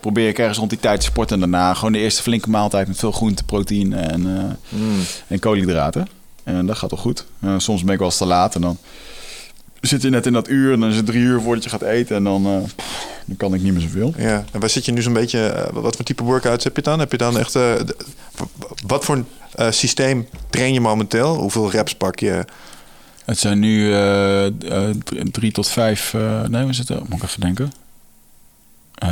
probeer ik ergens rond die tijd te sporten. En daarna gewoon de eerste flinke maaltijd met veel groente, proteïne en, eh, Mm. en koolhydraten. En dat gaat wel goed. Eh, soms ben ik wel eens te laat en dan zit je net in dat uur en dan is het drie uur voordat je gaat eten. En dan, eh, pff, dan kan ik niet meer zoveel. Ja, en waar zit je nu zo'n beetje... eh, wat voor type workouts heb je dan? Heb je dan echt... eh, wat voor eh, systeem train je momenteel? Hoeveel reps pak je? Het zijn nu drie- tot vijf... eh, nee, we zitten... Moet ik even denken. Eh,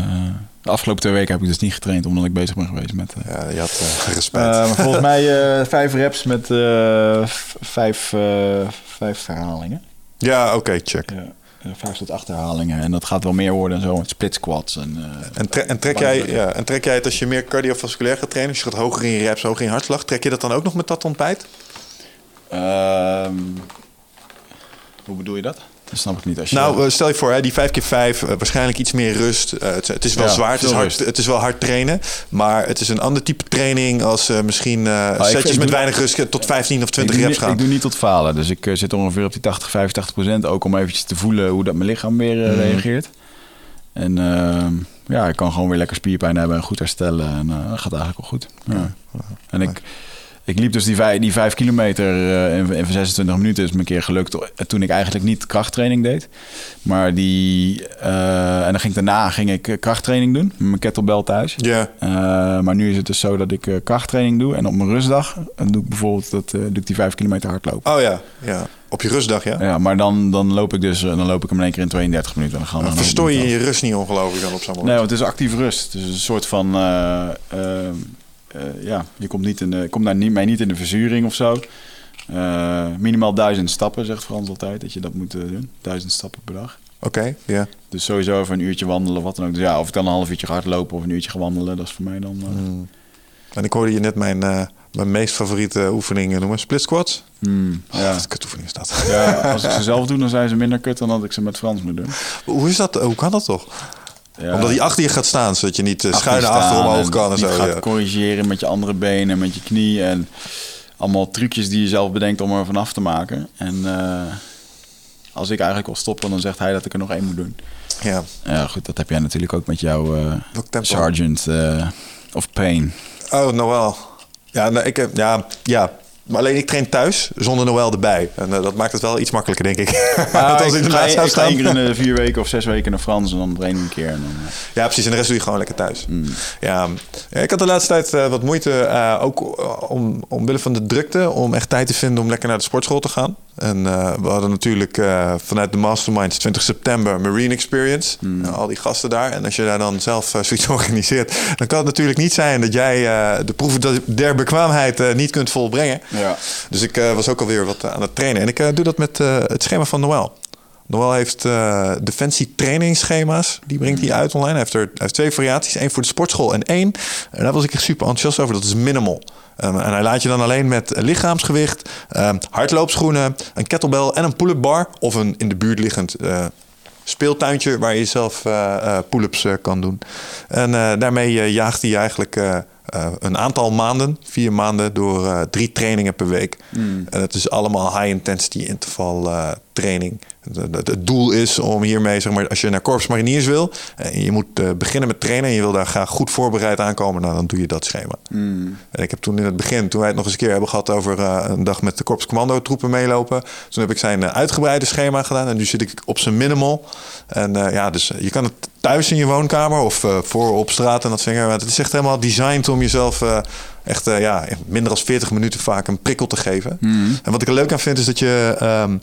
de afgelopen twee weken heb ik dus niet getraind omdat ik bezig ben geweest met... Ja, je had eh, respect. Eh, volgens <laughs> mij eh, vijf reps met eh, vijf, eh, vijf herhalingen. Ja, oké, check. Ja, vijf tot acht herhalingen. En dat gaat wel meer worden en zo. Met split squats. En, eh, En, tre- en, trek jij, ja, en trek jij het als je meer cardiovasculair gaat trainen, als je gaat hoger in je reps, hoger in je hartslag, trek je dat dan ook nog met dat ontbijt? ehm, hoe bedoel je dat? Dat snap ik niet. Als je Nou, eh, stel je voor, hè, die 5 keer 5 waarschijnlijk iets meer rust. Eh, het, het is wel Ja, zwaar, het is, hard, rust. het is wel hard trainen, maar het is een ander type training als eh, misschien eh, ik- setjes met doe- weinig rust tot 15 of 20 ik doe, reps niet- gaan. Ik doe niet tot falen. Dus ik eh, zit ongeveer op die 80, 85 procent. Ook om eventjes te voelen hoe dat mijn lichaam weer Mhm. eh, reageert. En ehm, ja, ik kan gewoon weer lekker spierpijn hebben en goed herstellen. En eh, dat gaat eigenlijk wel goed. Ja. En ik, ik liep dus die vijf, die vijf kilometer eh, in, in 26 minuten. is me een keer gelukt eh, toen ik eigenlijk niet krachttraining deed. Maar die... eh, en dan ging ik daarna ging ik krachttraining doen. Met mijn kettlebell thuis. Ja, maar nu is het dus zo dat ik krachttraining doe. En op mijn rustdag doe ik bijvoorbeeld dat, doe ik die vijf kilometer hardlopen. oh ja, ja. op je rustdag, ja. Ja, maar dan, dan loop ik dus dan loop ik hem in één keer in 32 minuten. En dan gaan verstoor je je rust niet ongelooflijk dan op zo'n moment. Nee, want het is actief rust. Dus een soort van. Eh, ja, je komt, niet in de, komt daar niet, mij niet in de verzuring of zo. Eh, minimaal duizend stappen, zegt Frans altijd, dat je dat moet eh, doen. Duizend stappen per dag. Oké, ja. Dus sowieso even een uurtje wandelen, wat dan ook. Dus ja, of ik dan een half uurtje hardlopen of een uurtje ga wandelen, dat is voor mij dan. eh, Mm. En ik hoorde je net mijn, mijn meest favoriete oefeningen noemen. Split squats. hmm, Ja. ja. Wat een kutoefening is dat. ja, als ik ze <laughs> zelf doe, dan zijn ze minder kut dan dat ik ze met Frans moet doen. Hoe is dat? Hoe kan dat toch? Ja. Omdat hij achter je gaat staan, zodat je niet uh, achter schuin je achter omhoog kan en zo. gaat Ja. corrigeren met je andere benen, met je knie en allemaal trucjes die je zelf bedenkt om er vanaf te maken. En eh, als ik eigenlijk wil stoppen, dan zegt hij dat ik er nog één moet doen. ja. Ja, goed, dat heb jij natuurlijk ook met jouw eh? Sergeant eh, of Pain. Oh, Noël. Ja, nou, ik, heb- ja, ja. Maar alleen ik train thuis zonder Noël erbij. En eh, dat maakt het wel iets makkelijker, denk ik. Ah, <laughs> Want als ik, ik ga, zou ik staan. keer in de <laughs> vier weken of zes weken naar Frans en dan train ik een keer. En dan, eh, Ja, precies. En de rest doe je gewoon lekker thuis. mm. Ja, ja, ik had de laatste tijd eh, wat moeite, eh, ook eh, om, omwille van de drukte, om echt tijd te vinden om lekker naar de sportschool te gaan. En eh, we hadden natuurlijk eh, vanuit de Masterminds 20 september Marine Experience. Mm. Eh, al die gasten daar. En als je daar dan zelf eh, zoiets <laughs> organiseert, dan kan het natuurlijk niet zijn dat jij de proef der bekwaamheid niet kunt volbrengen. ja. Dus ik was ook alweer wat aan het trainen. En ik doe dat met het schema van Noël. Noël heeft Defensie trainingsschema's. Die brengt hij uit online. Hij heeft, er, hij heeft twee variaties. één voor de sportschool en één. En daar was ik echt super enthousiast over. Dat is minimal. Um, en hij laat je dan alleen met lichaamsgewicht, um, hardloopschoenen, een kettlebell en een pull-up bar. Of een in de buurt liggend uh, speeltuintje waar je zelf uh, pull-ups kan doen. En daarmee jaagt hij eigenlijk uh, een aantal maanden, vier maanden, door uh, drie trainingen per week. Mm. En het is allemaal high intensity interval uh, training. Het, doel is om hiermee, zeg maar, als je naar Korps Mariniers wil en je moet beginnen met trainen en je wil daar graag goed voorbereid aankomen, nou, dan doe je dat schema. Mm. En ik heb toen in het begin, toen wij het nog eens een keer hebben gehad over een dag met de Korps Commando troepen meelopen, toen heb ik zijn uitgebreide schema gedaan en nu zit ik op zijn minimal. En ja, dus je kan het thuis in je woonkamer of uh, voor op straat en dat soort dingen. Het is echt helemaal designed om jezelf uh, echt uh, ja, minder dan 40 minuten vaak een prikkel te geven. Mm. En wat ik er leuk aan vind is dat je. Um,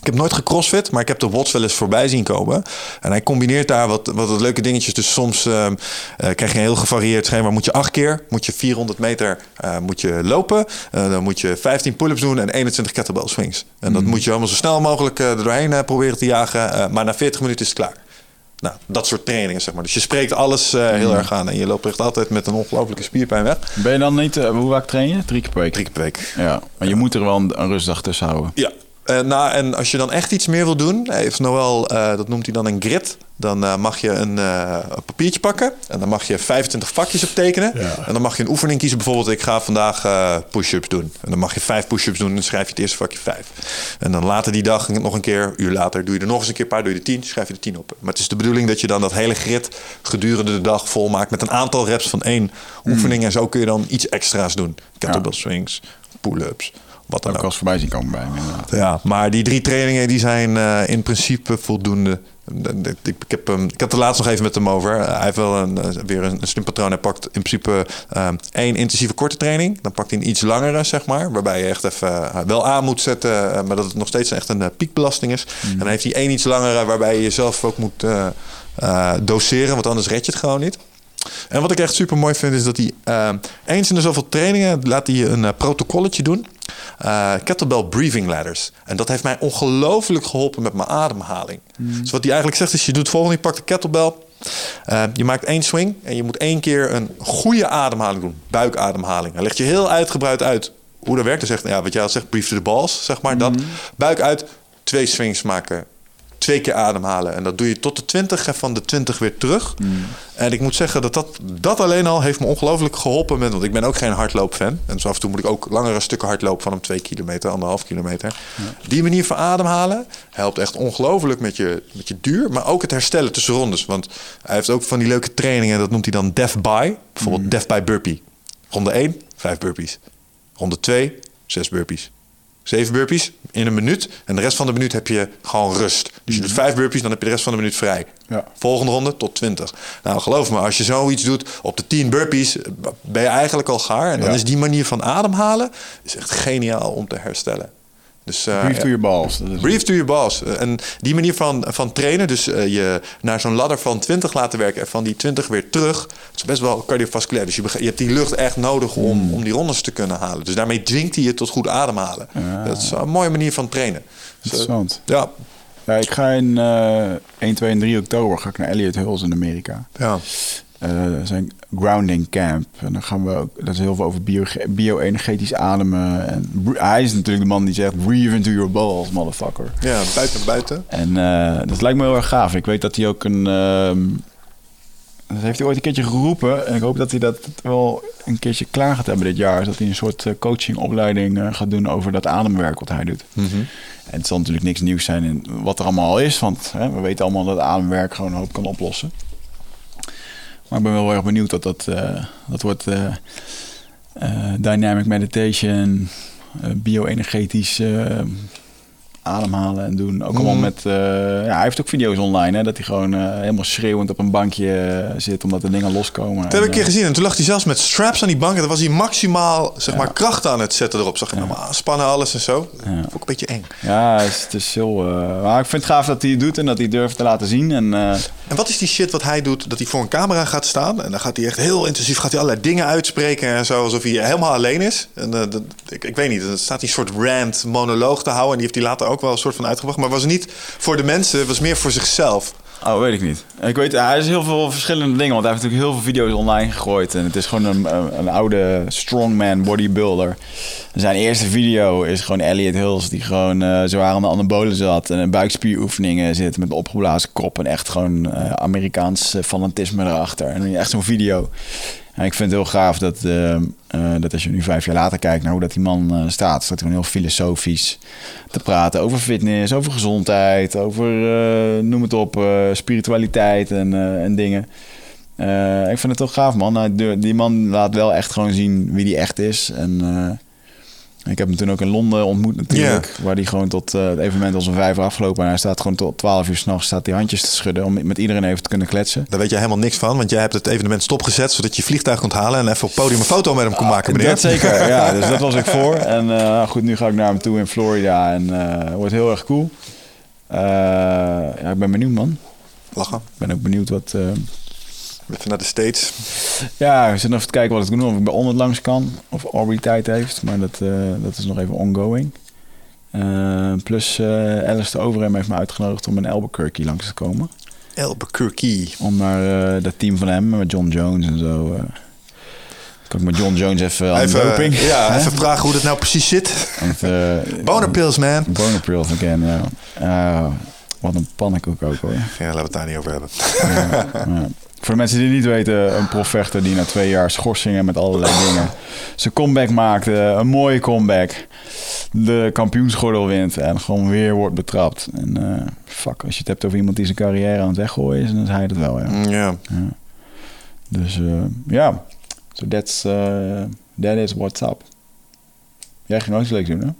ik heb nooit gecrossfit, maar ik heb de Watts wel eens voorbij zien komen. En hij combineert daar wat, wat leuke dingetjes. Dus soms uh, uh, krijg je een heel gevarieerd schema. Moet je acht keer, moet je 400 meter uh, moet je lopen. dan moet je 15 pull-ups doen en 21 kettlebell swings. En dat moet je allemaal zo snel mogelijk er doorheen proberen te jagen. maar na 40 minuten is het klaar. Nou, dat soort trainingen, zeg maar. Dus je spreekt alles uh, heel mm. erg aan en je loopt echt altijd met een ongelofelijke spierpijn weg. Ben je dan niet, uh, hoe vaak train je? Drie keer per week? Drie keer per week. Ja, maar je moet er wel een, een rustdag tussen houden. Ja, uh, nou, en als je dan echt iets meer wil doen, heeft Noël, uh, dat noemt hij dan een grid. Dan uh, mag je een, een, papiertje pakken en dan mag je 25 vakjes op tekenen. Ja. En dan mag je een oefening kiezen. Bijvoorbeeld, ik ga vandaag push-ups doen. En dan mag je vijf push-ups doen en dan schrijf je het eerste vakje vijf. En dan later die dag nog een keer, uur later, doe je er nog eens een keer een paar, doe je de tien, schrijf je de tien op. Maar het is de bedoeling dat je dan dat hele grid gedurende de dag volmaakt met een aantal reps van één mm. oefening. En zo kun je dan iets extra's doen. Kettlebell ja. swings, pull-ups wat dan ook. als voorbij zien komen bij hem inderdaad. Ja, maar die drie trainingen die zijn uh, in principe voldoende. Ik, ik, heb, um, ik had het laatst nog even met hem over. Uh, hij heeft wel een, uh, weer een, slim patroon. Hij pakt in principe um, één intensieve korte training. Dan pakt hij een iets langere, zeg maar. Waarbij je echt even wel aan moet zetten. maar dat het nog steeds echt een piekbelasting is. Mm. En dan heeft hij één iets langere waarbij je jezelf ook moet doseren. Want anders red je het gewoon niet. En wat ik echt super mooi vind is dat hij eens in de zoveel trainingen laat hij een protocolletje doen. Uh, kettlebell breathing ladders. En dat heeft mij ongelooflijk geholpen met mijn ademhaling. Mm. Dus wat hij eigenlijk zegt is, je doet het volgende, je pakt de kettlebell. Uh, je maakt één swing en je moet één keer een goede ademhaling doen. Buikademhaling. Hij legt je heel uitgebreid uit hoe dat werkt. Hij zegt, ja, wat jij al zegt, to the balls, zeg maar. Dat. Mm. Buik uit, twee swings maken twee keer ademhalen. En dat doe je tot de 20 en van de 20 weer terug. Mm. En ik moet zeggen dat, dat dat alleen al heeft me ongelooflijk geholpen. Met, want ik ben ook geen hardloopfan. En dus af en toe moet ik ook langere stukken hardlopen van een 2 kilometer, anderhalf kilometer. Die manier van ademhalen helpt echt ongelooflijk met je, met je duur. Maar ook het herstellen tussen rondes. Want hij heeft ook van die leuke trainingen. Dat noemt hij dan Death By. Bijvoorbeeld mm. Death By Burpee. Ronde 1, 5 burpees. Ronde 2, 6 burpees. Zeven burpees in een minuut. En de rest van de minuut heb je gewoon rust. Dus je doet vijf burpees, dan heb je de rest van de minuut vrij. Ja. Volgende ronde tot 20. Nou, geloof me, als je zoiets doet op de 10 burpees, ben je eigenlijk al gaar. En dan is die manier van ademhalen is echt geniaal om te herstellen. Dus, uh, brief to your balls. Brief to your balls. En die manier van, van trainen, dus uh, je naar zo'n ladder van 20 laten werken en van die 20 weer terug, is best wel cardiovasculair. Dus je, je hebt die lucht echt nodig om, mm. om die rondes te kunnen halen. Dus daarmee dwingt hij je tot goed ademhalen. Dat is een mooie manier van trainen. Dus, Interessant. Ja. Ja, ik ga in 1, 2 en 3 oktober ga ik naar Elliot Hills in Amerika. Ja. Uh, zijn grounding camp. En dan gaan we ook, dat is heel veel over bio-energetisch ademen. En hij is natuurlijk de man die zegt: breathe into your balls, motherfucker. Ja, buiten, buiten. En uh, dat lijkt me heel erg gaaf. Ik weet dat hij ook een. Uh, dat heeft hij ooit een keertje geroepen. En ik hoop dat hij dat wel een keertje klaar gaat hebben dit jaar. Dat hij een soort eh, coachingopleiding gaat doen over dat ademwerk wat hij doet. Mm -hmm. En het zal natuurlijk niks nieuws zijn in wat er allemaal al is. Want hè, we weten allemaal dat ademwerk gewoon een hoop kan oplossen. Maar ik ben wel erg benieuwd dat dat, uh, dat wordt uh, uh, dynamic meditation, bio-energetisch ademhalen en doen. Ook allemaal mm. met. Uh, ja, hij heeft ook video's online, hè, dat hij gewoon uh, helemaal schreeuwend op een bankje zit omdat de dingen loskomen. Dat heb ik een keer gezien. En toen lag hij zelfs met straps aan die bank. En dan was hij maximaal zeg maar, kracht aan het zetten erop. Zag je ja. spannen alles en zo. Ja. Vond ik een beetje eng. Ja, het is, het is heel. maar ik vind het gaaf dat hij het doet en dat hij durft te laten zien. En En wat is die shit wat hij doet? Dat hij voor een camera gaat staan. En dan gaat hij echt heel intensief gaat hij allerlei dingen uitspreken. En zo, alsof hij helemaal alleen is. En uh, dat, ik, ik, weet niet, dan staat een soort rant, monoloog te houden. En die heeft hij later ook wel een soort van uitgebracht. Maar was niet voor de mensen, het was meer voor zichzelf. Oh, weet ik niet. Ik weet, hij is heel veel verschillende dingen. Want hij heeft natuurlijk heel veel video's online gegooid. En het is gewoon een, een oude strongman bodybuilder. Zijn eerste video is gewoon Elliot Hills. Die gewoon uh, zwaar aan de anabolen zat. En een buikspieroefeningen zit met een opgeblazen kop. En echt gewoon uh, Amerikaans fanatisme erachter. En echt zo'n video. Ik vind het heel gaaf dat, uh, uh, dat als je nu vijf jaar later kijkt naar hoe dat die man uh, staat, staat gewoon heel filosofisch te praten over fitness, over gezondheid, over noem het op, spiritualiteit en, en dingen. ik vind het toch gaaf, man. Nou, die man laat wel echt gewoon zien wie die echt is. En ik heb hem toen ook in Londen ontmoet natuurlijk. Waar hij gewoon tot uh, het evenement als een vijver afgelopen. En hij staat gewoon tot 12 uur s'nachts staat die handjes te schudden. Om met iedereen even te kunnen kletsen. Daar weet je helemaal niks van. Want jij hebt het evenement stopgezet. Zodat je vliegtuig kunt halen. En even op podium een foto met hem kon maken meneer. Dat zeker. <laughs> ja, dus dat was ik voor. En uh, goed, nu ga ik naar hem toe in Florida. En uh, wordt heel erg cool. ja, ik ben benieuwd man. Lachen. Ik ben ook benieuwd wat Even naar de States. Ja, we zitten nog even te kijken wat ik doen. Of ik bij On langs kan. Of Aubrey tijd heeft. Maar dat, uh, dat is nog even ongoing. Uh, plus uh, Alice de Overheim heeft me uitgenodigd om in Albuquerque langs te komen. Albuquerque. Om naar dat team van hem, met John Jones en zo. kan ik met John Jones even aan even, doping. Ja, even vragen hoe dat nou precies zit. <laughs> boner pills, man. Boner pills, again, ja. wat een pannenkoek ook hoor. Ja, laten we het daar niet over hebben. Ja, ja. <laughs> Voor de mensen die niet weten, een profvechter die na twee jaar schorsingen met allerlei <coughs> dingen zijn comeback maakte. Een mooie comeback. De kampioensgordel wint en gewoon weer wordt betrapt. En uh, fuck, als je het hebt over iemand die zijn carrière aan het weggooien is, dan is hij het wel, ja. Mm, ja. ja. Dus uh, ja, so that's, uh, that is what's up. Jij ging ook iets leuks doen, hè?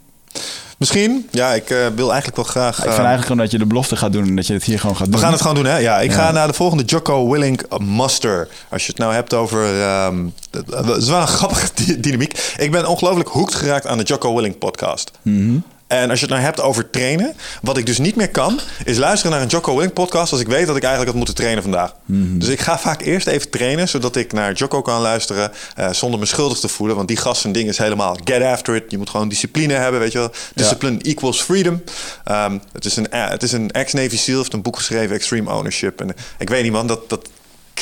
Misschien. Ja, ik uh, wil eigenlijk wel graag... ik vind eigenlijk gewoon dat je de belofte gaat doen en dat je het hier gewoon gaat doen. We gaan het gewoon doen, hè? Ja, ik ja. ga naar de volgende Jocko Willink Master. Als je het nou hebt over... Um, het is wel een <laughs> grappige dynamiek. Ik ben ongelooflijk hoekt geraakt aan de Jocko Willink podcast. Mm -hmm. En als je het nou hebt over trainen, wat ik dus niet meer kan, is luisteren naar een Jocko Willink podcast als ik weet dat ik eigenlijk had moeten trainen vandaag. Mm -hmm. Dus ik ga vaak eerst even trainen, zodat ik naar Jocko kan luisteren uh, zonder me schuldig te voelen. Want die gast zijn ding is helemaal get after it. Je moet gewoon discipline hebben, weet je wel. Discipline ja. equals freedom. Um, het is een, uh, het is een ex-Navy SEAL, heeft een boek geschreven, Extreme Ownership. En ik weet niet man, dat, dat,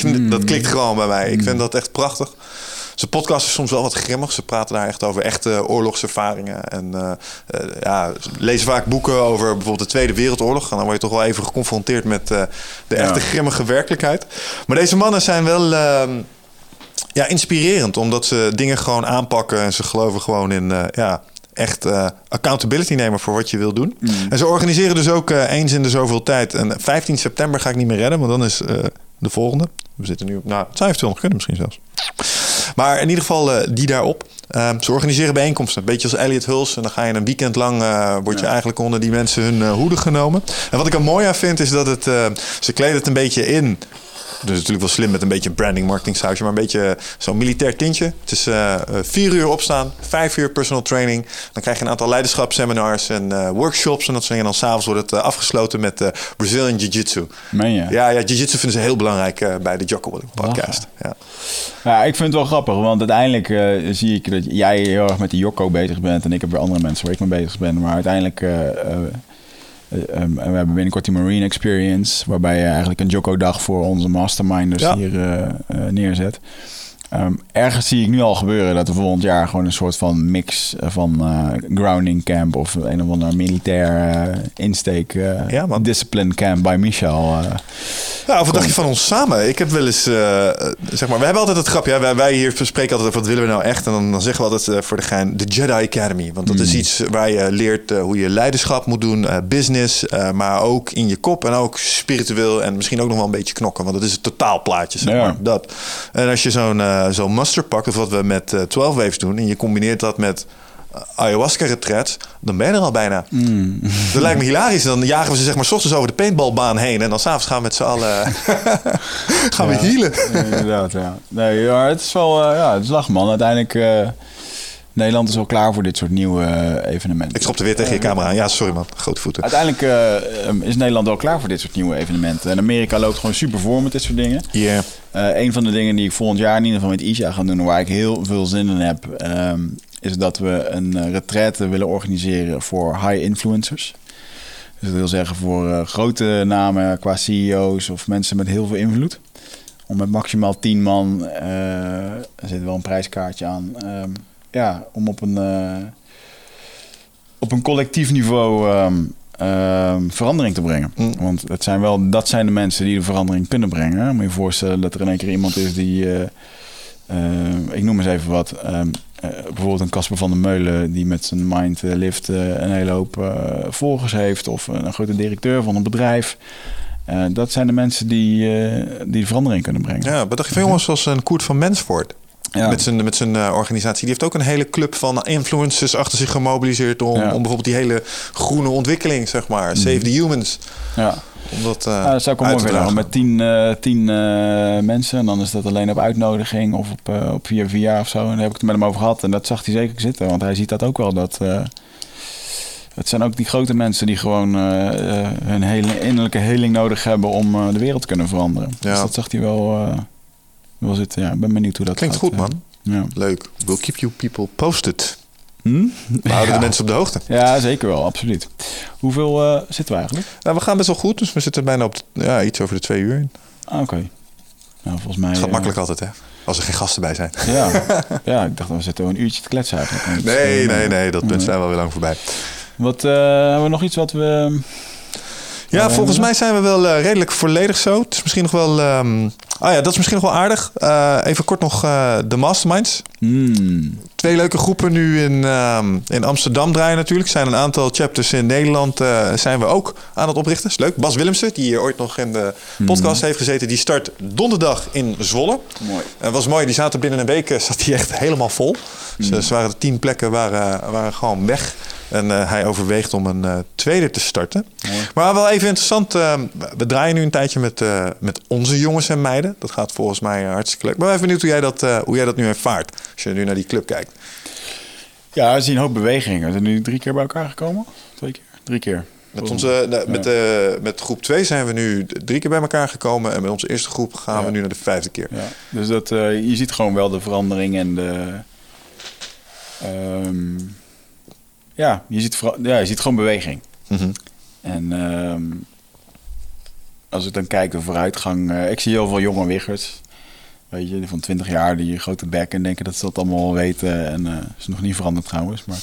mm. dat klikt gewoon bij mij. Ik vind dat echt prachtig. Zijn podcast is soms wel wat grimmig. Ze praten daar echt over echte oorlogservaringen. En uh, uh, ja, lezen vaak boeken over bijvoorbeeld de Tweede Wereldoorlog. En dan word je toch wel even geconfronteerd met uh, de ja. echte grimmige werkelijkheid. Maar deze mannen zijn wel ehm, ja, inspirerend. Omdat ze dingen gewoon aanpakken. En ze geloven gewoon in ja, echt uh, accountability nemen voor wat je wil doen. Mm. En ze organiseren dus ook uh, eens in de zoveel tijd. En 15 september ga ik niet meer redden, want dan is uh, de volgende. We zitten nu op, nou, het zou eventueel nog kunnen misschien zelfs. Maar in ieder geval uh, die daarop. Uh, ze organiseren bijeenkomsten, een beetje als Elliot Huls. En dan ga je een weekend lang, uh, word je ja. eigenlijk onder die mensen hun uh, hoede genomen. En wat ik er mooi aan vind, is dat het, ze kleden het een beetje in dus natuurlijk wel slim met een beetje branding, marketing sausje, maar een beetje zo'n militair tintje. Het is uh, vier uur opstaan, vijf uur personal training. Dan krijg je een aantal leiderschapsseminars en uh, workshops en dat soort dingen. En dan s'avonds wordt het uh, afgesloten met Brazilian Jiu-Jitsu. Meen je? Ja, ja Jiu-Jitsu vinden ze heel belangrijk bij de Jocko podcast. Ja. ja, ik vind het wel grappig, want uiteindelijk zie ik dat jij heel erg met die Jocko bezig bent en ik heb weer andere mensen waar ik mee bezig ben. Maar uiteindelijk Uh, um, we hebben binnenkort die Marine Experience, waarbij je eigenlijk een Jocko-dag voor onze masterminders ja. hier uh, uh, neerzet. Um, ergens zie ik nu al gebeuren dat er volgend jaar gewoon een soort van mix van grounding camp of een of ander militair insteek ja, discipline camp bij Michel. Nou, wat dacht je van ons samen? Ik heb wel eens, zeg maar, we hebben altijd het grapje. Ja, wij, wij hier spreken altijd over wat willen we nou echt. En dan, dan zeggen we altijd voor de gein de Jedi Academy. Want dat mm. is iets waar je leert hoe je leiderschap moet doen, business, maar ook in je kop en ook spiritueel en misschien ook nog wel een beetje knokken. Want dat is het totaalplaatje, zeg Ja. maar. Dat. En als je zo'n zo'n muster pakt, of wat we met uh, 12 waves doen, en je combineert dat met uh, ayahuasca retreat, dan ben je er al bijna. Mm. Dat lijkt me hilarisch. Dan jagen we ze zeg maar 's ochtends over de paintballbaan heen en dan s'avonds gaan we met z'n allen <laughs> gaan ja, we healen. inderdaad, ja. Nee, ja, het is wel, uh, ja, het is lachen man. Uiteindelijk uh, Nederland is al klaar voor dit soort nieuwe eh, evenementen. Ik schopte weer tegen je camera aan. Ja, sorry man. Grote voeten. Uiteindelijk uh, is Nederland al klaar voor dit soort nieuwe evenementen. En Amerika loopt gewoon super voor met dit soort dingen. Ja. Yeah. een van de dingen die ik volgend jaar in ieder geval met ISA ga doen... waar ik heel veel zin in heb... Ehm, is dat we een retraite willen organiseren voor high influencers. Dus dat wil zeggen voor grote namen qua CEO's of mensen met heel veel invloed om met maximaal 10 man, uh, er zit wel een prijskaartje aan, um, ja, om op een, uh, op een collectief niveau um, um, verandering te brengen. Mm. Want het zijn wel, dat zijn de mensen die de verandering kunnen brengen. Moet je je voorstellen dat er in één keer iemand is die, uh, ik noem eens even wat, bijvoorbeeld een Casper van der Meulen die met zijn Mind Lift een hele hoop volgers heeft, of een grote directeur van een bedrijf. Dat zijn de mensen die, die de verandering kunnen brengen. Ja, wat dacht je van jongens zoals een Koert van Mensvoort? Ja. Met zijn, met zijn uh, organisatie. Die heeft ook een hele club van influencers achter zich gemobiliseerd... om, ja. om bijvoorbeeld die hele groene ontwikkeling, zeg maar. Save the humans. Ja. Om dat, ja, dat zou ik mooi vinden. Met tien, tien mensen. En dan is dat alleen op uitnodiging of op, op via via of zo. En daar heb ik het met hem over gehad. En dat zag hij zeker zitten. Want hij ziet dat ook wel. Dat het zijn ook die grote mensen die gewoon uh, hun hele innerlijke heling nodig hebben om uh, de wereld te kunnen veranderen. Ja. Dus dat zag hij wel, wel zitten. Ja, ik ben benieuwd hoe dat Klinkt gaat. goed, man. Ja. Leuk. We'll keep you people posted. Hm? We houden <laughs> ja. de mensen op de hoogte. Ja, zeker wel, absoluut. Hoeveel zitten we eigenlijk? Nou, we gaan best wel goed, dus we zitten bijna op de, ja, iets over de twee uur. Ah, Oké. Okay. Nou, volgens mij. Het gaat makkelijk altijd, hè? Als er geen gasten bij zijn. Ja, <laughs> ja ik dacht, we zitten een uurtje te kletsen eigenlijk. Nee, nee, nee, dat punt zijn we wel weer lang voorbij. Wat, uh, hebben we nog iets wat we... Ja, uh, volgens mij zijn we wel uh, redelijk volledig zo. Het is misschien nog wel... Um... Ah ja, dat is misschien nog wel aardig. even kort nog de masterminds. Mm. Twee leuke groepen nu in, um, in Amsterdam draaien natuurlijk. Er zijn een aantal chapters in Nederland zijn we ook aan het oprichten. Is leuk. Bas Willemsen, die hier ooit nog in de podcast mm. heeft gezeten... die start donderdag in Zwolle. Mooi. Was mooi. Die zaten binnen een week zat die echt helemaal vol. Mm. Dus, waren de tien plekken waren, waren gewoon weg. En uh, hij overweegt om een uh, tweede te starten. Maar wel even interessant. Uh, we draaien nu een tijdje met, met onze jongens en meiden. Dat gaat volgens mij hartstikke leuk. Maar even benieuwd hoe jij dat, hoe jij dat nu ervaart. Als je nu naar die club kijkt. Ja, we zien een hoop bewegingen. We zijn nu drie keer bij elkaar gekomen. Twee keer? Drie keer. Met, onze, ja. met, de, met groep 2 zijn we nu drie keer bij elkaar gekomen. En met onze eerste groep gaan ja. we nu naar de vijfde keer. Ja. Dus dat, je ziet gewoon wel de verandering en de... Um, ja, je ziet, ja, je ziet gewoon beweging. Mm -hmm. En um, als ik dan kijk de vooruitgang, uh, ik zie heel veel jonge wiggers. Weet je, van 20 jaar die grote bek en denken dat ze dat allemaal weten. En uh, is nog niet veranderd trouwens. Maar,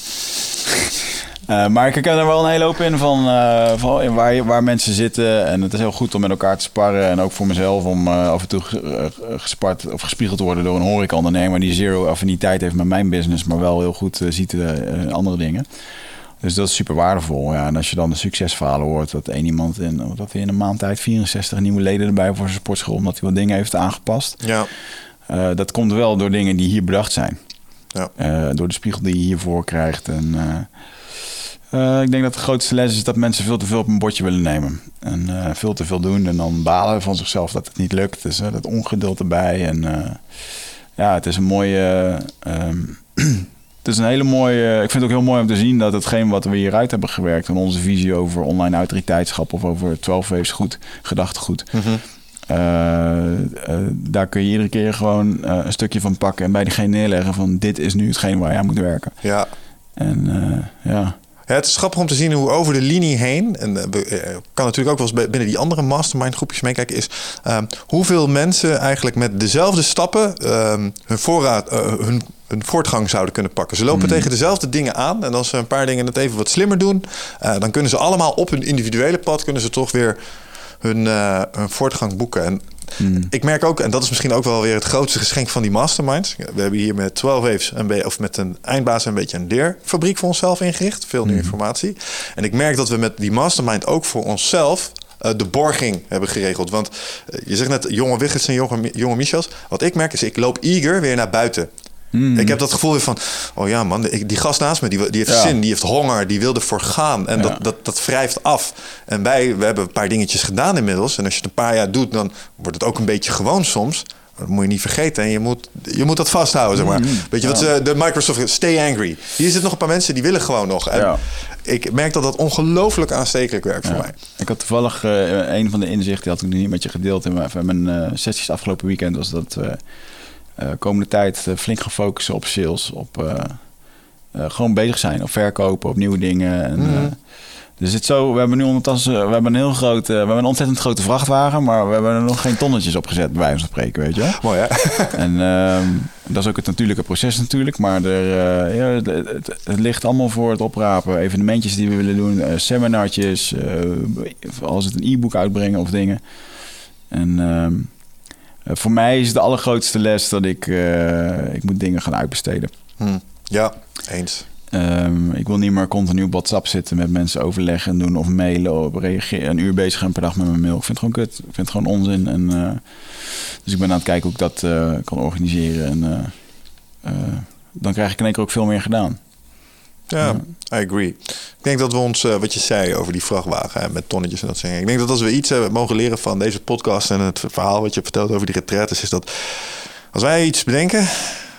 uh, maar ik herken er wel een hele hoop in van, uh, van in waar, waar mensen zitten. En het is heel goed om met elkaar te sparren. En ook voor mezelf om af en toe gespart of gespiegeld te worden door een horecaondernemer die zero affiniteit heeft met mijn business, maar wel heel goed ziet andere dingen. Dus dat is super waardevol. Ja. En als je dan de succesverhalen hoort dat één iemand in, dat hij in een maand tijd 64 nieuwe leden erbij voor zijn sportschool, omdat hij wat dingen heeft aangepast. Ja. Dat komt wel door dingen die hier bedacht zijn. Ja. Door de spiegel die je hiervoor krijgt. En uh, ik denk dat de grootste les is dat mensen veel te veel op een bordje willen nemen. En veel te veel doen en dan balen van zichzelf dat het niet lukt. Dus dat ongeduld erbij. En ja, het is een mooie. Um, <clears throat> het is een hele mooie. Ik vind het ook heel mooi om te zien dat hetgeen wat we hieruit hebben gewerkt. en onze visie over online autoriteitschap of over 12 waves goed, gedachtegoed. Mm -hmm. uh, uh, daar kun je iedere keer gewoon uh, een stukje van pakken en bij diegene neerleggen van dit is nu hetgeen waar jij moet werken. Ja. En ja. Het is grappig om te zien hoe over de linie heen, en we kan natuurlijk ook wel eens binnen die andere mastermind groepjes meekijken, is um, hoeveel mensen eigenlijk met dezelfde stappen um, hun voorraad, uh, hun, hun voortgang zouden kunnen pakken. Ze lopen Hmm. mm. tegen dezelfde dingen aan en als ze een paar dingen net even wat slimmer doen, uh, dan kunnen ze allemaal op hun individuele pad kunnen ze toch weer hun, uh, hun voortgang boeken. En Hmm. ik merk ook, en dat is misschien ook wel weer het grootste geschenk van die masterminds. We hebben hier met 12 Waves een of met een eindbaas een beetje een leerfabriek voor onszelf ingericht. Veel nieuwe Hmm. informatie. En ik merk dat we met die mastermind ook voor onszelf uh, de borging hebben geregeld. Want uh, je zegt net jonge Wiggers en jonge, jonge Michels. Wat ik merk is, ik loop eager weer naar buiten. Mm. Ik heb dat gevoel weer van, oh ja man, die, gast naast me, die, die heeft Ja. zin, die heeft honger, die wil ervoor gaan. En Ja. dat, dat, dat wrijft af. En wij, we hebben een paar dingetjes gedaan inmiddels. En als je het een paar jaar doet, dan wordt het ook een beetje gewoon soms. dat moet je niet vergeten. En je moet, je moet dat vasthouden, zeg maar. Mhm. Weet je wat ze, de Microsoft... Stay angry. Hier zitten nog een paar mensen die willen gewoon nog. En Ja. ik merk dat dat ongelooflijk aanstekelijk werkt voor mij. Ik had toevallig eh, een van de inzichten, die had ik nu niet met je gedeeld in mijn, van mijn eh, sessies afgelopen weekend, was dat eh, komende tijd eh, flink gaan focussen op sales, op eh, eh, gewoon bezig zijn, op verkopen, op nieuwe dingen. En, Mhm. eh, dus het zo, we hebben nu ondertussen, we hebben een heel groot, eh, we hebben een ontzettend grote vrachtwagen, maar we hebben er nog geen tonnetjes op gezet, bij wijze van spreken, weet je wel. Mooi, hè? <laughs> En ehm, dat is ook het natuurlijke proces natuurlijk. Maar er, eh, ja, het, het, het ligt allemaal voor het oprapen. Evenementjes die we willen doen, eh, seminartjes, eh, als het een e-book uitbrengen of dingen. En ehm, eh, voor mij is de allergrootste les dat ik, eh, ik moet dingen gaan uitbesteden. Hm. Ja, eens. Ehm, ik wil niet meer continu op WhatsApp zitten met mensen overleggen en doen of mailen of reageren. Een uur bezig zijn per dag met mijn mail. Ik vind het gewoon kut. Ik vind het gewoon onzin. En, eh, dus ik ben aan het kijken hoe ik dat eh, kan organiseren. En eh, eh, dan krijg ik in één keer ook veel meer gedaan. Ja, I agree. Ik denk dat we ons, eh, wat je zei over die vrachtwagen hè, met tonnetjes en dat soort dingen. Ik denk dat als we iets hebben mogen leren van deze podcast en het verhaal wat je vertelt over die retraites, is dat als wij iets bedenken,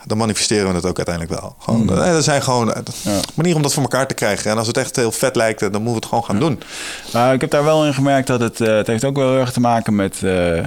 dan manifesteren we het ook uiteindelijk wel. Gewoon, Mm. eh, dat zijn gewoon eh, Ja. manier om dat voor elkaar te krijgen. En als het echt heel vet lijkt, dan moeten we het gewoon gaan doen. Maar ik heb daar wel in gemerkt dat het, het heeft ook wel heel erg te maken met... we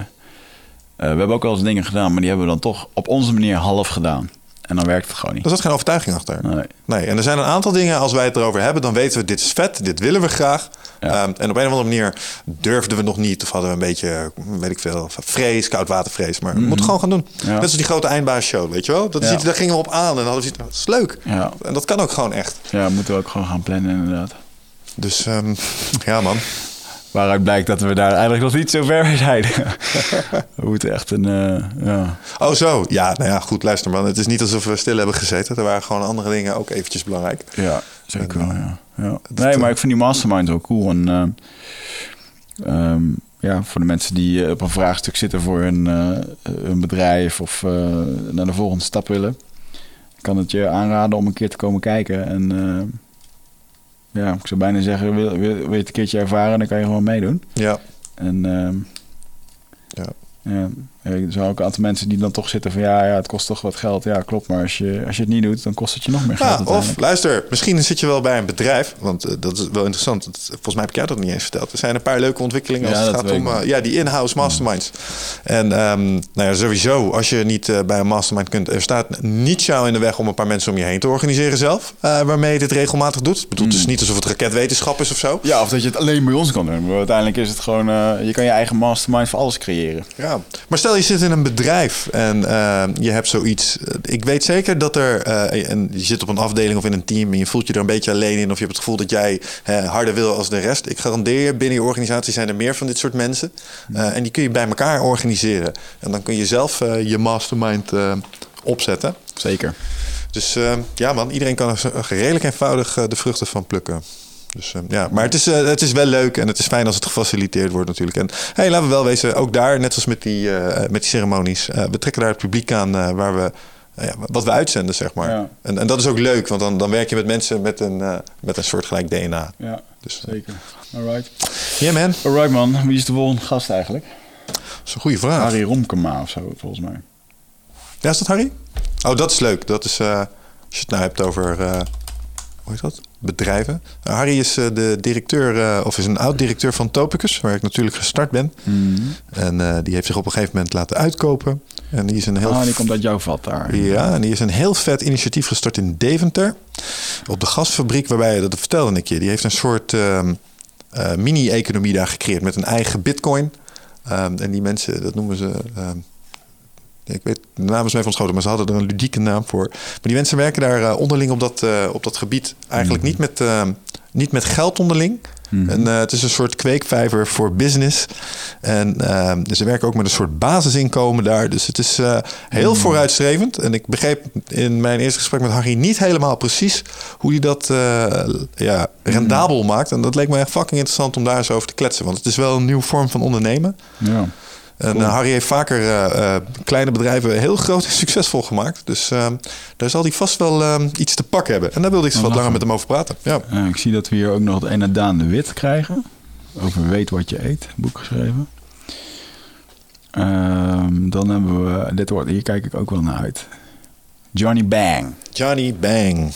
hebben ook wel eens dingen gedaan, maar die hebben we dan toch op onze manier half gedaan. En dan werkt het gewoon niet. Er zat geen overtuiging achter. Nee. Nee, en er zijn een aantal dingen, als wij het erover hebben, dan weten we, dit is vet, dit willen we graag. Ja. Ehm, en op een of andere manier durfden we nog niet, of hadden we een beetje, weet ik veel, vrees, koudwatervrees. Maar we moeten gewoon gaan doen. Mhm. Ja. Net als die grote eindbaasshow, weet je wel? Dat is Ja. iets, daar gingen we op aan en hadden we zoiets, dat is leuk. Ja. En dat kan ook gewoon echt. ja, moeten we ook gewoon gaan plannen inderdaad. Dus ehm, ja, man. Waaruit blijkt dat we daar eigenlijk nog niet zo ver zijn. <laughs> we moeten echt een... eh, ja. Oh, zo. Ja, nou ja, goed, luister man. Het is niet alsof we stil hebben gezeten. Er waren gewoon andere dingen ook eventjes belangrijk. ja, zeker wel, ja. ja. Nee, eh, maar ik vind die mastermind wel cool. En eh, ehm, ja, voor de mensen die op een vraagstuk zitten voor hun, hun bedrijf of naar de volgende stap willen, ik kan het je aanraden om een keer te komen kijken. En ja, ik zou bijna zeggen, wil, wil, wil je het een keertje ervaren, dan kan je gewoon meedoen. Ja, En ehm, Ja. ja, er zijn ook een aantal mensen die dan toch zitten van ja, ja, het kost toch wat geld. Ja, klopt. Maar als je, als je het niet doet, dan kost het je nog meer geld. Ja, of luister, misschien zit je wel bij een bedrijf. Want eh, dat is wel interessant. Volgens mij heb ik jou dat niet eens verteld. Er zijn een paar leuke ontwikkelingen als Ja, het gaat om eh, ja, die in-house masterminds. En ehm, nou ja, sowieso, als je niet eh, bij een mastermind kunt, er staat niet jou in de weg om een paar mensen om je heen te organiseren zelf. waarmee je dit regelmatig doet. Ik bedoel, het is niet alsof het raketwetenschap is of zo. Ja, of dat je het alleen bij ons kan doen. Maar uiteindelijk is het gewoon, je kan je eigen mastermind voor alles creëren. Ja, maar stel je zit in een bedrijf en eh, je hebt zoiets. eh, Ik weet zeker dat er, eh, en je zit op een afdeling of in een team en je voelt je er een beetje alleen in, of je hebt het gevoel dat jij harder wil als de rest. Ik garandeer je, binnen je organisatie zijn er meer van dit soort mensen. En die kun je bij elkaar organiseren. En dan kun je zelf je mastermind opzetten. Zeker. Dus ja, man, iedereen kan er redelijk eenvoudig de vruchten van plukken. Dus eh, ja, maar het is, eh, het is wel leuk en het is fijn als het gefaciliteerd wordt natuurlijk. En hey, laten we wel wezen, ook daar, net als met die, eh, met die ceremonies, eh, we trekken daar het publiek aan waar we, ja, wat we uitzenden, zeg maar. Ja. En, en dat is ook leuk, want dan, dan werk je met mensen met een, met een soortgelijk DNA. Ja, Dus zeker. Alright. ja, man, Alright man, wie is de volgende gast eigenlijk? dat is een goede vraag. Harry Romkema of zo, volgens mij. Ja, is dat Harry? Oh, dat is leuk. Dat is, als je het nou hebt over, hoe heet dat? Bedrijven. Harry is eh, de directeur, eh, of is een oud-directeur van Topicus, waar ik natuurlijk gestart ben. En eh, die heeft zich op een gegeven moment laten uitkopen. En die is een heel Ah, die komt uit jouw vat daar. ja, en die is een heel vet initiatief gestart in Deventer. Op de gasfabriek, waarbij, dat vertelde ik je, die heeft een soort ehm, eh, mini-economie daar gecreëerd met een eigen bitcoin. Ehm, en die mensen, dat noemen ze. ehm, ik weet, de naam is me even ontschoten, maar ze hadden er een ludieke naam voor. Maar die mensen werken daar eh, onderling op dat, eh, op dat gebied. Eigenlijk niet, met, ehm, niet met geld onderling. En, eh, het is een soort kweekvijver voor business. En ehm, ze werken ook met een soort basisinkomen daar. Dus het is eh, heel vooruitstrevend. En ik begreep in mijn eerste gesprek met Harry niet helemaal precies hoe hij dat eh, ja, rendabel maakt. En dat leek me echt fucking interessant om daar eens over te kletsen. Want het is wel een nieuwe vorm van ondernemen. Ja. En eh, Harry heeft vaker eh, eh, kleine bedrijven heel groot en <laughs> succesvol gemaakt. Dus daar zal hij vast wel iets te pakken hebben. En daar wilde ik wat langer met hem over praten. Ja. Ik zie dat we hier ook nog het ene Daan de Wit krijgen. Over Weet wat je eet, boek geschreven. Ehm, dan hebben we, dit wordt, hier kijk ik ook wel naar uit. Johnny Bang. Johnny Bang.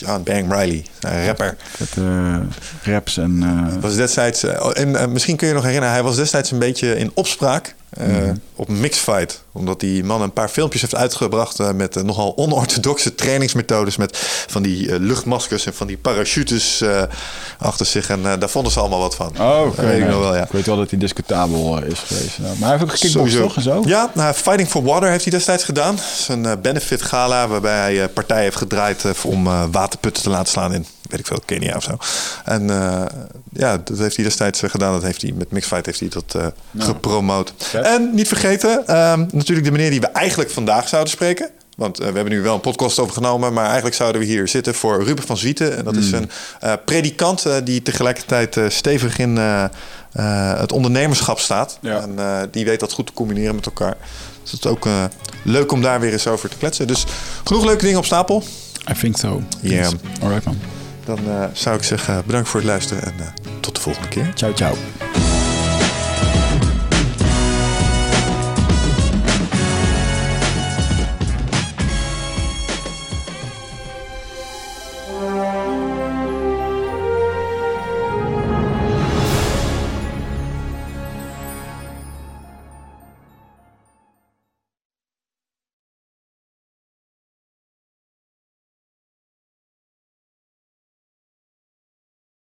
John Bang Riley, een rapper. Met eh, raps en... eh, Was destijds, eh, oh, en misschien kun je nog herinneren, hij was destijds een beetje in opspraak eh, Mhm. op Mixfight. Omdat die man een paar filmpjes heeft uitgebracht eh, met eh, nogal onorthodoxe trainingsmethodes. Met van die luchtmaskers en van die parachutes achter zich. En daar vonden ze allemaal wat van. Oh, weet ik nee. wel, ja. Ik weet wel dat hij discutabel is geweest. Nou, maar hij heeft ook gekickboxd, toch? En zo? Ja, nou, Fighting for Water heeft hij destijds gedaan. Dat is een benefit gala waarbij hij partijen heeft gedraaid om waterputten te laten slaan in, weet ik veel, Kenia of zo. En ja, dat heeft hij destijds gedaan. Dat heeft hij met Mixfight heeft hij dat eh, gepromoot. Vet. En niet vergeten, ehm, natuurlijk de meneer die we eigenlijk vandaag zouden spreken. Want eh, we hebben nu wel een podcast overgenomen, maar eigenlijk zouden we hier zitten voor Ruben van Zwieten. En dat is een eh, predikant eh, die tegelijkertijd stevig in het ondernemerschap staat. Ja. En die weet dat goed te combineren met elkaar. Dus het is ook leuk om daar weer eens over te kletsen. Dus genoeg leuke dingen op stapel. I think so. Ja. Alright man. Dan zou ik zeggen bedankt voor het luisteren en tot de volgende keer. Ciao, ciao.